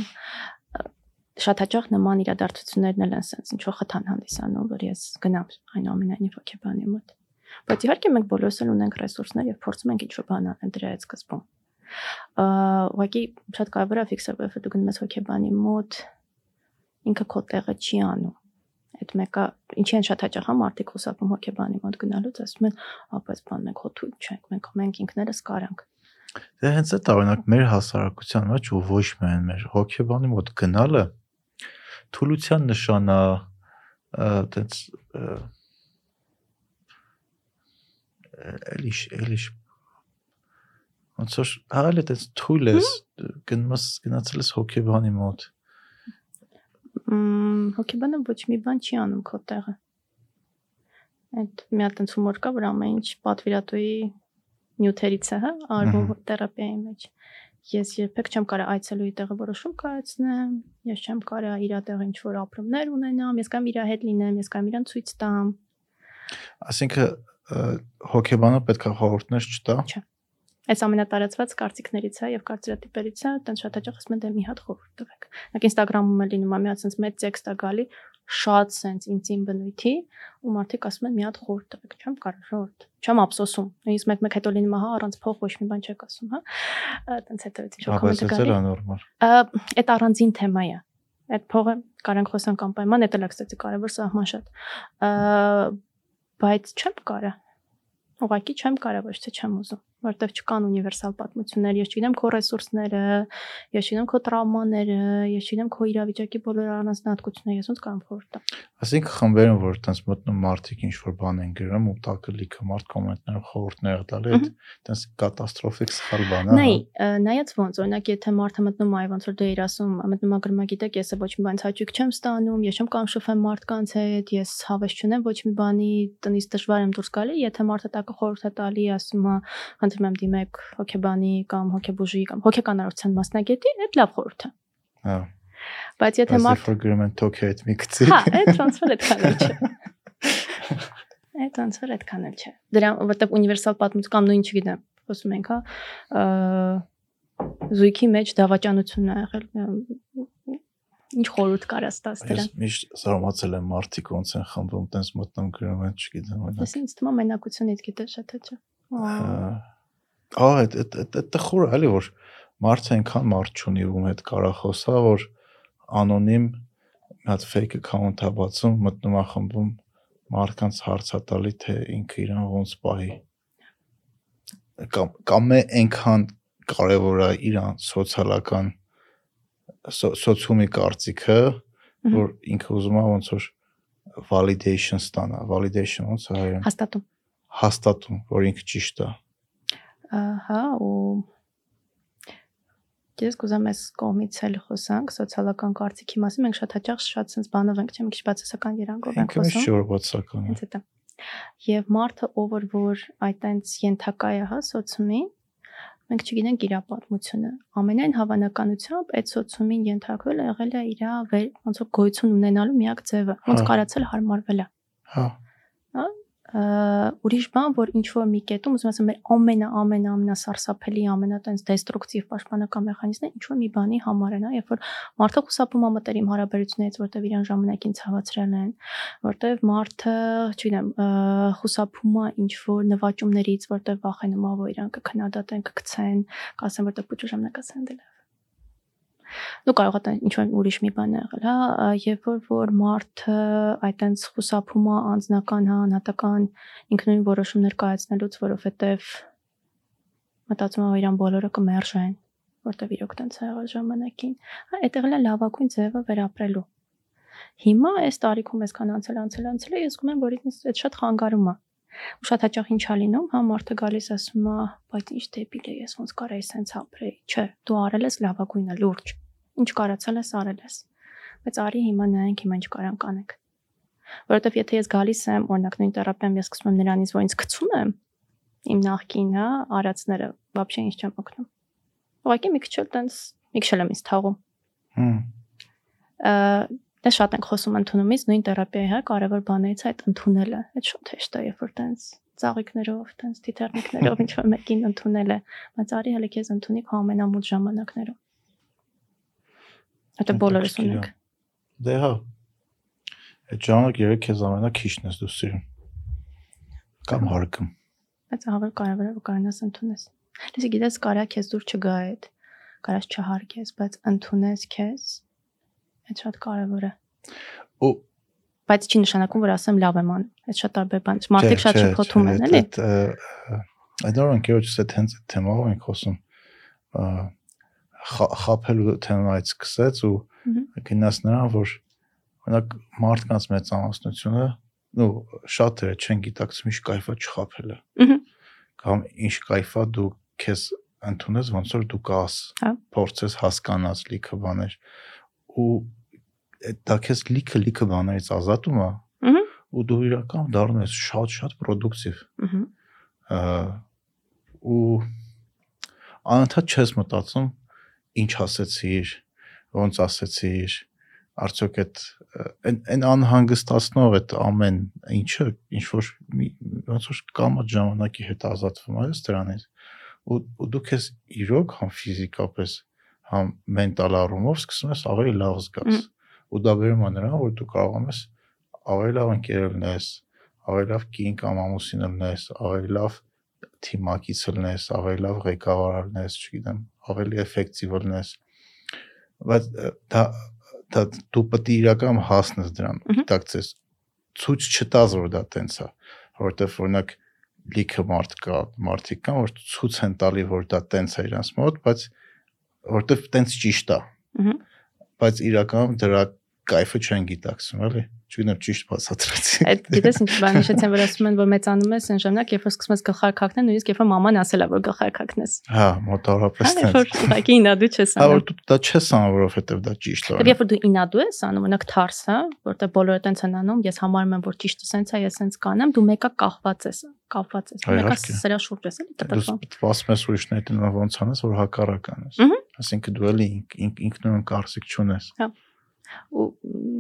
շատ հաճախ նման իրադարձություններն էլ են sense ինչ որ խթան հանդիսանում, որ ես գնամ այնուամենայնիվ հոգեբանի մոտ։ Բայց իհարկե մենք բոլորս էլ ունենք ռեսուրսներ եւ փորձում ենք ինչ որ բան անել դրա այդ սկզբում։ Ա, ուղղակի շատ կարևոր է ֆիքսել, որ դու գնում ես հոգեբանի մոտ, ինքը քո տեղը չի անում այդ մեկը ինչի են շատ հաճախ հա մարդիկ խոսապում հոգեբանի մոտ գնալուց ասում են ապա այս բան մենք հոթու չենք մենք մենք ինքներս կարանք Դե հենց այդ օրինակ մեր հասարակության մեջ ու ոչ միայն մեր հոգեբանի մոտ գնալը թուլության նշան է, այդպես էլիշ էլիշ ոնց որ հալ այդպես թույլ ես ես գնացել ես հոգեբանի մոտ հոգեբանը ոչ մի բան չի անում քո տեղը այդ մի հատ ընդ հումոր կա որ ամեն ինչ պատվիրատուի նյութերից է հա արվում թերապիայի մեջ ես երբեք չեմ կարա այցելուի տեղը որոշում կայացնեմ ես չեմ կարա իր տեղը ինչ որ ապրումներ ունենամ ես կամ իր հետ լինեմ ես կամ իրան ցույց տամ ասինքն ը, հոգեբանը պետք է խորհուրդներ չտա Չէ։ Այս ամենատարածված կարծիքներից է եւ կարծրատիպերից է, այտենց շատ հաճախ ասում են դե մի հատ խորհուրդ տվեք։ Նակ Instagram-ում է լինում, մի հատ sense մեծ տեքստ է գալի, շատ sense ինտիմ բնույթի, ու մարդիկ ասում են մի հատ խորհուրդ տվեք, չեմ կարող խորհուրդ։ Չեմ ափսոսում։ Նույնիսկ մեկ-մեկ հետո լինում է, հա, առանց փող ոչ մի բան չեք ասում, հա։ Այտենց հետո որ Բայց կոմենտ դա գալի։ է նորմալ։ Այդ առանձին թեմա է։ Այդ փողը կարանք խոսանք անպայման, դա էլ է կստացի կարևոր սահման շատ։ Բայց չեմ կարա։ Ուղղակի չեմ կարա, ոչ թե չեմ ուզում, որովհետև չկան ունիվերսալ պատմություններ, ես չգիտեմ քո ռեսուրսները, ես չգիտեմ քո տրավմաները, ես չգիտեմ քո իրավիճակի բոլոր առանձնահատկությունները, ես ոնց կարող խորտ տամ։ Այսինքն խմբերում որ տենց մտնում մարդիկ ինչ որ բան են գրում ու տակը լիքը մարդ կոմենտներով խորհուրդներ տալի, այդ տենց կատաստրոֆիկ սխալ բան է։ Նայ, նայած ոնց, օրինակ եթե մարդը մտնում այ ոնց որ դե իր ասում, մտնում ագրմա գիտեք, ես ոչ մի բան հաճույք չեմ ստանում, ես չեմ կամ շփեմ մարդկանց հետ, ես հավես չունեմ ոչ մի բանի, տնից դժվար եմ դուրս գալի, եթե մարդը տակը խորհուրդ է տալի, ասում է, խնդրում եմ դիմեք հոգեբանի կամ հոգեբուժի կամ հոգեկանարության մասնագետի, այդ լավ խորհուրդ է։ Հա։ Բայց եթե Բայց մարդ որ գրում են թոքի այդ մի գծի։ Հա, այդ որ այդքան էլ չէ։ Այդ որ այդքան էլ չէ։ Դրա որտեվ ունիվերսալ պատմություն կամ նույն չգիտեմ, խոսում ենք, հա, զույգի մեջ դավաճանություն ա եղել։ Ինչ խորհուրդ կարաս տաս Ես դրան։ միշտ զարմացել եմ մարդիկ ոնց են խմբում, տենց մտնում գրում են, չգիտեմ, Ես օրինակ։ ինձ թվում է մենակությունից գիտես շատ հաճա։ Ահա, այդ այդ այդ խորը էլի որ մարդը այնքան մարդ չունի ում հետ կարա խոսա, որ անոնիմ հատ fake account-ա բացում, մտնում է խմբում մարդկանց հարցատալի թե ինքը իրան ոնց պահի։ Կամ կամ այնքան կարևոր է իրան սոցիալական սո- սոցիումի կարծիքը, որ ինքը ուզում է ոնց որ validation ստանա, validation ոնց է հայերեն, Հաստատում։ հաստատում, որ ինքը ճիշտ է։ Ահա ու Ես կուզեմ այս կողմից էլ խոսանք սոցիալական կարծիքի մասին։ Մենք շատ հաճախ շատ sense բանով ենք, չէ՞, մի քիչ բացասական երանգով ենք խոսում։ չէ որ բացական է։ Հենց դա։ Եվ մարդը ով որ որ այտենց ենթակա է հա սոցիումին, մենք չգիտենք իր պատմությունը։ Ամենայն հավանականությամբ այդ սոցիումին ենթարկվել է եղել է իր ոնց որ գոյություն ունենալու միակ ձևը, ոնց Հա։ կարացել հարմարվել է։ Հա, ուրիշ բան, որ ինչ որ մի կետում, ուզում ասեմ, մեր ամենա ամենա ամենասարսափելի, ամենատենց դեստրուկտիվ պաշտպանական մեխանիզմն է ինչ որ մի բանի համար են, հա, երբ որ մարդը խուսափում է մտերիմ հարաբերություններից, որտեվ իրան ժամանակին ցավացրել են, որտեվ մարդը, չգիտեմ, խուսափում է ինչ որ նվաճումներից, որտեվ վախենում է, որ իրան կքննադատեն, կգցեն, կասեն, որտեվ փոքր ժամանակ ասեն դե նու կարող է ինչ որ ուրիշ մի բան եղել, հա, երբ որ որ մարդը այտենց խուսափում է անձնական, հա, անհատական ինքնուրույն որոշումներ կայացնելուց, որովհետև մտածում է իրան բոլորը կմերժեն, որտեվ իրոք տենց է եղել ժամանակին։ Հա, այդ եղել է լավագույն ձևը վերապրելու։ Հիմա այս տարիքում այսքան անցել անցել անցել ես զգում եմ, որ ինձ այդ շատ խանգարում է։ Ու շատ հաճախ ինչ ա լինում, հա մարդը գալիս ասում է, բայց ինչ դեպիլ է, ես ոնց կարայի սենց ապրեի։ Չէ, դու արել ես լավագույնը, լուրջ։ Ինչ կարացել ես, արել ես։ Բայց արի հիմա նայենք, հիմա ինչ կարանք անենք։ Որովհետև եթե ես գալիս եմ, օրինակ նույն թերապիայում ես սկսում եմ նրանից, որ ինձ գցում եմ իմ նախքին, հա, արածները, вообще ինչ չեմ օգնում։ Ուղղակի մի քիչ էլ տենց, մի քիչ էլ եմ ինձ թաղում։ հմ, Ա, Դա շատ ենք խոսում ընդունումից, նույն թերապիայի հա կարևոր բաներից այդ ընդունելը։ Այդ շատ հեշտ է, երբ որ տենց ծաղիկներով, տենց թիթեռնիկներով ինչ որ մեկին ընդունել է, բայց արի հələ քեզ ընդունի քո ամենամուտ ժամանակներում։ Այդ բոլորս ունենք։ Դե հա։ Այդ ժամանակ երեք քեզ ամենակիչն ես դու սիրում։ Կամ հարգում։ Բայց ահավոր կարևոր է որ կարողանաս ընդունես։ Լսի գիտես կարա քեզ դուր չգա այդ, կարաս չհարգես, բայց ընդունես քեզ։ Այդ շատ կարևոր է։ Ու Բայց չի նշանակում որ ասեմ լավ եմ անում։ Այդ շատ տարբեր բան։ է։ Մարդիկ շատ շփոթում են, էլի։ Այդ նոր ընկերոջս այդ հենց այդ թեմայով ենք խոսում։ Խափելու թեմայից սկսեց ու գնաց նրան, որ օրինակ մարդկանց մեծամասնությունը նո շատերը չեն գիտակցում ինչ կայֆա չխափելը։ Մհմ։ Կամ ինչ կայֆա դու քեզ ընդունես ոնց որ դու կաս Հա։ փորձես հասկանաս լիքը բաներ ու դա քեզ լիքը լիքը բաներից ազատում է ու դու իրական դառնում ես շատ շատ պրոդուկտիվ ու անընդհատ չես մտածում ինչ ասեցիր, ոնց ասեցիր, արդյոք այդ այն այն անհանգստացնող այդ ամեն ինչը ինչ որ ոնց որ կամ այդ ժամանակի հետ ազատվում ես դրանից ու ու դու քեզ իրոք համ ֆիզիկապես համ մենտալ առումով սկսում ես ավելի լավ զգաս ու դա վերում է նրան որ դու կարողանում ես ավելի լավ ընկեր լինես ավելի լավ կին կամ ամուսին լինես ավելի լավ թիմակից լինես ավելի լավ ղեկավար լինես չգիտեմ ավելի էֆեկտիվ լինես բայց դա դա դու պետք է իրական հասնես դրան Մհմ։ գիտակցես ցույց չտաս որ դա տենց է որովհետև օրինակ լիքը մարդ կա մարդիկ կան որ ցույց են տալի որ դա տենց է իրանց մոտ բայց որովհետև տենց ճիշտ է Մհմ։ բայց իրականում դրա կայֆը չեն գիտակցում էլի չգիտեմ ճիշտ բացատրեցի Այդ գիտես ինչ բան հիշեցեմ, որ ասում են, որ մեծանում ես այն ժամանակ, երբ որ սկսում ես գլխարկ հագնել, նույնիսկ երբ որ մաման ասել է, որ գլխարկ հագնես։ հա մոտավորապես Հա, երբ որ տենց ուղղակի ինադու չես հա որ անում։ դու դա չես անում որովհետև դա ճիշտ է Եվ երբ որ դու ինադու ես անում, օրինակ թարս, հա, որտեղ բոլորը տենց են անում, ես համարում եմ, որ ճիշտը սենց է, ես սենց կանեմ, դու մեկը կախված ես, կապված ես։ Մեկը սրա շուրջ ես, էլի դու տպրվում։ սպասում ես ուրիշներին դու ոնց անես որ հակառակ անես Մհմ այսինքն դու էլի ինք- ինք- ինքնուրույն կարծիք չունես ու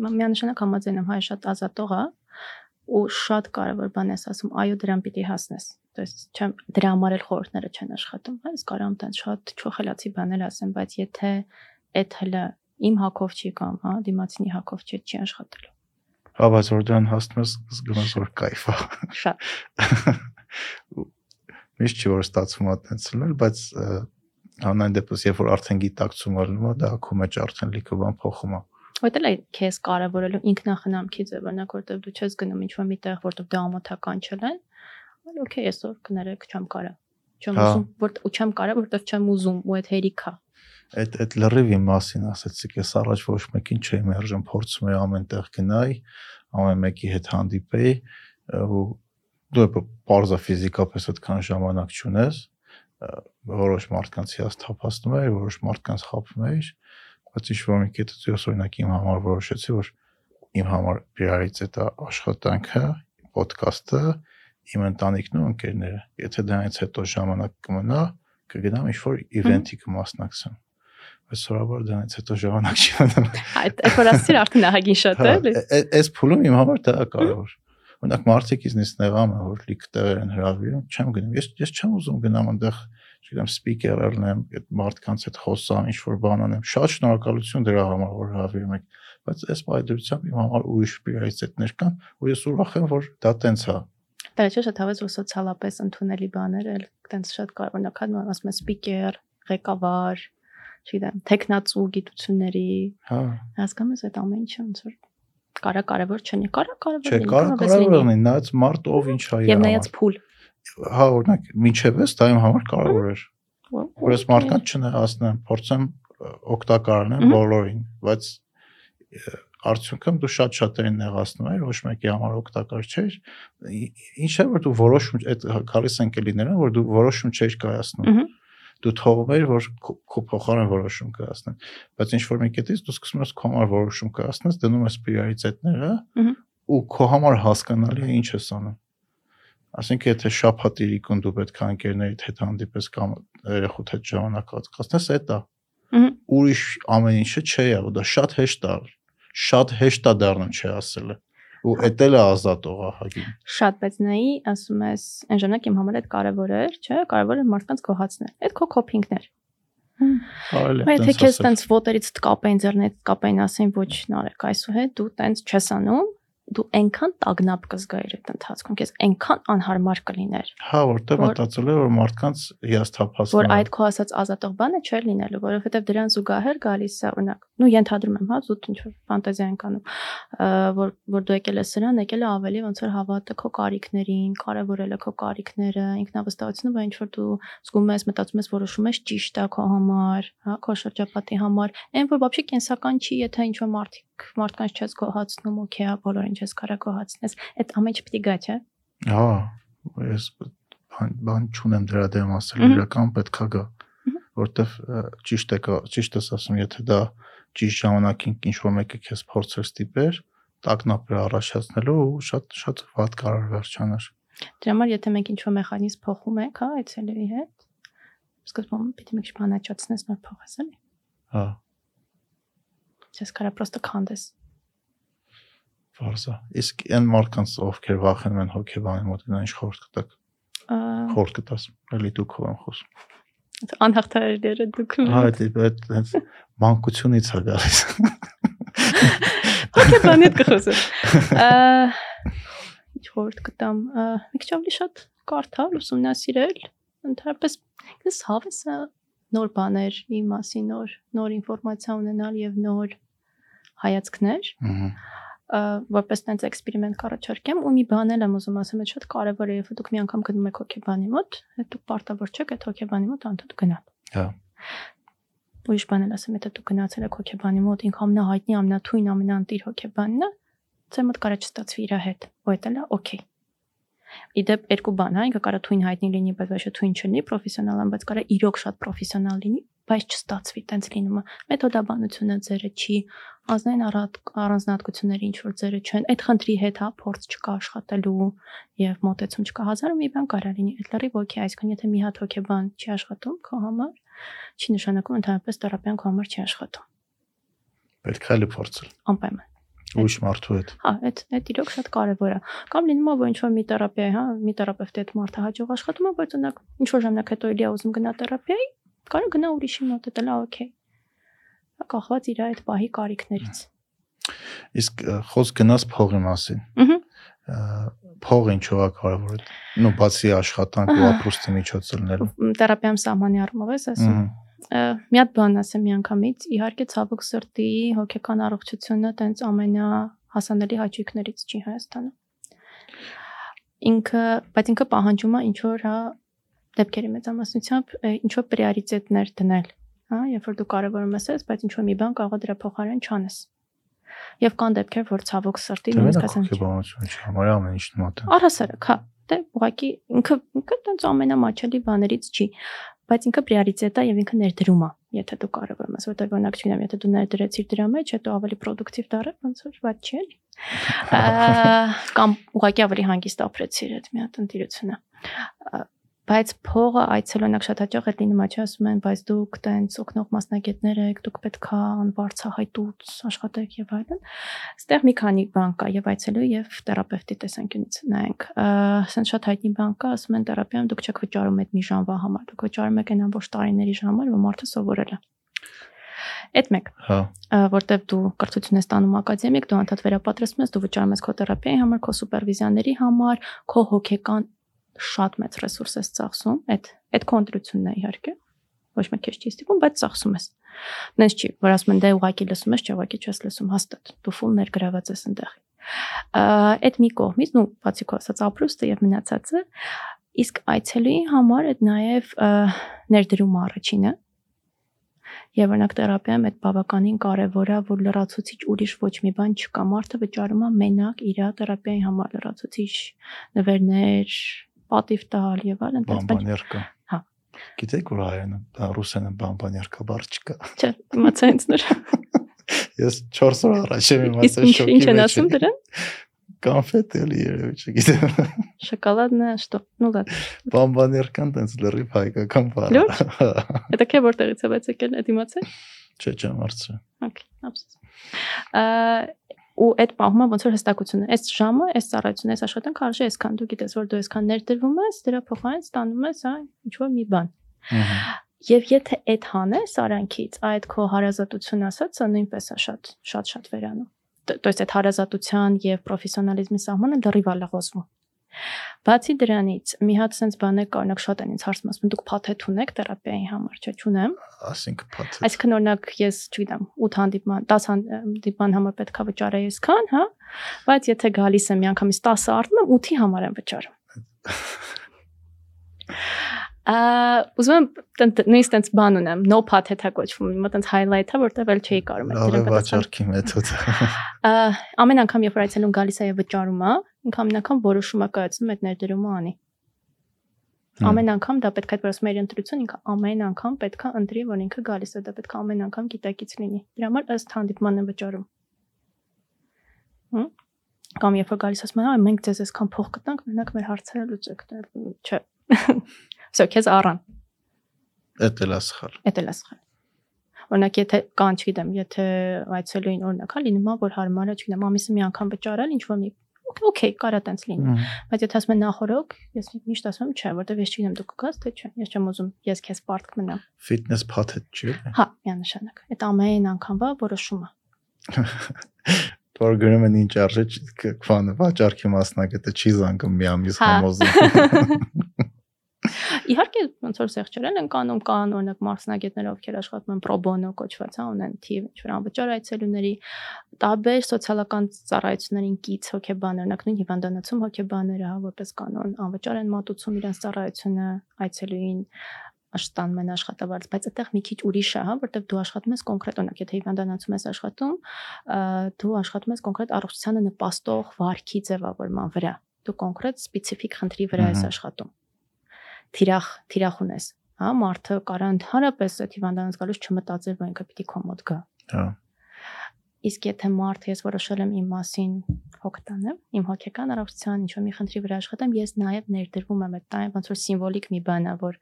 մ- միանշանակ համաձայն եմ, հայ շատ ազատող է ու շատ կարևոր բան ես ասում, այո, դրան պիտի հասնես։ То есть չեմ դրա համար էլ խորհուրդները չեն աշխատում, հա, ես կարամ տենց շատ չոխելացի բաներ ասեմ, բայց եթե այդ հələ իմ հակով չի կամ, հա, դիմացինի հակով չի, չի աշխատելու։ հա բայց որ դրան հասնում ես զգում ես որ կայֆ է Շատ միշտ չի որ ստացվում է տենց լինել բայց ամեն դեպս երբ որ արդեն գիտակցում ալնում է դա ակու մեջ արդեն լիքը բան փոխում է Որտեղ է քեզ կարևորելու ինքնախնամքի ձևանակ, որտեղ դու չես գնում ինչ-որ միտեղ, որտեղ դու ամոթական չլեն, այլ օքեյ, այսօր կներեք, չեմ կարա։ Չեմ Հա։ ուզում, որ ու չեմ կարա, որտեղ չեմ ուզում, ու այդ հերիք է։ այդ այդ լրիվի մասին ասեցիք ես առաջ ոչ մեկին չէի մերժում փորձում էի ամենտեղ գնայի ամեն մեկի հետ հանդիպեի ու դու պարզա ֆիզիկապես այդքան ժամանակ չունես որոշ մարդկանց հիաս թափասնում էի որոշ մարդկանց խափում էի բայց ինչ որ մի կետից ես օրինակ իմ համար որոշեցի որ իմ համար priority է աշխատանքը ոդկասթը իմ ընտանիքն ու ընկերները եթե դրանից հետո ժամանակ կմնա կգնամ ինչ որ event-ի կմասնակցեմ բայց սովորաբար դրանից հետո ժամանակ չի մնում Այդ այդ որ ասիր արդեն ահագին շատ է, Հա, Այս փուլում իմ համար դա կարևոր։ Օրինակ մարդիկ իզնից նեղամ են, որ լիք տեղեր են հravirում, չեմ գնում։ Ես ես չեմ ուզում գնամ այնտեղ, չգիտեմ, սպիկեր ելնեմ, այդ մարդկանց հետ խոսամ, ինչ որ բան անեմ։ Շատ շնորհակալություն դրա համար, որ հravirում եք, բայց այս բայդրությամբ իմ համար ուրիշ priority-ներ կան, ու ես ուրախ եմ, որ դա տենց է։ Դա չէ շատ հավես որ սոցիալապես ընդունելի բաներ էլ տենց շատ կարևոր հա ասում են սպիկեր, ղեկավար, չգիտեմ, տեխնացու գիտությունների, Հա։ հասկանում ես այդ ամեն ինչը ոնց որ կարա կարևոր չնի, կարա կարևոր Չէ, կարա կարևոր լինի, նայած մարդ ով ինչ է իր Եվ նայած փուլ։ Հա, օրինակ, ինչև էս դա իմ համար կարևոր էր։ որ ես մարդկանց չնեղացնեմ, փորձեմ Մհմ։ բոլորին, բայց արդյունքում դու շատ շատերին նեղացնում ես, ոչ մեկի համար օգտակար չէր։ Ինչ է որ դու որոշում այդ գալիս են կելիներն, որ դու որոշում չէր կայացնում։ Դու թողում ես, որ քո փոխարեն որոշում կայացնեն։ Բայց ինչ որ մի կետից դու սկսում ես քո համար որոշում կայացնես, դնում ես Մհմ։ ու քո համար հասկանալի է ինչ ես անում։ Այսինքն եթե շփաթ իրիկուն դու պետք է ընկերներիդ հետ հանդիպես կամ երեխուդ հետ ժամանակ կացկացնես, այդ է ուրիշ ամեն ինչը չի եղել, դա շատ հեշտ է։ Շատ հեշտ է դառնում չի ասելը։ Ու էդ էլ է ազատող ահագին։ Շատ, բայց նայի ասում ես, այն ժամանակ իմ համար այդ կարևոր էր, չէ՞, կարևոր էր մարդկանց գոհացնել։ Այդ քո կոփինգներ։ Կարելի է Բայց եթե տենց քեզ տենց ոտերից կապեին ձեռնից կապեին ասեն ոչ նարեք այսուհետ դու տենց չես անում, դու այնքան տագնապ կզգայիր այդ ընթացքում, քեզ այնքան անհարմար կլիներ։ Հա, որտեղ մտածել է որ մարդկանց հիասթափասն Որ այդ քո ասած ազատող բանը չէր լինելու, որովհետև դրան զուգահեռ գալիս է օրինակ, նու ենթադրում եմ, հա, զուտ ինչ որ ֆանտազիա ենք անում, որ որ դու եկել ես սրան, եկել է ավելի ոնց որ հավատը քո կարիքներին, կարևորել է քո կարիքները, ինքնավստահությունը, բայց ինչ որ դու զգում ես, մտածում ես, որոշում ես ճիշտ է քո համար, հա, քո շրջապատի համար, այն որ բաբշի կենսական չի, եթե ինչ որ մարդիկ մարդկանց չես գոհացնում, օքեյ, է, բոլորին չես կարա գոհացնես, այդ ինչ պիտի գա, չէ՞։ Հա, ես բան բան չունեմ դրա դեմ ասել, իրական պետքա գա, որտեվ ճիշտ է, ճիշտ ես ասում, եթե դա ճիշտ ժամանակին ինչ որ մեկը քեզ փորձեր ստիպեր, տակնապեր առաջացնելու ու շատ շատ վատ կարող վերջանար։ Դրա համար եթե մենք ինչ-որ մեխանիզմ փոխում ենք, հա, այդ ցելերի հետ, սկզբում պիտի մի քիչ բանաճացնես նոր փոխես, էլի։ Հա, Չես կարա պրոստը քանդես։ վարզա։ Իսկ այն մարդկանց ովքեր վախենում են հոգեբանի մոտ գնան ինչ խորտ կտակ։ Խորտ կտաս։ Էլի դու քո եմ խոսում։ անհաղթահարները դուք Հա, դե այդ հենց մանկությունից է գալիս։ հոգեբանի հետ կխոսեմ։ Ինչ խորտ կտամ, մի քիչ ավելի շատ կարդալ, ուսումնասիրել, ընդհանրապես ես հավեսը նոր բաներ իմ մասին, նոր նոր ինֆորմացիա ունենալ եւ նոր հայացքներ, Ահա։ որպես տենց էքսպերիմենտ կառաջարկեմ ու մի բան եմ ուզում ասեմ, այդ շատ կարևոր է, երբ դուք մի անգամ գնում եք հոգեբանի մոտ, դուք պարտավոր չեք այդ հոգեբանի մոտ անդուտ գնալ։ Հա։ ուրիշ բան էլ ասեմ, եթե դուք գնացել եք հոգեբանի մոտ, ինքը ամենահայտնի, ամենաթույն, ամենաանտիր հոգեբանն է, ձեր մոտ կարա չստացվի իր հետ, ու դա լա օքեյ։ Իդեպ երկու բան, հա, ինքը կարա թույն հայտնի լինի, բայց ոչ թույն չլինի, պրոֆեսիոնալ, բայց կարա իրոք շատ պրոֆեսիոնալ լինի, բայց չստացվի, տենց լինում է։ Մեթոդաբանությունը ձերը չի, ազնային առանձնահատկությունները ինչ որ ձերը չեն, այդ խնդրի հետ հա փորձ չկա աշխատելու եւ մոտեցում չկա հազար ու մի բան կարա լինի։ Այդ լրիվ օքեյ, այսինքն եթե մի հատ հոգեբան չի աշխատում քո համար, չի նշանակում ընդհանրապես թերապիան քո համար չի աշխատում։ Պետք է լի փորձել։ Անպայման։ Ուրիշ մարդու հետ։ Հա, այդ այդ իրոք շատ կարևոր է։ Կամ լինում է, որ ինչ որ մի թերապիա, հա, մի թերապևտի հետ մարդը հաջող աշխատում է, բայց օրինակ ինչ որ ժամանակ հետո էլի ուզում գնա թերապիայի, կարող գնա ուրիշի մոտ, դա լա օքեյ։ Դա կախված իր այդ պահի կարիքներից։ Իսկ խոսք գնաց փողի մասին։ Ահա։ Փողը ինչու է կարևոր։ Նու բացի աշխատանք ու ապրուստի միջոց լինելու։ Թերապիայում սահմանի առումով ես ասում։ Մի հատ բան ասեմ միանգամից, իհարկե ցավոք սրտի հոգեկան առողջությունը տենց ամենահասանելի հաճույքներից չի Հայաստանում։ Ինքը, բայց ինքը պահանջում է ինչ որ հա դեպքերի մեծամասնությամբ ինչ որ պրիորիտետներ դնել, հա, երբ որ դու կարևորում ես ես, բայց ինչ որ մի բան կարող է դրա փոխարեն չանես։ Եվ կան դեպքեր, որ ցավոք սրտի Դե նույնիսկ ասեմ, համարյա ամեն ինչ մոտ է։ առհասարակ, հա, դե ուղղակի ինքը ինքը տենց ամենամաչելի բաներից չի, բայց ինքը պրիորիտետ է եւ ինքը ներդրում է, եթե դու կարևորում ես, որտեղ օրինակ չգիտեմ, եթե դու ներդրեցիր դրա մեջ, հետո ավելի պրոդուկտիվ դառը, ոնց որ ված չի էլի։ Կամ ուղղակի ավելի հանգիստ ապրեցիր այդ մի հատ ընտիրությունը։ Բայց փողը այցելոնակ շատ հաճախ է լինում, աճ ասում են, բայց դուք տենց օգնող մասնագետներ եք, դուք պետքա անվարձահայտուց աշխատեք եւ այլն։ Այստեղ մի քանի բան կա եւ այցելու եւ թերապևտի տեսանկյունից նայենք։ Ասեն շատ հայտնի բան կա, ասում են թերապիայում դուք չեք վճարում այդ մի ժամվա համար, դուք վճարում եք այն ամբողջ տարիների համար, որ մարդը սովորել է։ Այդ մեկ, Հա։ որտեվ դու կրթություն ես ստանում ակադեմիկ, դու անդադ վերապատրաստում ես, դու վճարում ես քո թերապիայի համար, քո սուպերվիզիաների համար, քո հոգեկան շատ մեծ ռեսուրս ես ծախսում, այդ այդ քո ընտրությունն է իհարկե։ Ոչ մեկ քեզ չի ստիպում, բայց ծախսում ես։ Նենց չի, որ ասում են դե ուղակի լսում ես, չէ, ուղակի չես լսում հաստատ։ Դու ֆուլ ներգրաված ես այնտեղ։ Այդ մի կողմից, նու բացի քո ասած ապրուստը եւ մնացածը, իսկ այցելուի համար այդ նաեւ ա, ներդրումը առաջինը Եվ օրինակ թերապիայում այդ բավականին կարևոր է, որ լրացուցիչ ուրիշ ոչ մի բան չկա։ Մարդը վճարում է մենակ իր թերապիայի համար լրացուցիչ նվերներ, պատիվ տալ եւ այլն, բայց բայց Բամբաներկա։ Հա։ Գիտեք որ հայերեն ռուսերեն բամբաներկա բառ չկա։ չէ, իմացա ինձ նոր։ Ես 4 օր առաջ եմ Իսկ իմացել ինչ շոկի ինչ են մեջ ասում էի։ դրան։ Կոնֆետ էլի երևի չգիտեմ։ Շոկոլադնա, что? Ну ладно. Բամբաներկան տենց լրիվ հայկական բառ։ Լուրջ։ Это քե որտեղից է բայց եկել, այդ իմացա։ Չէ, չէ, մարցը։ Okay, ապսես։ Ա ու այդ պահումը ոնց որ հստակությունը, այս ժամը, այս ծառայությունը, այս աշխատանքը արժի այսքան, դու գիտես, որ դու այսքան ներդրվում ես, դրա փոխարեն ստանում ես, հա, ինչ որ մի բան։ Ահա։ Եվ եթե այդ հանես արանքից, այդ քո հարազատություն ասածը նույնպես է շատ շատ շատ վերանում։ Տ- То есть այդ հարազատության եւ պրոֆեսիոնալիզմի սահմանը լրիվ է լղոզվում։ Բացի դրանից, մի հատ sense բան է կա, օրինակ շատ են ինձ հարցում, ասում են դուք փաթեթ ունեք թերապիայի համար, չէ՞, չունեմ։ Ասինք փաթեթ։ Այսինքն օրինակ ես, չգիտեմ, 8 հանդիպման, 10 հանդիպման համար պետքա վճարեի այսքան, հա, բայց եթե գալիս եմ միանգամից 10 առնում եմ, 8-ի համար եմ վճարում։ Ա ուզում եմ նույնիսկ տենց բան ունեմ, no patet-ա կոչվում, իմը տենց highlight-ա, որտեվ էլ չէի կարող այդ Լավ է դրան պատասխան։ վաճառքի մեթոդը։ Ա, Ամեն անգամ երբ որ այցելուն գալիս է վճարում է, ինքը ամեն անգամ որոշում է կայացնում այդ ներդրումը անի։ Հմ։ Ամեն անգամ դա պետք է այդ որ մեր ընտրություն ինքը ամեն անգամ պետք է ընտրի, որ ինքը գալիս է, դա պետք է ամեն անգամ գիտակից լինի։ Դրա համար ըստ հանդիպման են վճարում։ Հմ։ Կամ երբ որ գալիս ասում են, «Այ մենք ձեզ այսքան փող կտանք, մենակ մեր հարցերը լուծեք»։ Դա Չէ։ Всё, քեզ առան։ Էդ էլ է սխալ։ Էդ էլ է սխալ։ Օրինակ եթե կան, չգիտեմ, եթե այցելուին օրինակ հա լինում է որ հարմար է, չգիտեմ, ամիսը մի անգամ վճարել ինչ որ մի օքեյ, կարա տենց լինի։ Բայց եթե ասում են նախորոք, ես միշտ ասում չէ, որտեվ ես չգիտեմ դու կգաս, թե չէ։ Ես չեմ ուզում ես քեզ պարտք մնամ։ Ֆիթնես փաթեթ չի։ Հա, միանշանակ։ Այդ ամեն անգամվա որոշումը։ Որ գրում են ինչ արժե քվանը վաճառքի մասնակետը չի զանգում մի ամիս Հա։ համոզում։ Իհարկե, ոնց որ սեղճերեն են կանում, կան օրինակ մասնագետներ, ովքեր աշխատում են pro bono կոչված, հա, ունեն թիվ, ինչ որ անվճար այցելուների, տաբեր, սոցիալական ծառայություններին կից հոկեբան, օրինակ նույն հիվանդանոցում հոկեբաները, հա, որպես կանոն անվճար են մատուցում իրենց ծառայությունը այցելուին աշխատանում են աշխատավարձ, բայց այդտեղ մի քիչ ուրիշ է, հա, որտեղ դու աշխատում ես կոնկրետ, օրինակ, եթե հիվանդանոցում ես աշխատում, դու աշխատում ես կոնկրետ առողջությանը նպաստող վարքի ձևավորման վրա։ Դու կոնկրետ սպეციფიկ խնդրի վրա ես աշխատում թիրախ թիրախ ունես հա մարդը կարա ընդհանրապես այդ հիվանդանոց գալուց չմտածել որ ինքը պիտի քո մոտ գա Հա։ իսկ եթե մարդ ես որոշել եմ իմ մասին հոգ տանեմ իմ հոգեկան առողջության ինչ որ մի խնդրի վրա աշխատեմ ես նաև ներդրվում եմ այդ տան ոնց որ սիմվոլիկ մի բան է որ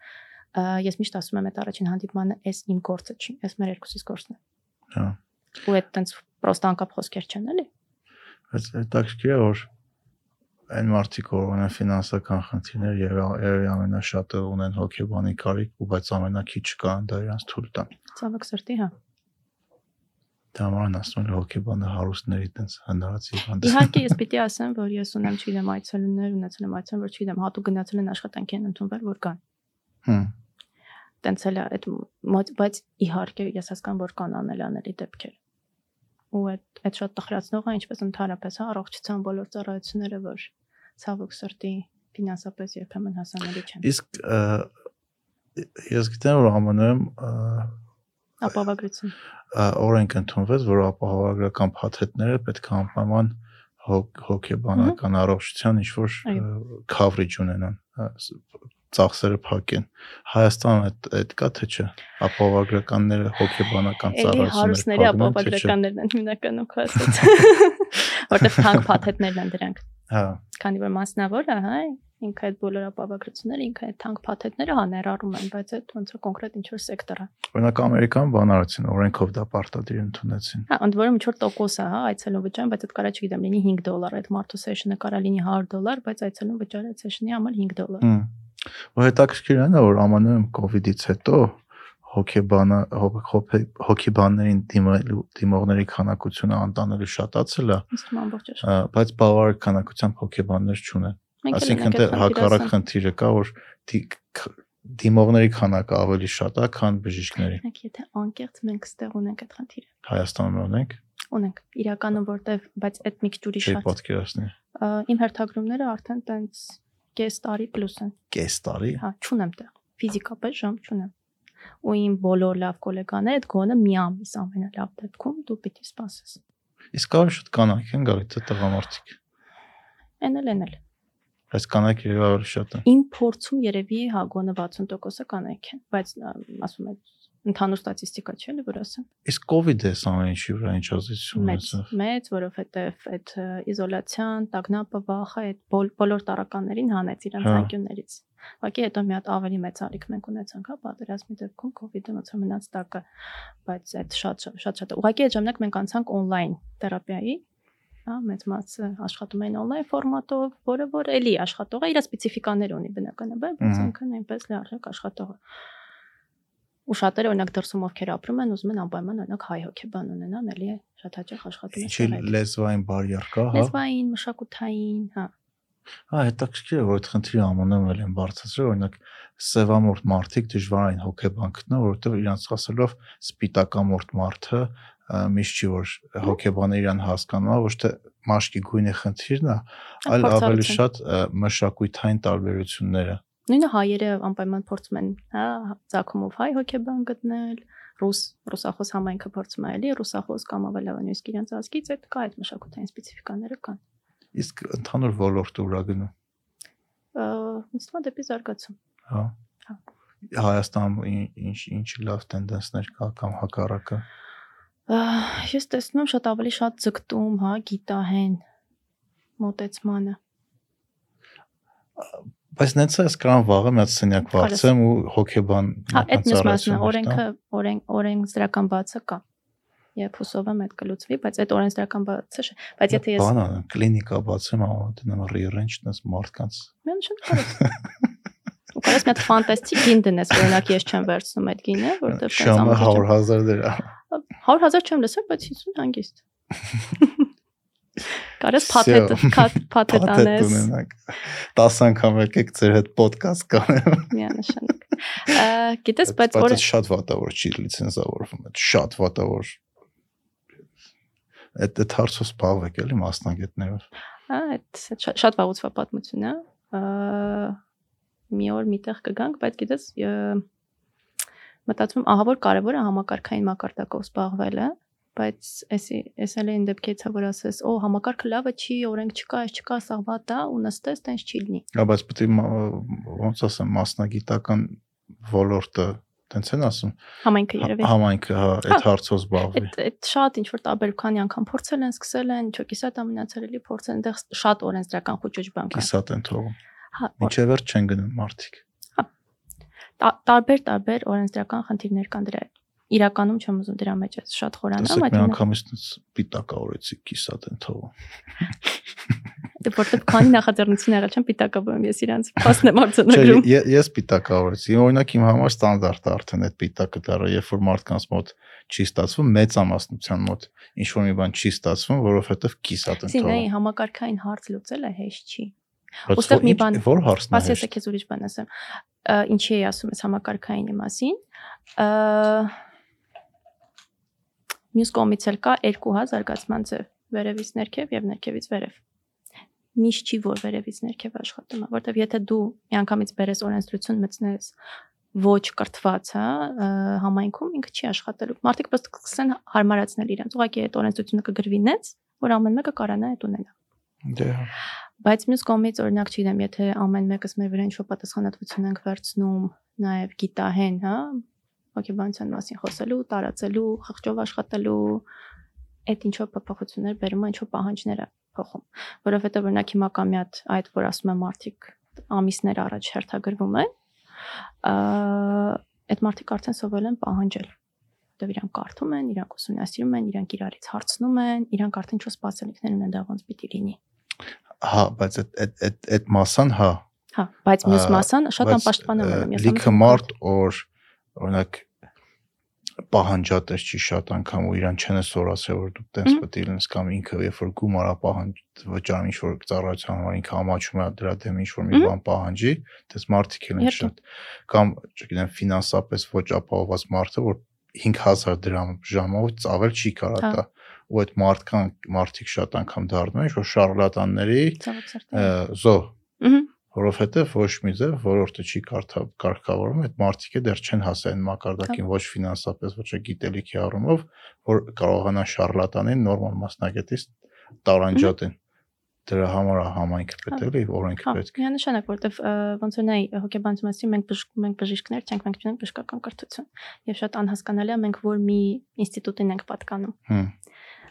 ես միշտ ասում եմ այդ առաջին հանդիպմանը էս իմ գործը չի էս մեր երկուսիս գործն է Հա։ ու այդ տենց պրոստը անկապ խոսքեր չեն էլի Բայց հետաքրքիր է որ այն մարդիկ որ ունեն ֆինանսական խնդիրներ եւ երևի ամենաշատը ունեն հոգեբանի կարիք ու բայց ամենակիչը կան դա իրանց թույլ տան։ ցավոք սրտի հա Դա համարն ասում են հոգեբանը հարուստների տենց հնարած հիվանդ։ Իհարկե ես պիտի ասեմ, որ ես ունեմ, չգիտեմ, այցելուներ, ունեցել եմ այցելուներ, որ չգիտեմ, հատուկ գնացել են աշխատանքի են ընդունվել, որ կան։ Հմ։ Տենց էլ է այդ բայց իհարկե ես հասկանում որ կան անելանելի դեպքեր։ Ու այդ այդ շատ տխրացնող է, ինչպես ընդհանրապես հա առողջության բոլոր ծառայությունները, որ ցավոք սրտի ֆինանսապես երբեմն հասանելի չեն։ Իսկ ես գիտեմ որ ԱՄՆ-ում Ապավագրություն։ օրենք ընդունվեց, որ ապահովագրական փաթեթները պետք է անպայման հոգ- հոգեբանական առողջության ինչ որ coverage ունենան, ծախսերը փակեն։ Հայաստանը այդ այդ կա թե չէ։ Ապահովագրականները հոգեբանական Էլի ծառայություններ հարուսների փակում են, հիմնականում խոսած։ Որտեվ թանկ փաթեթներն են դրանք։ Հա, Քանի որ մասնավոր է, հա, ինքը այդ բոլոր ապավագրությունները, ինքը այդ թանկ փաթեթները հա ներառում են, բայց այդ ոնց որ կոնկրետ ինչ որ սեկտոր է։ օրինակ ամերիկան բան արեցին, օրենքով դա պարտադիր ընդունեցին։ Հա, ընդ որում ինչ որ տոկոս է, հա, այցելուն վճարում, բայց այդ կարա չգիտեմ, լինի 5 դոլար, այդ մարդու session-ը կարա լինի 100 դոլար, բայց այցելուն վճարը session-ի համար 5 դոլար։ Հմ։ Ու հետաքրքիր է նա որ ԱՄՆ-ում կոവിഡ്ից հետո հոգե- հոգեբաններին դիմելու դիմողների քանակությունը անտանելի շատացել է, է ամբողջ աշխարհ։ ա, բայց բավարար քանակությամբ հոգեբաններ չունեն։ Այսինքն դե հակառակ խնդիրը, կա, որ դիմողների քանակը ավելի շատ է, քան բժիշկների։ Մենք եթե անկեղծ մենք ստեղ ունենք այդ խնդիրը։ Հայաստանում ունենք, Ունենք իրականում որտեվ բայց այդ մի քիչ ուրիշ չի է։ պատկերացնի։ Իմ հերթագրումները արդեն տենց կես տարի պլյուս են։ Կես տարի։ Հա, չունեմ տեղ։ Ֆիզիկապես ժամ չունեմ։ Ու իմ բոլոր լավ գոլեգաները այդ գոնը մի ամիս ամենալավ դեպքում դու պիտի սպասես։ Իսկ ավելի շատ կանայք են գալիս թե տղամարդիկ։ Էնել էնել։ Բայց կանայք երևի ավելի շատ են։ Իմ փորձում երևի հա գոնը 60%-ը կանայք են, բայց ասում եմ ընդհանուր ստատիստիկա չէ՞ լի որ ասեմ։ Իսկ COVID-ը սա ինչի վրա ինչ ազդեցություն ունեցավ։ Մեծ, որովհետև այդ իզոլացիան, տագնապը, վախը այդ բոլոր տարականերին հանեց իրենց հա։ անկյուններից։ Ուղղակի հետո մի հատ ավելի մեծ ալիք մենք ունեցանք, հա, պատերազմի դեպքում COVID-ը ոնց որ մնաց տակը, բայց այդ շատ շատ շատ ուղղակի այդ ժամանակ մենք անցանք on-line թերապիայի, հա, մեծ մասը աշխատում են on-line ֆորմատով, որը որ էլի աշխատող է, իր սպეციფიკաներ ունի բնականաբար, բայց հա։ ինքն այնպես լի արժեք աշխատող է Ու շատերը օրինակ դրսում ովքեր ապրում են, ուզում են անպայման օրինակ հայ հոգեբան ունենան, էլի շատ հաճախ աշխատում Ինչի լեզվային բարիեր կա, հա։ Լեզվային, մշակութային, հա։ Հա, հետաքրքիր է, որ այդ խնդիրը ԱՄՆ-ում էլ են բարձրացրել, օրինակ սևամորտ մարդիկ դժվար են հոգեբան գտնեն, որովհետև իրանց ասելով սպիտակամորտ մարդը միշտ չի որ հոգեբանը իրան հասկանում, է, ոչ թե մաշկի գույնի խնդիրն է, այլ ավելի շատ մշակութային տարբերությունները նույնը հայերը անպայման փորձում են, հա, ցակումով հայ հոկեբան գտնել, ռուս ռուսախոս համայնքը փորձում է էլի ռուսախոս կամ ավելավան իսկ իրենց ազգից այդ կա այդ մշակութային սպეციფიկաները կան։ Իսկ ընդհանուր ոլորտը ուրագնում։ Ա, ինձ թվում է դեպի զարգացում։ Հա։ Հա։ Հայաստանում ինչ ինչ լավ տենդենսներ կա կամ հակառակը։ Ես տեսնում եմ շատ ավելի շատ ձգտում, հա, գիտահեն մոտեցմանը Բայց նենց է սկրան վաղը մի հատ սենյակ վարձեմ ու հոգեբան Հա, այդ մյուս մասն է, օրենքը, օրենք, օրենք զրական բացը կա։ Եվ հուսով եմ այդ կլուծվի, բայց այդ օրենսդրական բացը, բայց եթե ես բան անեմ, կլինիկա բացեմ, դնեմ rearrange տես մարդկանց։ Մեն շատ կարո։ Ու կարես մի հատ ֆանտաստիկ գին դնես, օրինակ ես չեմ վերցնում այդ գինը, որովհետև Շամը 100000 դրամ։ 100000 չեմ լսել, բայց 50 հանգիստ։ Կարես փաթեթ, փաթեթ անես։ ունենակ։ 10 անգամ եկեք ձեր հետ ոդկաստ կանեմ։ Միանշանակ։ Գիտես, բայց որ շատ վատավոր չի լիցենզավորվում, այդ շատ վատավոր այդ այդ հարցով զբաղվեք էլի մասնագետներով։ Հա, այդ շատ վաղուցվա պատմություն է։ Մի օր միտեղ կգանք, բայց գիտես, մտածում ահա որ կարևոր է համակարգային մակարդակով զբաղվելը, բայց էսի էսել են դեպքերից որ ասես, օ համակարգը լավը չի, օրենք չկա, այս չկա, սա վատ է ու նստես, տենց չի լինի։ Հա, բայց պետք է ոնց ասեմ, մասնագիտական ոլորտը Տենց են ասում։ Համայնքը երևի։ Համայնքը, հա, այդ հա, հարցով զբաղվի։ Այդ շատ ինչ որ տարբեր քանի անգամ փորձել են, սկսել են, չէ, կիսատ ամենացել էլի փորձել են, այնտեղ շատ օրենսդրական խոճոճ բան կա։ Կիսատ են թողում։ Հա։ Ինչե վերջ չեն գնում մարդիկ։ Հա։ Տարբեր տարբեր օրենսդրական խնդիրներ կան դրա իրականում չեմ ուզում դրա մեջ ես շատ խորանամ, այդ մի անգամից պիտակավորեցի կիսատ են թողում։ Դե որտեղ քանի նախաձեռնություն եղել չեմ պիտակավորում ես իրանց փաստն եմ արձանագրում։ Չէ, ես պիտակավորեցի։ Օրինակ իմ համար ստանդարտ է արդեն այդ պիտակը դառը, երբ որ մարդկանց մոտ չի ստացվում, մեծամասնության մոտ ինչ որ մի բան չի ստացվում, որովհետև կիսատ են թողում։ Սինայի համակարգային հարց լուծելը հեշտ չի։ Ոստեղ մի բան որ հարցն է։ Ասես եք ուրիշ բան ասեմ։ Ինչի էի ասում ես համակարգայինի մասին։ Մյուս կողմից էլ կա 2H հա զարգացման ձև՝ վերևից ներքև եւ ներքևից վերև։ Միշտ չի որ վերևից ներքև աշխատում է, որտեվ եթե դու միանգամից բերես օրենսդրություն մտցնես ոչ կրթված, հա, համայնքում ինքը չի աշխատելու։ Մարդիկ պստ կսեն հարմարացնել իրենց։ Ուղղակի այդ օրենսդրությունը կգրվի նենց, որ ամեն մեկը կարանա այդ ունենա։ Դե։ Բայց մյուս կողմից օրինակ չգիտեմ, եթե ամեն մեկս մեր վրա ինչ-որ պատասխանատվություն ենք վերցնում, նաև գիտահեն, հա, հոգեբանության մասին խոսելու, տարածելու, խղճով աշխատելու, այդ ինչ որ փոփոխություններ բերում են, ինչ որ պահանջները փոխում, որովհետև օրինակ հիմա կա մի հատ այդ որ ասում եմ մարդիկ ամիսներ առաջ հերթագրվում են, այդ մարդիկ արդեն սովորել են պահանջել որտեվ իրանք կարդում են, իրանք ուսումնասիրում են, իրանք իրարից հարցնում են, իրանք արդեն ինչ սպասելիքներ ունեն դա ոնց պիտի լինի։ Հա, բայց այդ այդ այդ այդ մասան հա։ Հա, բայց մյուս մասան շատ անպաշտպան եմ ես։ Լիքը մարդ որ օրինակ պահանջատեր չի շատ անգամ ու իրան չեն սորացել որ դու տես պետք է լինես կամ ինքը երբ որ գումարա պահանջ վճարում ինչ որ ծառայության համար ինքը համաչում է դրա դեմ ինչ որ մի բան պահանջի դες մարդիկ են շատ կամ չգիտեմ ֆինանսապես ոչ ապահովված մարդը որ 5000 դրամ ժամով ծավել չի կարա հա։ տա ու այդ մարդկան մարդիկ շատ անգամ դառնում են որ շարլատանների զո որովհետև ոչ մի ձև ոլորտը չի կարգավորում, այդ մարդիկը դեռ չեն հասել այն մակարդակին ոչ ֆինանսապես, ոչ գիտելիքի առումով, որ կարողանան շարլատանին նորմալ մասնագետից տարանջատեն դրա համար համայնքը պետք է օրենքը պետք է։ Միանշանակ, որտեվ ոնց որ նայ հոգեբանության մենք մենք բժիշկներ չենք, մենք չունենք բժշկական կրթություն։ Եվ շատ անհասկանալի է մենք որ մի ինստիտուտին ենք պատկանում։ Հմ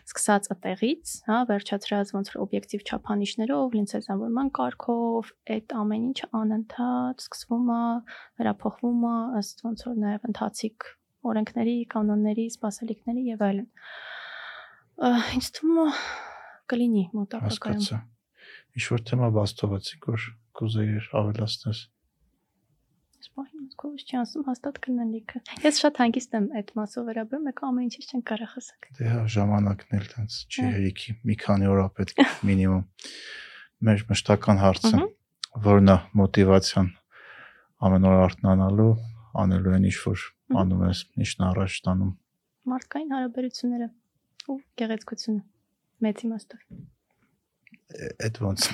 սկսած այդտեղից, հա, վերջացրած ոնց որ օբյեկտիվ չափանիշներով, լինցեզավորման կարգով, այդ ամեն ինչը անընդհատ սկսվում է, վերափոխվում է, ըստ ոնց որ նաև ընթացիկ օրենքների, կանոնների, սպասելիքների եւ այլն։ Ինչ թվում է կլինի մոտակայքում։ Ինչ որ թեմա բաստովացիկ որ կուզեիր ավելացնես այս պահին մտքովս չի ասում հաստատ կնանիքը։ Ես շատ հանգիստ եմ այդ մասով վերաբերում, եկա ամեն ինչից չեն կարող ասակ։ Դե հա, ժամանակն էլ տենց չի հերիքի, մի քանի օր պետք է մինիմում։ Մեր մշտական հարցը, որն է մոտիվացիան ամեն օր արթնանալու, անելու են ինչ-որ անում ես, ինչն առաջ տանում։ Մարդկային հարաբերությունները ու գեղեցկությունը մեծ իմաստով։ Այդ ոնց։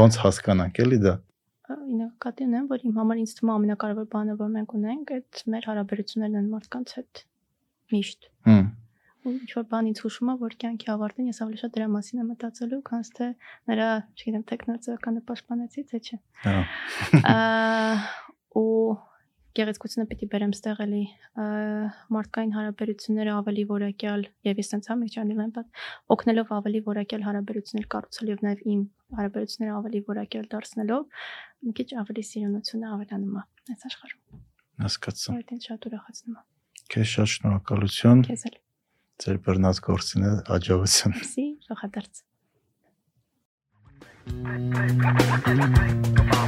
Ոնց հասկանանք էլի դա նկատի ունեմ, որ իմ համար ինձ թվում ամենակարևոր բանը, որ մենք ունենք, այդ մեր հարաբերություններն են մարդկանց հետ միշտ։ Հմ ու ինչ որ բան ինձ հուշում է, որ կյանքի ավարտին ես ավելի շատ դրա մասին եմ մտածելու, քան թե նրա, չգիտեմ, տեխնոլոգիականը պաշտպանեցի, թե չէ։ Հա։ Ու գեղեցկությունը պիտի բերեմ ստեղ էլի մարդկային հարաբերությունները ավելի որակյալ եւ ես sense համի չանի լեմպատ օգնելով ավելի որակյալ հարաբերություններ կառուցել եւ նաեւ իմ հարաբերությունները ավելի որակյալ դարձնելով մի քիչ ավելի սիրունությունը ավելանում է այս աշխարհում։ Հասկացա։ Այդ ինձ շատ ուրախացնում է։ Քեզ շատ շնորհակալություն։ Քեզ էլ։ Ձեր բռնած գործինը հաջողություն։ Սի, շնորհակալություն։ Come on, come on, come on.